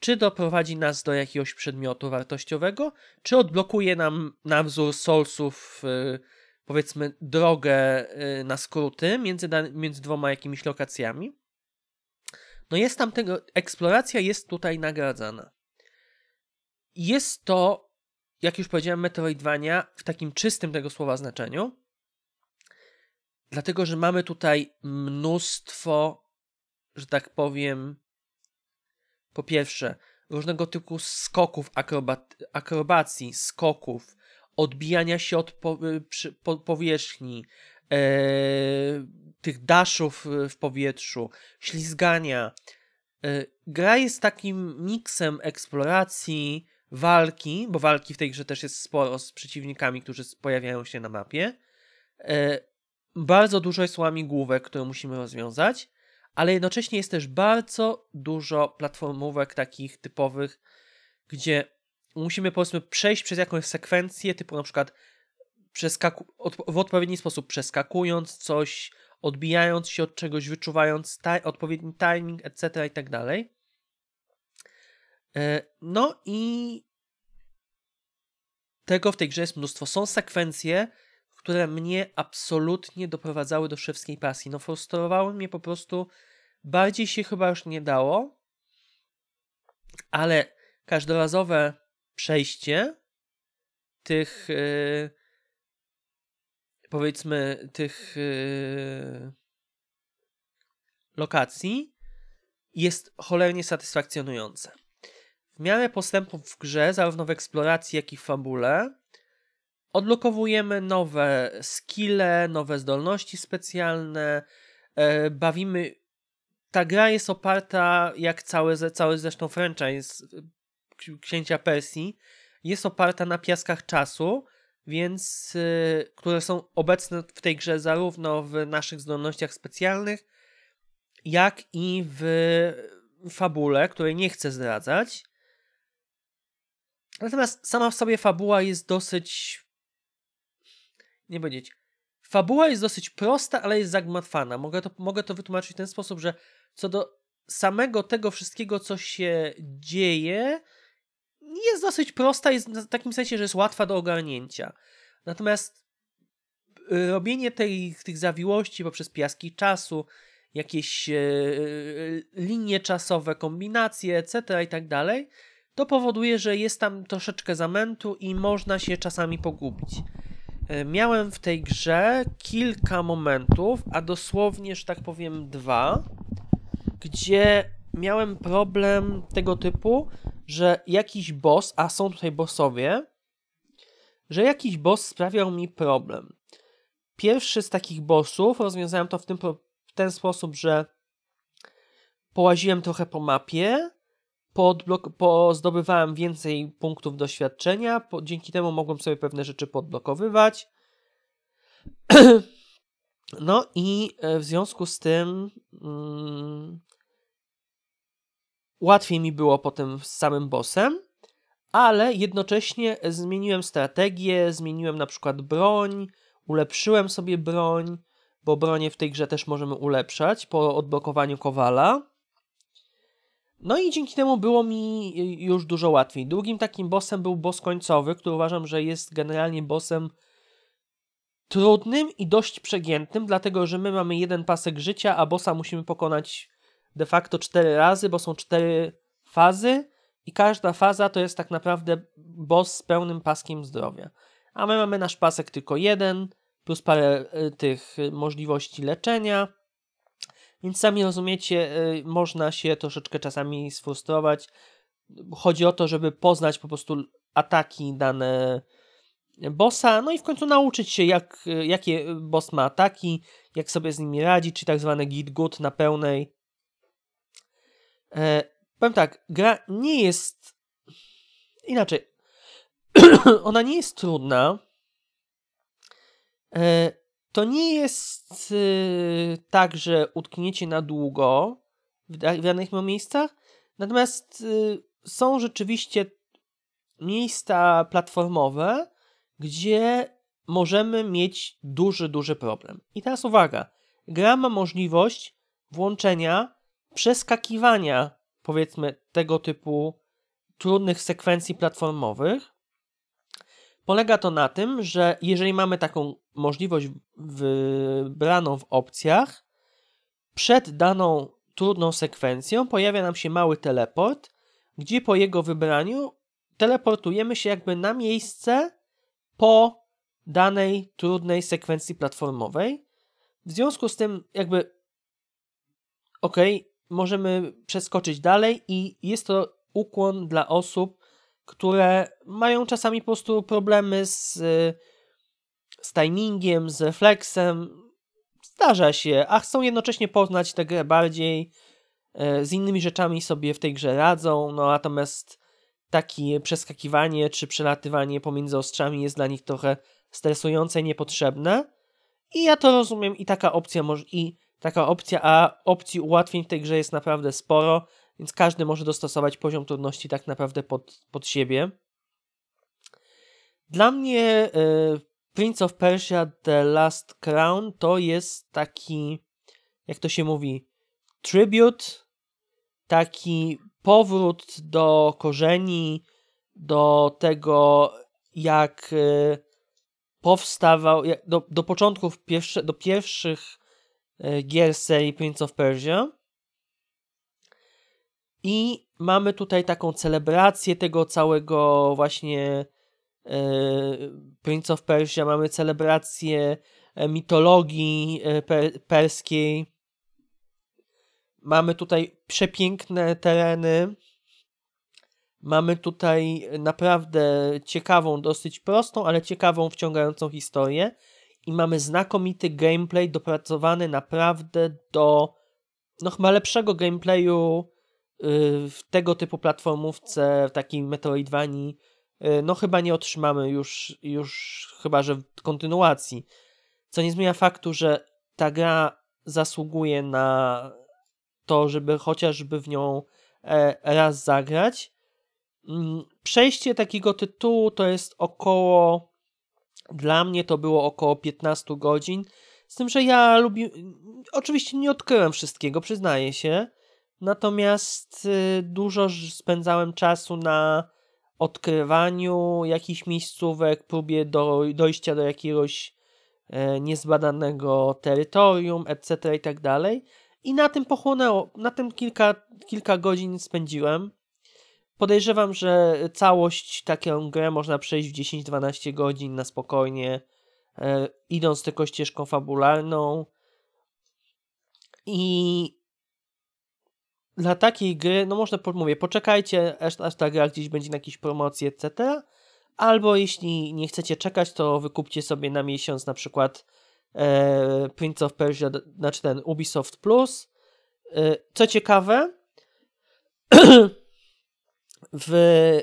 czy doprowadzi nas do jakiegoś przedmiotu wartościowego, czy odblokuje nam na wzór Soulsów yy, powiedzmy drogę yy, na skróty między, między dwoma jakimiś lokacjami. No jest tam tego, eksploracja jest tutaj nagradzana. Jest to, jak już powiedziałem, Metroidvania w takim czystym tego słowa znaczeniu, dlatego że mamy tutaj mnóstwo, że tak powiem, po pierwsze, różnego typu skoków, akrobat, akrobacji, skoków, odbijania się od po, przy, po, powierzchni, e, tych daszów w powietrzu, ślizgania. E, gra jest takim miksem eksploracji, walki, bo walki w tej grze też jest sporo z przeciwnikami, którzy pojawiają się na mapie. E, bardzo dużo jest łamigłówek, które musimy rozwiązać, ale jednocześnie jest też bardzo dużo platformówek takich typowych, gdzie musimy powiedzmy przejść przez jakąś sekwencję, typu na przykład przeskaku- w odpowiedni sposób przeskakując coś, odbijając się od czegoś, wyczuwając odpowiedni timing, etc. i tak dalej. E, no i tego w tej grze jest mnóstwo. Są sekwencje, które mnie absolutnie doprowadzały do szewskiej pasji. No frustrowały mnie po prostu. Bardziej się chyba już nie dało, ale każdorazowe przejście tych yy, powiedzmy tych yy, lokacji jest cholernie satysfakcjonujące. W miarę postępów w grze, zarówno w eksploracji, jak i w fabule, odblokowujemy nowe skille, nowe zdolności specjalne, yy, bawimy. Ta gra jest oparta, jak cały, cały zresztą franchise Księcia Persji, jest oparta na piaskach czasu, więc yy, które są obecne w tej grze zarówno w naszych zdolnościach specjalnych, jak i w fabule, której nie chcę zdradzać. Natomiast sama w sobie fabuła jest dosyć. Nie powiedzieć. Fabuła jest dosyć prosta, ale jest zagmatwana. Mogę to, mogę to wytłumaczyć w ten sposób, że co do samego tego wszystkiego, co się dzieje, jest dosyć prosta, jest w takim sensie, że jest łatwa do ogarnięcia. Natomiast y, robienie tej, tych zawiłości poprzez piaski czasu, jakieś e, linie czasowe, kombinacje, etc. i tak dalej, to powoduje, że jest tam troszeczkę zamętu i można się czasami pogubić. E, miałem w tej grze kilka momentów, a dosłownie, że tak powiem, dwa, gdzie miałem problem tego typu, że jakiś boss, a są tutaj bossowie, że jakiś boss sprawiał mi problem. pierwszy z takich bossów rozwiązałem to w, tym, w ten sposób, że połaziłem trochę po mapie, podblok- pozdobywałem więcej punktów doświadczenia, po, dzięki temu mogłem sobie pewne rzeczy podblokowywać. *clears throat* no i e, w związku z tym mm, łatwiej mi było potem z samym bossem, ale jednocześnie zmieniłem strategię, zmieniłem na przykład broń, ulepszyłem sobie broń, bo bronie w tej grze też możemy ulepszać po odblokowaniu kowala. No i dzięki temu było mi już dużo łatwiej. Drugim takim bossem był boss końcowy, który uważam, że jest generalnie bossem trudnym i dość przegiętym, dlatego że my mamy jeden pasek życia, a bossa musimy pokonać de facto cztery razy, bo są cztery fazy i każda faza to jest tak naprawdę boss z pełnym paskiem zdrowia. A my mamy nasz pasek tylko jeden, plus parę y, tych możliwości leczenia. Więc sami rozumiecie, y, można się troszeczkę czasami sfrustrować. Chodzi o to, żeby poznać po prostu ataki dane bossa, no i w końcu nauczyć się, jak, jakie boss ma ataki, jak sobie z nimi radzi, czy tak zwane git good na pełnej. E, powiem tak, gra nie jest inaczej. *clears throat* Ona nie jest trudna. E, to nie jest y, tak, że utkniecie na długo w, w danych miejscach, natomiast y, są rzeczywiście miejsca platformowe, gdzie możemy mieć duży, duży problem. I teraz uwaga, gra ma możliwość włączenia przeskakiwania, powiedzmy, tego typu trudnych sekwencji platformowych. Polega to na tym, że jeżeli mamy taką możliwość wybraną w opcjach, przed daną trudną sekwencją pojawia nam się mały teleport, gdzie po jego wybraniu teleportujemy się jakby na miejsce po danej trudnej sekwencji platformowej. W związku z tym, jakby, ok, możemy przeskoczyć dalej, i jest to ukłon dla osób, które mają czasami po prostu problemy z, z timingiem, z refleksem. Zdarza się, a chcą jednocześnie poznać tę grę bardziej. E, z innymi rzeczami sobie w tej grze radzą, no natomiast takie przeskakiwanie czy przelatywanie pomiędzy ostrzami jest dla nich trochę stresujące, niepotrzebne. I ja to rozumiem i taka opcja może i taka opcja, a opcji ułatwień w tej grze jest naprawdę sporo, więc każdy może dostosować poziom trudności tak naprawdę pod, pod siebie. Dla mnie y, Prince of Persia The Last Crown to jest taki, jak to się mówi, tribute, taki powrót do korzeni, do tego, jak e, powstawał, do, do początków, pierwsze, do pierwszych e, gier serii Prince of Persia. I mamy tutaj taką celebrację tego całego właśnie e, Prince of Persia, mamy celebrację mitologii perskiej, Mamy tutaj przepiękne tereny. Mamy tutaj naprawdę ciekawą, dosyć prostą, ale ciekawą, wciągającą historię. I mamy znakomity gameplay dopracowany naprawdę do no chyba lepszego gameplayu w tego typu platformówce, w takiej Metroidvanii, yy, no chyba nie otrzymamy już, już chyba, że w kontynuacji. Co nie zmienia faktu, że ta gra zasługuje na to, żeby chociażby w nią e, raz zagrać. Mm, przejście takiego tytułu to jest około, dla mnie to było około 15 godzin. Z tym, że ja lubię, oczywiście nie odkryłem wszystkiego, przyznaję się. Natomiast y, dużo spędzałem czasu na odkrywaniu jakichś miejscówek, próbie do, dojścia do jakiegoś e, niezbadanego terytorium, etc. i tak. I na tym pochłonęło, na tym kilka, kilka godzin spędziłem. Podejrzewam, że całość taką grę można przejść w 10-12 godzin na spokojnie, e, idąc tylko ścieżką fabularną. I dla takiej gry, no można mówię, poczekajcie, aż, aż ta gra gdzieś będzie na jakiejś promocji, etc. Albo jeśli nie chcecie czekać, to wykupcie sobie na miesiąc na przykład e, Prince of Persia, znaczy ten Ubisoft Plus. E, co ciekawe, *clears throat* w,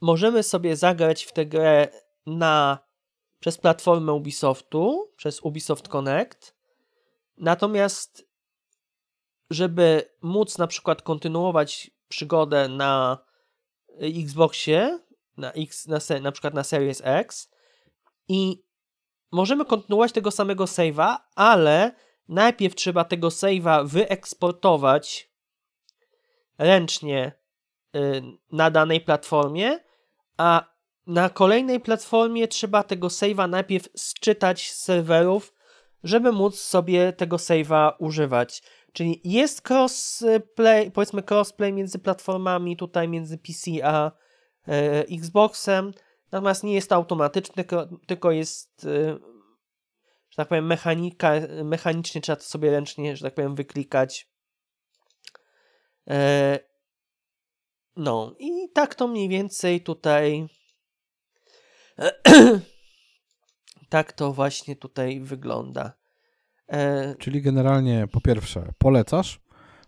możemy sobie zagrać w tę grę na, przez platformę Ubisoftu, przez Ubisoft Connect. Natomiast, żeby móc na przykład kontynuować przygodę na Xboxie, na, X, na, se- na przykład na Series X i możemy kontynuować tego samego save'a, ale najpierw trzeba tego save'a wyeksportować ręcznie y, na danej platformie, a na kolejnej platformie trzeba tego save'a najpierw sczytać z serwerów, żeby móc sobie tego save'a używać. Czyli jest crossplay, powiedzmy crossplay między platformami, tutaj między PC a e, Xboxem, natomiast nie jest to automatyczne, tylko, tylko jest, e, że tak powiem, mechanika, mechanicznie trzeba to sobie ręcznie, że tak powiem, wyklikać. E, no i tak to mniej więcej tutaj *clears throat* tak to właśnie tutaj wygląda. E, Czyli generalnie po pierwsze polecasz,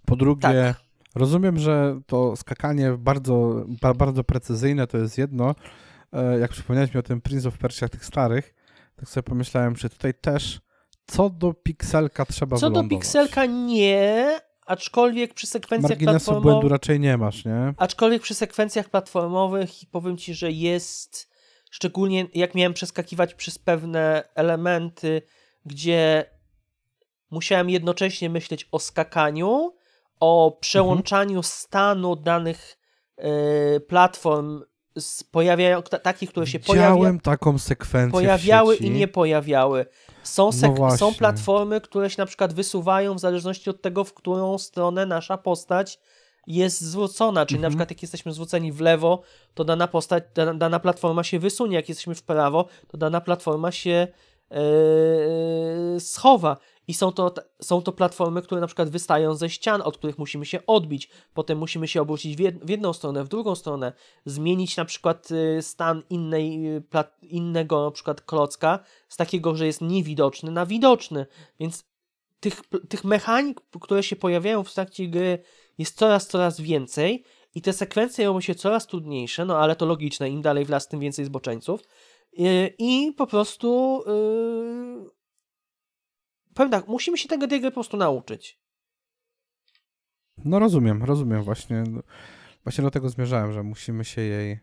po drugie Tak. rozumiem, że to skakanie bardzo, ba, bardzo precyzyjne to jest jedno. E, Jak przypomniałeś mi o tym Prince of Persia tych starych, tak sobie pomyślałem, czy tutaj też co do pikselka trzeba Co do pikselka nie, aczkolwiek przy sekwencjach Marginesu błędu platformowych, raczej nie masz, nie? aczkolwiek przy sekwencjach platformowych powiem ci, że jest szczególnie jak miałem przeskakiwać przez pewne elementy, gdzie musiałem jednocześnie myśleć o skakaniu, o przełączaniu stanu danych e, platform z pojawiają, ta- takich, które się pojawiają taką sekwencję pojawiały i nie pojawiały. Są, No sek- są właśnie. platformy, które się na przykład wysuwają w zależności od tego, w którą stronę nasza postać jest zwrócona. Czyli na Mhm. przykład jak jesteśmy zwróceni w lewo, to dana postać, dana, dana platforma się wysunie. Jak jesteśmy w prawo, to dana platforma się yy, schowa. I są to, są to platformy, które na przykład wystają ze ścian, od których musimy się odbić. Potem musimy się obrócić w, jed- w jedną stronę, w drugą stronę, zmienić na przykład y, stan innej, y, innego na przykład klocka z takiego, że jest niewidoczny na widoczny. Więc tych, tych mechanik, które się pojawiają w trakcie gry jest coraz, coraz więcej i te sekwencje robią się coraz trudniejsze, no ale to logiczne, im dalej w las, tym więcej zboczeńców. Y, I po prostu yy, powiem tak, musimy się tego tej gry po prostu nauczyć. No rozumiem, rozumiem właśnie. Właśnie do tego zmierzałem, że musimy się jej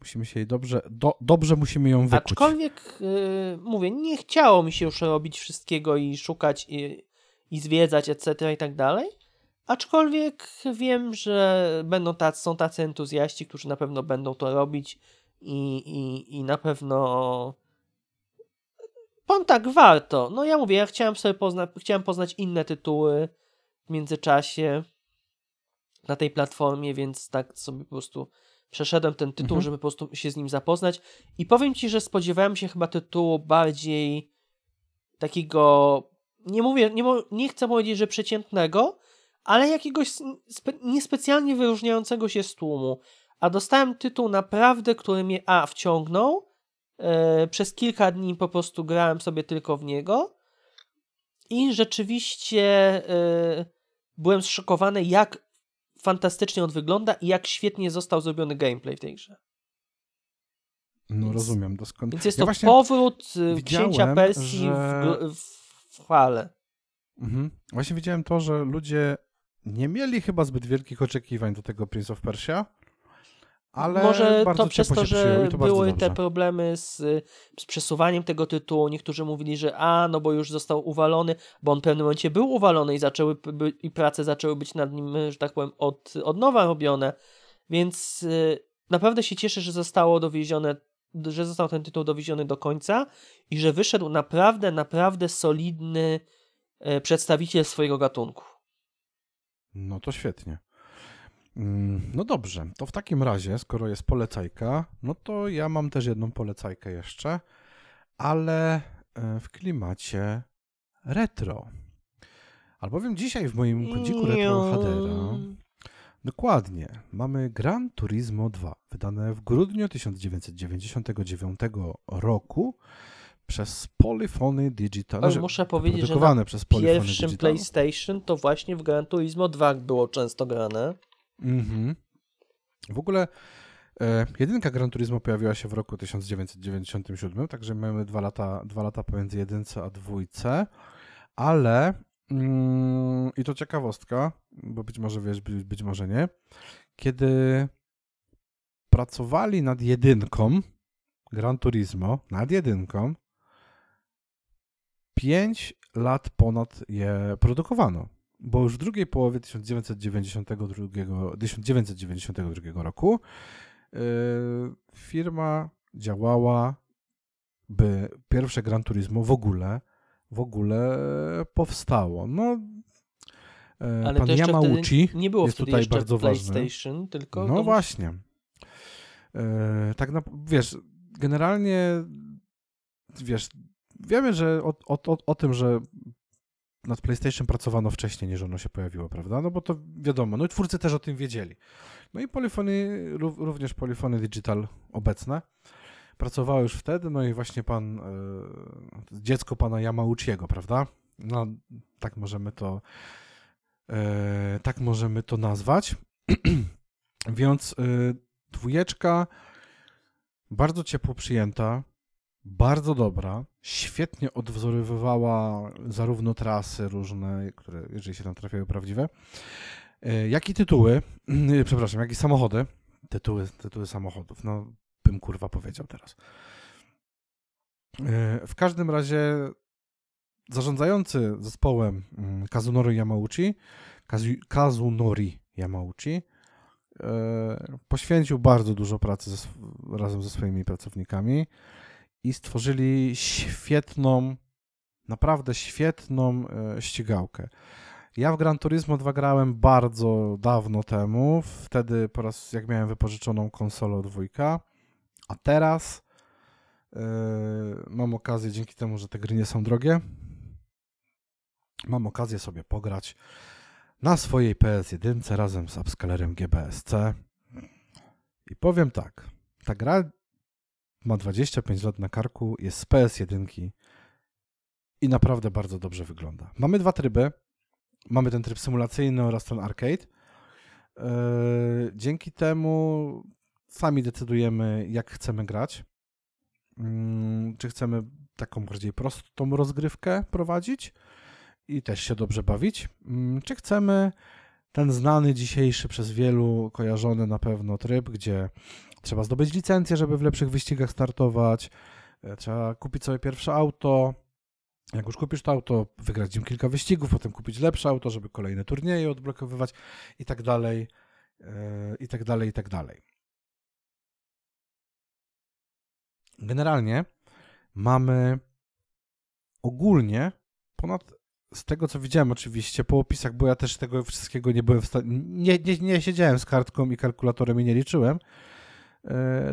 musimy się jej dobrze, do, dobrze musimy ją wykuć. Aczkolwiek, yy, mówię, nie chciało mi się już robić wszystkiego i szukać i, i zwiedzać, etc. i tak dalej. Aczkolwiek wiem, że będą tacy, są tacy entuzjaści, którzy na pewno będą to robić i, i, i na pewno powiem tak, warto. No ja mówię, ja chciałem sobie poznać, chciałem poznać inne tytuły w międzyczasie na tej platformie, więc tak sobie po prostu przeszedłem ten tytuł, Mhm. żeby po prostu się z nim zapoznać i powiem ci, że spodziewałem się chyba tytułu bardziej takiego, nie mówię, nie, nie chcę powiedzieć, że przeciętnego, ale jakiegoś spe, niespecjalnie wyróżniającego się z tłumu. A dostałem tytuł naprawdę, który mnie A wciągnął. E, przez kilka dni po prostu grałem sobie tylko w niego. I rzeczywiście e, byłem zszokowany, jak fantastycznie on wygląda i jak świetnie został zrobiony gameplay w tej grze. No Więc- rozumiem doskonale. Więc jest Ja to powrót widziałem, księcia Persji że- w, w chwale. Mhm. Właśnie widziałem to, że ludzie nie mieli chyba zbyt wielkich oczekiwań do tego Prince of Persia, ale Może to przez to, że to były te problemy z, z przesuwaniem tego tytułu. Niektórzy mówili, że a, no bo już został uwalony, bo on w pewnym momencie był uwalony i zaczęły i prace zaczęły być nad nim, że tak powiem, od, od nowa robione. Więc y, naprawdę się cieszę, że zostało dowiezione, że został ten tytuł dowieziony do końca i że wyszedł naprawdę, naprawdę solidny e, przedstawiciel swojego gatunku. No to świetnie. Mm, No dobrze, to w takim razie, skoro jest polecajka, no to ja mam też jedną polecajkę jeszcze, ale e, w klimacie retro. Albowiem dzisiaj w moim kodziku retro Hadera Dokładnie. Mamy Gran Turismo 2, wydane w grudniu 1999 roku przez Polyphony Digital. Ale muszę powiedzieć, że na przez Polyphony pierwszym Digital. PlayStation to właśnie w Gran Turismo 2 było często grane. Mhm. W ogóle e, jedynka Gran Turismo pojawiła się w roku 1997, także mamy dwa lata, dwa lata pomiędzy jedynce a dwójce, ale mm, i to ciekawostka, bo być może wiesz, być, być może nie, kiedy pracowali nad jedynką Gran Turismo, nad jedynką, 5 lat ponad je produkowano bo już w drugiej połowie 1992, 1992 roku yy, firma działała, by pierwsze Gran Turismo w ogóle w ogóle powstało. No, yy, Ale pan Yamauchi nie było jest tutaj bardzo ważny. PlayStation, tylko No właśnie. Yy, tak na, wiesz, generalnie wiesz, wiemy, że o, o, o, o tym, że nad PlayStation pracowano wcześniej niż ono się pojawiło, prawda? No bo to wiadomo, no i twórcy też o tym wiedzieli. No i Polyphony, ró- również Polyphony Digital obecne, pracowały już wtedy, no i właśnie pan, e, dziecko pana Yamauchiego, prawda? No, tak możemy to e, tak możemy to nazwać. *clears throat* Więc e, dwójeczka bardzo ciepło przyjęta, bardzo dobra, świetnie odwzorowywała zarówno trasy różne, które, jeżeli się tam trafiały prawdziwe, e, jak i tytuły, *clears throat* przepraszam, jak i samochody, tytuły, tytuły samochodów, no bym kurwa powiedział teraz. E, W każdym razie zarządzający zespołem mm, Kazunori Yamauchi, Kazu- Kazunori Yamauchi, e, poświęcił bardzo dużo pracy ze, razem ze swoimi pracownikami i stworzyli świetną, naprawdę świetną e, ścigałkę. Ja w Gran Turismo 2 grałem bardzo dawno temu, wtedy po raz jak miałem wypożyczoną konsolę dwójka, a teraz e, mam okazję, dzięki temu, że te gry nie są drogie, mam okazję sobie pograć na swojej PS1 razem z upscalerem GBSC. I powiem tak, ta gra ma 25 lat na karku, jest z PS1 i naprawdę bardzo dobrze wygląda. Mamy dwa tryby. Mamy ten tryb symulacyjny oraz ten arcade. Yy, Dzięki temu sami decydujemy, jak chcemy grać. Mm, Czy chcemy taką bardziej prostą rozgrywkę prowadzić i też się dobrze bawić, Mm, czy chcemy ten znany dzisiejszy przez wielu kojarzony na pewno tryb, gdzie trzeba zdobyć licencję, żeby w lepszych wyścigach startować, e, trzeba kupić sobie pierwsze auto, jak już kupisz to auto, wygrać nim kilka wyścigów, potem kupić lepsze auto, żeby kolejne turnieje odblokowywać i tak dalej, e, i tak dalej, i tak dalej. Generalnie mamy ogólnie ponad z tego co widziałem oczywiście po opisach, bo ja też tego wszystkiego nie byłem w stanie, nie, nie, nie siedziałem z kartką i kalkulatorem i nie liczyłem,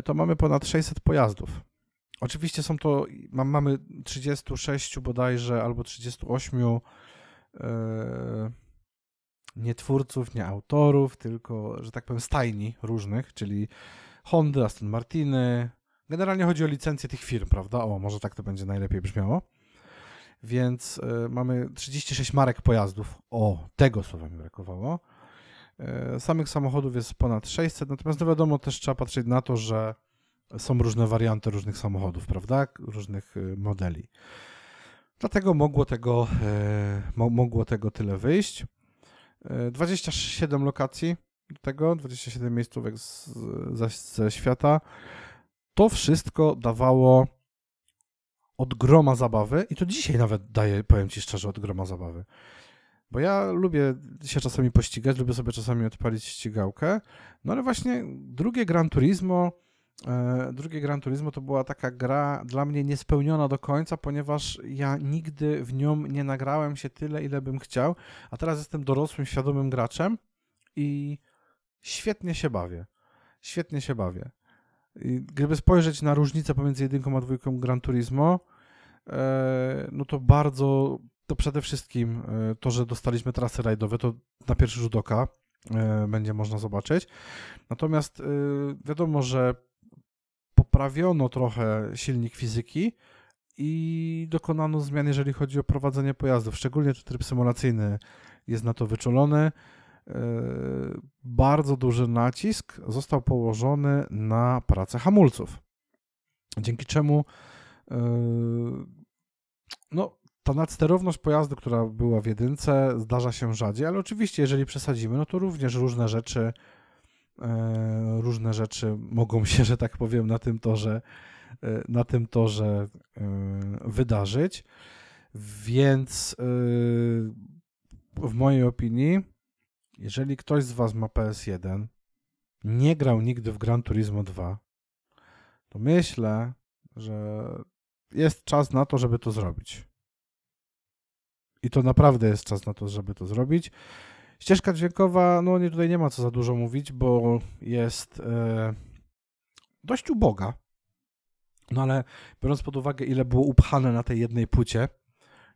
to mamy ponad 600 pojazdów. Oczywiście są to, mam, mamy 36 bodajże albo 38 e, nie twórców, nie autorów, tylko, że tak powiem, stajni różnych, czyli Hondy, Aston Martiny. Generalnie chodzi o licencję tych firm, prawda? O, może tak to będzie najlepiej brzmiało. Więc y, mamy 36 marek pojazdów. O, tego słowa mi brakowało. Y, samych samochodów jest ponad 600, natomiast no wiadomo, też trzeba patrzeć na to, że są różne warianty różnych samochodów, prawda? Różnych y, modeli. Dlatego mogło tego, mo, mogło tego tyle wyjść. Y, 27 lokacji do tego, 27 miejscówek z, ze świata. To wszystko dawało od groma zabawy i to dzisiaj nawet daje, powiem Ci szczerze, od groma zabawy. Bo ja lubię się czasami pościgać, lubię sobie czasami odpalić ścigałkę, no ale właśnie drugie Gran Turismo, e, drugie Gran Turismo to była taka gra dla mnie niespełniona do końca, ponieważ ja nigdy w nią nie nagrałem się tyle, ile bym chciał, a teraz jestem dorosłym, świadomym graczem i świetnie się bawię. Świetnie się bawię. I Gdyby spojrzeć na różnicę pomiędzy jedynką a dwójką Gran Turismo, e, no to bardzo, to przede wszystkim e, to, że dostaliśmy trasy rajdowe, to na pierwszy rzut oka e, będzie można zobaczyć. Natomiast e, wiadomo, że poprawiono trochę silnik fizyki i dokonano zmian, jeżeli chodzi o prowadzenie pojazdów. Szczególnie tu tryb symulacyjny jest na to wyczulony. Bardzo duży nacisk został położony na pracę hamulców, dzięki czemu no, ta nadsterowność pojazdu, która była w jedynce, zdarza się rzadziej, ale oczywiście, jeżeli przesadzimy, no to również różne rzeczy, e, różne rzeczy mogą *laughs* się, że tak powiem, na tym torze, e, na tym torze e, wydarzyć. Więc w mojej opinii, jeżeli ktoś z Was ma PS1, nie grał nigdy w Gran Turismo 2, to myślę, że jest czas na to, żeby to zrobić. I to naprawdę jest czas na to, żeby to zrobić. Ścieżka dźwiękowa, no nie, tutaj nie ma co za dużo mówić, bo jest e, dość uboga. No ale biorąc pod uwagę, ile było upchane na tej jednej płycie,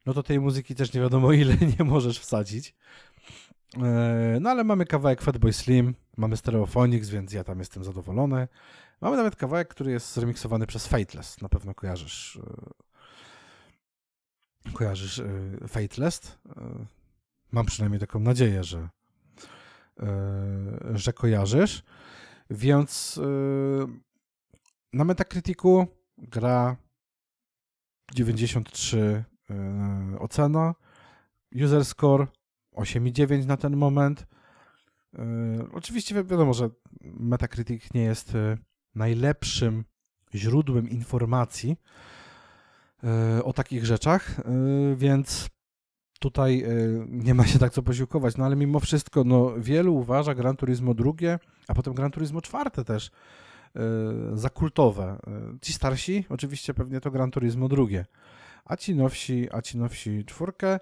no to tej muzyki też nie wiadomo *laughs* ile nie możesz wsadzić. E, no ale mamy kawałek Fatboy Slim, mamy Stereophonics, więc ja tam jestem zadowolony. Mamy nawet kawałek, który jest zremiksowany przez Fateless, na pewno kojarzysz. E, kojarzysz e, Fateless? E, Mam przynajmniej taką nadzieję, że, e, że kojarzysz. Więc na Metacriticu gra 93 e, ocena, user score 8,9 na ten moment. Oczywiście wi- wiadomo, że Metacritic nie jest najlepszym źródłem informacji o takich rzeczach, e, więc tutaj e, nie ma się tak co posiłkować, no ale mimo wszystko no, wielu uważa Gran Turismo drugie, a potem Gran Turismo czwarte też e, za kultowe. Ci starsi oczywiście pewnie to Gran Turismo drugie, a ci nowsi, a ci nowsi czwórkę.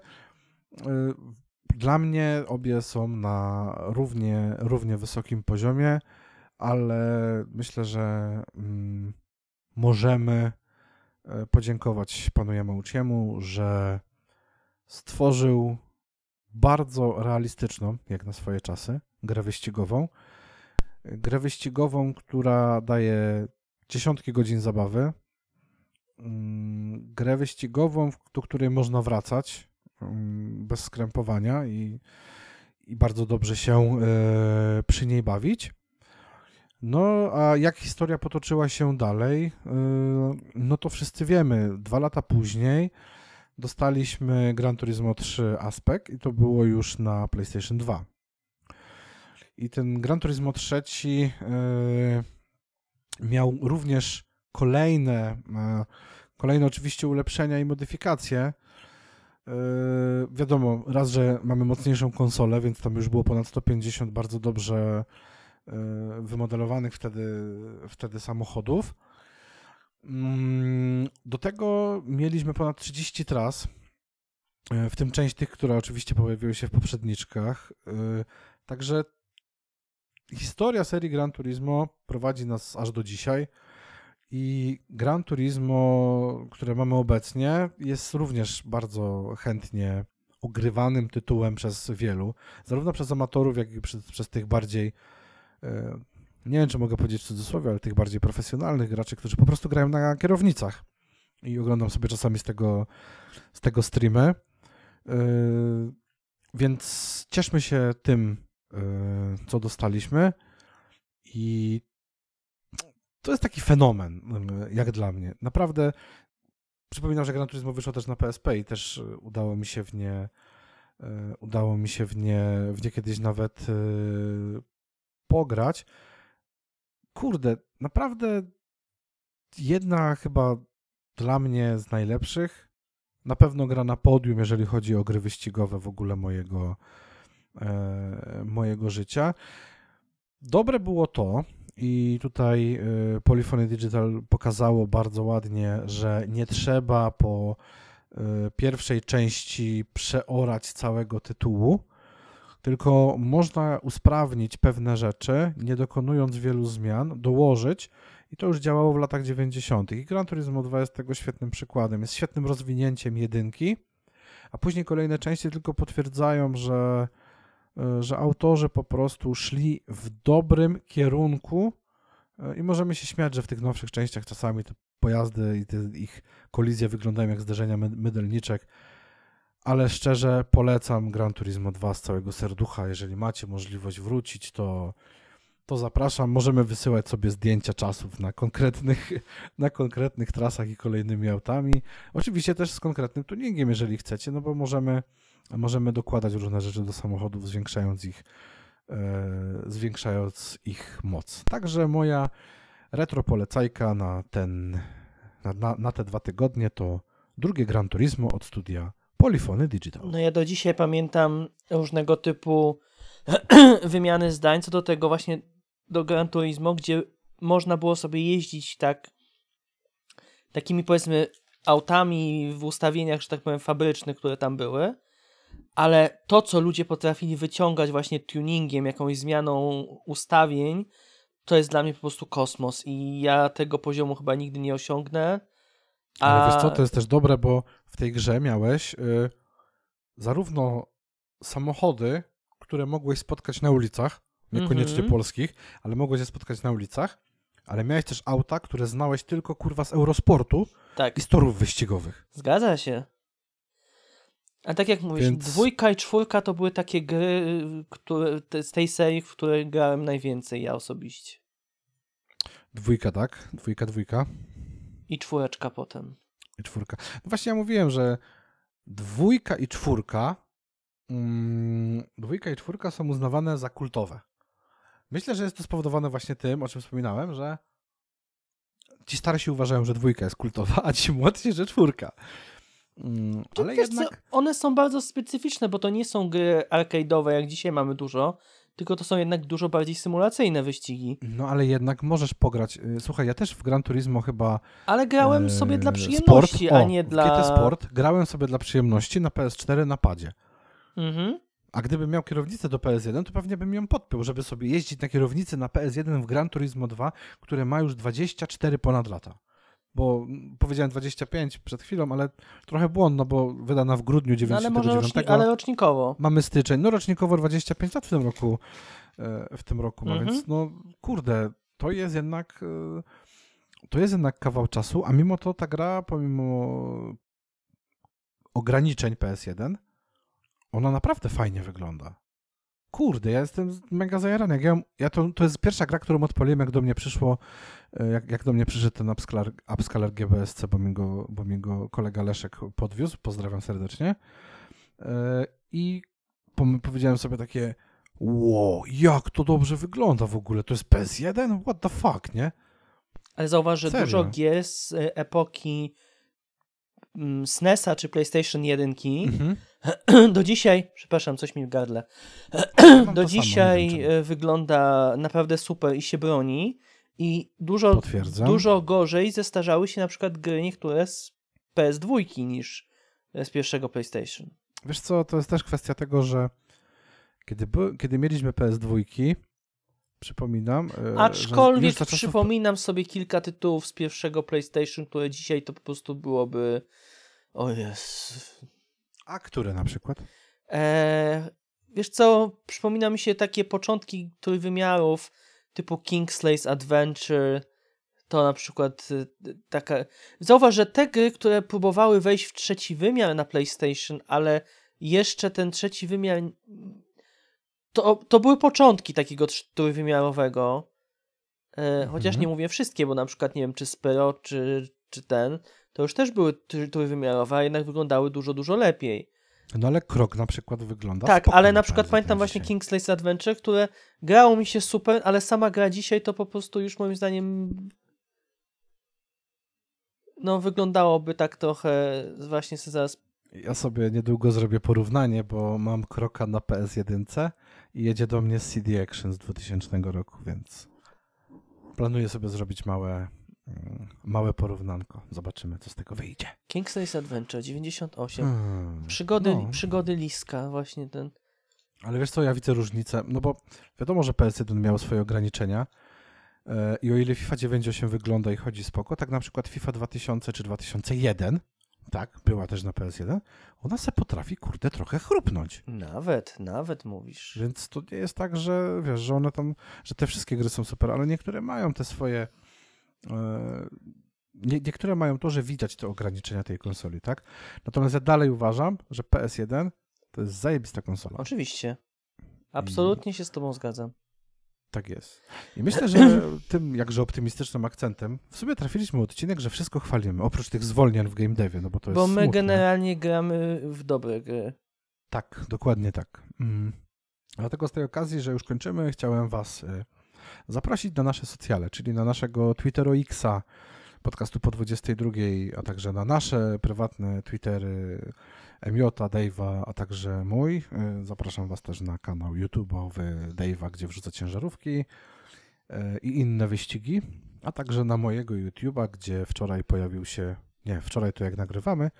Dla mnie obie są na równie, równie wysokim poziomie, ale myślę, że mm, możemy podziękować panu Yamauchiemu, że stworzył bardzo realistyczną, jak na swoje czasy, grę wyścigową. Grę wyścigową, która daje dziesiątki godzin zabawy. Mm, Grę wyścigową, do której można wracać mm, bez skrępowania i, i bardzo dobrze się e, przy niej bawić. No, a jak historia potoczyła się dalej, e, no to wszyscy wiemy. Dwa lata później dostaliśmy Gran Turismo 3 Aspect i to było już na PlayStation 2. I ten Gran Turismo 3 e, miał również kolejne, e, kolejne oczywiście ulepszenia i modyfikacje. Wiadomo, raz, że mamy mocniejszą konsolę, więc tam już było ponad 150 bardzo dobrze wymodelowanych wtedy, wtedy samochodów. Mm, Do tego mieliśmy ponad 30 tras, e, w tym część tych, które oczywiście pojawiły się w poprzedniczkach. E, Także historia serii Gran Turismo prowadzi nas aż do dzisiaj. I Gran Turismo, które mamy obecnie, jest również bardzo chętnie ogrywanym tytułem przez wielu, zarówno przez amatorów, jak i przez, przez tych bardziej, e, nie wiem czy mogę powiedzieć w cudzysłowie, ale tych bardziej profesjonalnych graczy, którzy po prostu grają na kierownicach. I oglądam sobie czasami z tego, z tego streamy. E, Więc cieszmy się tym, e, co dostaliśmy. I to jest taki fenomen, jak dla mnie. Naprawdę przypominam, że Gran Turismo wyszło też na PSP i też udało mi się w nie udało mi się w nie, w nie kiedyś nawet pograć. Kurde, naprawdę jedna chyba dla mnie z najlepszych. Na pewno gra na podium, jeżeli chodzi o gry wyścigowe w ogóle mojego, e, mojego życia. Dobre było to, i tutaj y, Polyphony Digital pokazało bardzo ładnie, że nie trzeba po y, pierwszej części przeorać całego tytułu, tylko można usprawnić pewne rzeczy, nie dokonując wielu zmian, dołożyć i to już działało w latach 90. I Gran Turismo 2 jest tego świetnym przykładem. Jest świetnym rozwinięciem jedynki, a później kolejne części tylko potwierdzają, że y, że autorzy po prostu szli w dobrym kierunku y, i możemy się śmiać, że w tych nowszych częściach czasami to pojazdy i te ich kolizje wyglądają jak zderzenia my- mydelniczek, ale szczerze polecam Gran Turismo 2 z całego serducha. Jeżeli macie możliwość wrócić, to, to zapraszam. Możemy wysyłać sobie zdjęcia czasów na konkretnych, *laughs* na konkretnych trasach i kolejnymi autami. Oczywiście też z konkretnym tuningiem, jeżeli chcecie, no bo możemy, możemy dokładać różne rzeczy do samochodów, zwiększając ich, e, zwiększając ich moc. Także moja retro polecajka na, ten, na, na, na te dwa tygodnie to drugie Gran Turismo od studia Polyphony Digital. No ja do dzisiaj pamiętam różnego typu *clears throat* wymiany zdań co do tego właśnie do Gran Turismo, gdzie można było sobie jeździć tak takimi powiedzmy autami w ustawieniach, że tak powiem, fabrycznych, które tam były, ale to, co ludzie potrafili wyciągać właśnie tuningiem, jakąś zmianą ustawień, to jest dla mnie po prostu kosmos i ja tego poziomu chyba nigdy nie osiągnę. Ale wiesz co, to jest też dobre, bo w tej grze miałeś y, zarówno samochody, które mogłeś spotkać na ulicach, niekoniecznie Mhm. polskich, ale mogłeś je spotkać na ulicach, ale miałeś też auta, które znałeś tylko kurwa z Eurosportu Tak, i z torów wyścigowych. zgadza się. A tak jak mówisz, Więc- dwójka i czwórka to były takie gry które, te, z tej serii, w której grałem najwięcej ja osobiście. Dwójka, tak? Dwójka, dwójka I czwóreczka potem. I czwórka. No właśnie ja mówiłem, że dwójka i czwórka mm, dwójka i czwórka są uznawane za kultowe. Myślę, że jest to spowodowane właśnie tym, o czym wspominałem, że ci starsi uważają, że dwójka jest kultowa, a ci młodsi, że czwórka. Mm, ale jednak... co, one są bardzo specyficzne, bo to nie są gry arcade'owe, jak dzisiaj mamy dużo, tylko to są jednak dużo bardziej symulacyjne wyścigi. No ale jednak możesz pograć. Y, Słuchaj, ja też w Gran Turismo chyba. Ale grałem e, sobie dla przyjemności, sport, a o, nie w dla... GT Sport grałem sobie dla przyjemności na PS4 na padzie. Mhm. A gdybym miał kierownicę do PS1, to pewnie bym ją podpiął, żeby sobie jeździć na kierownicy na PS1 w Gran Turismo 2, które ma już 24 ponad lata. Bo powiedziałem 25 przed chwilą, ale trochę błąd, no bo wydana w grudniu No, ale 99. rocznik, ale rocznikowo. Mamy styczeń, no rocznikowo 25 lat w tym roku, e, w tym roku Mhm. więc no kurde, to jest jednak e, to jest jednak kawał czasu, a mimo to ta gra, pomimo ograniczeń PS1, ona naprawdę fajnie wygląda. Kurde, ja jestem mega zajarany. Ja, ja to, to jest pierwsza gra, którą odpaliłem, jak do mnie przyszło, e, jak, jak do mnie przyszedł ten upscaler, upscaler GBSC, bo mi, go, bo mi go kolega Leszek podwiózł, pozdrawiam serdecznie. E, I powiedziałem sobie takie, wow, jak to dobrze wygląda w ogóle, to jest PS1? What the fuck, nie? Ale zauważ, że Serio? dużo gier z e, epoki SNESa czy PlayStation 1 Mhm. *clears throat* do dzisiaj, przepraszam, coś mi w gardle, *clears throat* do samo, dzisiaj czemu. e, wygląda naprawdę super i się broni i dużo, dużo gorzej zestarzały się na przykład gry niektóre z PS2 niż z pierwszego PlayStation. Wiesz co, to jest też kwestia tego, że kiedy, by, kiedy mieliśmy PS2, przypominam... e, że Aczkolwiek czasów- przypominam sobie kilka tytułów z pierwszego PlayStation, które dzisiaj to po prostu byłoby o jest. A które na przykład? Eee, wiesz co, przypomina mi się takie początki trójwymiarów typu Kingslay's Adventure, to na przykład y, taka... Zauważ, że te gry, które próbowały wejść w trzeci wymiar na PlayStation, ale jeszcze ten trzeci wymiar... To, to były początki takiego trójwymiarowego. E, chociaż Mhm. nie mówię wszystkie, bo na przykład nie wiem, czy Spyro, czy, czy ten, to już też były tr- trójwymiarowe, a jednak wyglądały dużo, dużo lepiej. No ale krok na przykład wygląda Tak, ale na przykład PS1 pamiętam właśnie dzisiaj. King's Adventure, które grało mi się super, ale sama gra dzisiaj to po prostu już moim zdaniem no wyglądałoby tak trochę właśnie sobie zaraz Ja sobie niedługo zrobię porównanie, bo mam kroka na PS1 i jedzie do mnie z CD Action z 2000 roku, więc planuję sobie zrobić małe, mm, małe porównanko. Zobaczymy, co z tego wyjdzie. King's Adventure 98. Hmm, Przygody, no. przygody Liska, właśnie ten. Ale wiesz co, ja widzę różnicę, no bo wiadomo, że PS1 miał swoje ograniczenia e, i o ile FIFA 98 wygląda i chodzi spoko, tak na przykład FIFA 2000 czy 2001, tak, była też na PS1, ona se potrafi, kurde, trochę chrupnąć. Nawet, nawet mówisz. Więc to nie jest tak, że wiesz, że one tam, że te wszystkie gry są super, ale niektóre mają te swoje e, nie, niektóre mają to, że widać te ograniczenia tej konsoli, tak? Natomiast ja dalej uważam, że PS1 to jest zajebista konsola. Oczywiście. Absolutnie się z tobą zgadzam. Tak jest. I myślę, że *clears throat* tym jakże optymistycznym akcentem w sumie trafiliśmy odcinek, że wszystko chwalimy, oprócz tych zwolnień w game devie, no bo to jest Bo my smutne. generalnie gramy w dobre gry. Tak, dokładnie tak. Mm. Dlatego z tej okazji, że już kończymy, chciałem Was y, zaprosić na nasze socjale, czyli na naszego Twittero Xa, podcastu po 22, a także na nasze prywatne Twittery Emiota, Dave'a, a także mój. Y, Zapraszam Was też na kanał YouTube'owy Dave'a, gdzie wrzucę ciężarówki y, i inne wyścigi, a także na mojego YouTube'a, gdzie wczoraj pojawił się, nie, wczoraj to jak nagrywamy,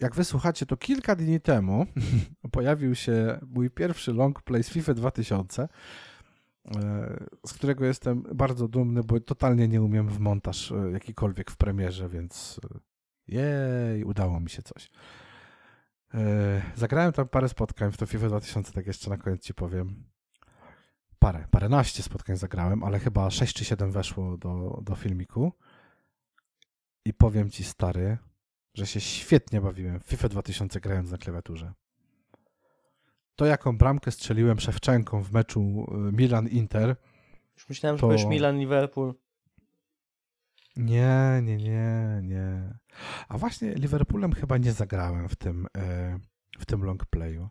jak wysłuchacie, to kilka dni temu *laughs* pojawił się mój pierwszy long play z FIFA 2000, e, z którego jestem bardzo dumny, bo totalnie nie umiem w montaż jakikolwiek w premierze, więc jej, udało mi się coś. E, Zagrałem tam parę spotkań w to FIFA 2000, tak jeszcze na koniec ci powiem. Parę, paręnaście spotkań zagrałem, ale chyba 6 czy 7 weszło do, do filmiku. I powiem ci, stary, że się świetnie bawiłem w FIFA 2000 grając na klawiaturze. To jaką bramkę strzeliłem Szewczenką w meczu y, Milan-Inter. Już myślałem, że To- powiesz Milan-Liverpool. Nie, nie, nie, nie. A właśnie Liverpoolem chyba nie zagrałem w tym, e, w tym long playu.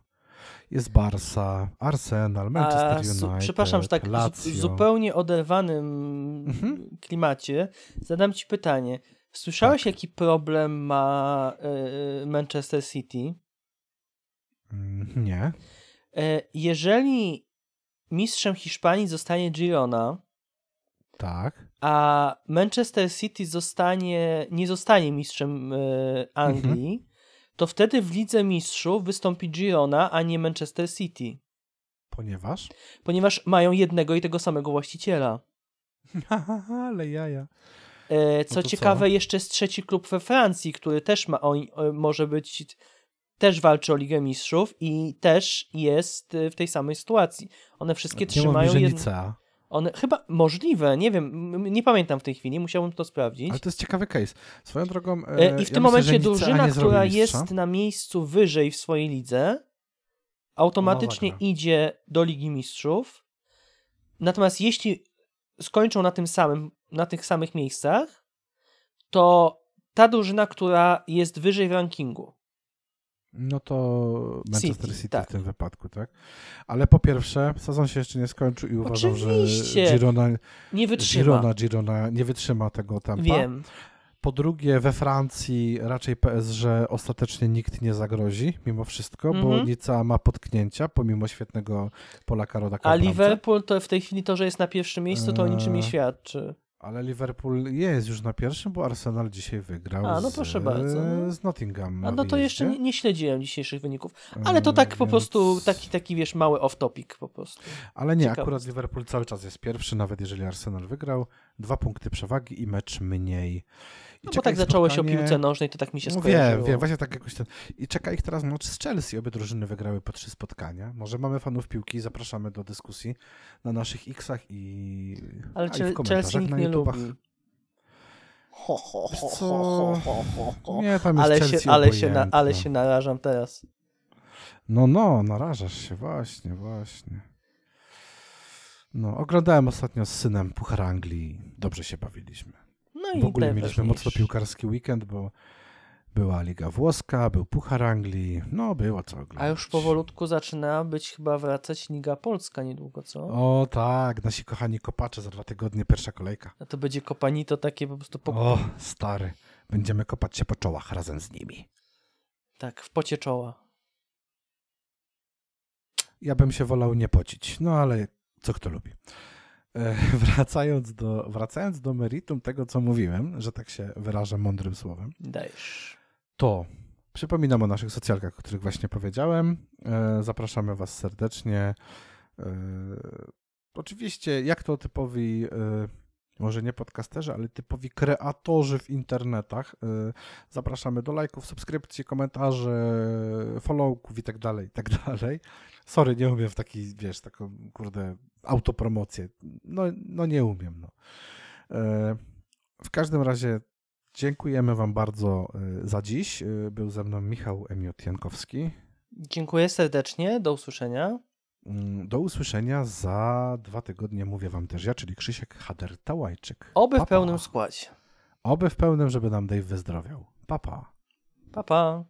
Jest Barca, Arsenal, Manchester A, su- United, przepraszam, że tak w Lazio. zu- zupełnie oderwanym Mhm. klimacie zadam ci pytanie. Słyszałeś, Tak. jaki problem ma e, Manchester City? Mm, Nie. E, jeżeli mistrzem Hiszpanii zostanie Girona, Tak. A Manchester City zostanie, nie zostanie mistrzem e, Anglii, Mhm. to wtedy w Lidze Mistrzów wystąpi Girona, a nie Manchester City. Ponieważ? Ponieważ mają jednego i tego samego właściciela. *laughs* Ale jaja. E, Co No ciekawe, co? jeszcze jest trzeci klub we Francji, który też ma, może być, też walczy o Ligę Mistrzów i też jest e, w tej samej sytuacji. One wszystkie Nie trzymają mówi, że jed... Nicea. One chyba możliwe, nie wiem, nie pamiętam w tej chwili, musiałbym to sprawdzić. Ale to jest ciekawy case. Swoją drogą. E, E, I w ja tym myślę, momencie drużyna, która jest na miejscu wyżej w swojej lidze, automatycznie zagra. idzie do Ligi Mistrzów. Natomiast jeśli skończą na tym samym, na tych samych miejscach, to ta drużyna, która jest wyżej w rankingu. No to Manchester City, City, tak. w tym wypadku, tak? Ale po pierwsze, sezon się jeszcze nie skończył i uważam, Oczywiście. że Girona, Nie wytrzyma. Girona, Girona nie wytrzyma tego tempa. Wiem. Po drugie, we Francji raczej PSG ostatecznie nikt nie zagrozi, mimo wszystko, bo Mhm. Nica ma potknięcia, pomimo świetnego Polaka Rodaka A. Liverpool to w tej chwili to, że jest na pierwszym miejscu, to o niczym nie Eee, świadczy. Ale Liverpool jest już na pierwszym, bo Arsenal dzisiaj wygrał A, no z, proszę bardzo, no. z Nottingham. A no to jeszcze nie, nie śledziłem dzisiejszych wyników. Ale to tak po Eee, prostu, więc- taki, taki wiesz, mały off-topic po prostu. Ale nie, Ciekawe. akurat Liverpool cały czas jest pierwszy, nawet jeżeli Arsenal wygrał. Dwa punkty przewagi i mecz mniej. No bo tak zaczęło się o piłce nożnej, to tak mi się No skojarzyło. wiem, wiem, właśnie tak jakoś ten. I czeka ich teraz mecz z Chelsea. Obie drużyny wygrały po trzy spotkania. Może mamy fanów piłki, zapraszamy do dyskusji na naszych X-ach i. Ale a, i w Chel- komentarzach Chelsea nikt na nie YouTubach. lubi. Ho, ho, ho, co? ho, ho, ho, ho. Nie, tam jest Ale Chelsea się, ale, się na, ale się narażam teraz. No, no, narażasz się, właśnie, właśnie. No, oglądałem ostatnio z synem Puchar Anglii. Dobrze się bawiliśmy. No i W ogóle mieliśmy mocno piłkarski weekend, bo była Liga Włoska, był Puchar Anglii, no było co oglądać. A już powolutku zaczyna być chyba wracać Liga Polska niedługo, co? O tak, nasi kochani kopacze za dwa tygodnie, pierwsza kolejka. A to będzie kopanito takie po prostu po, O, stary, będziemy kopać się po czołach razem z nimi. tak, w pocie czoła. Ja bym się wolał nie pocić, no ale co kto lubi. *laughs* Wracając, do, wracając do meritum tego, co mówiłem, że tak się wyrażę mądrym słowem, Dajesz. to przypominam o naszych socjalkach, o których właśnie powiedziałem. E, zapraszamy Was serdecznie. E, oczywiście, jak to typowi, e, może nie podcasterzy, ale typowi kreatorzy w internetach, zapraszamy do lajków, subskrypcji, komentarzy, followków i tak dalej, i tak dalej. Sorry, nie umiem w taki, wiesz, taką, kurde, autopromocję. No, no nie umiem, no. E, W każdym razie dziękujemy Wam bardzo y, za dziś. Y, Był ze mną Michał Emiot-Jankowski. Dziękuję serdecznie, do usłyszenia. Mm, Do usłyszenia za dwa tygodnie, mówię Wam też ja, czyli Krzysiek Hader-Tałajczyk. Oby Pa, w pełnym składzie. Oby w pełnym, żeby nam Dave wyzdrowiał. Papa. Pa. Pa, pa.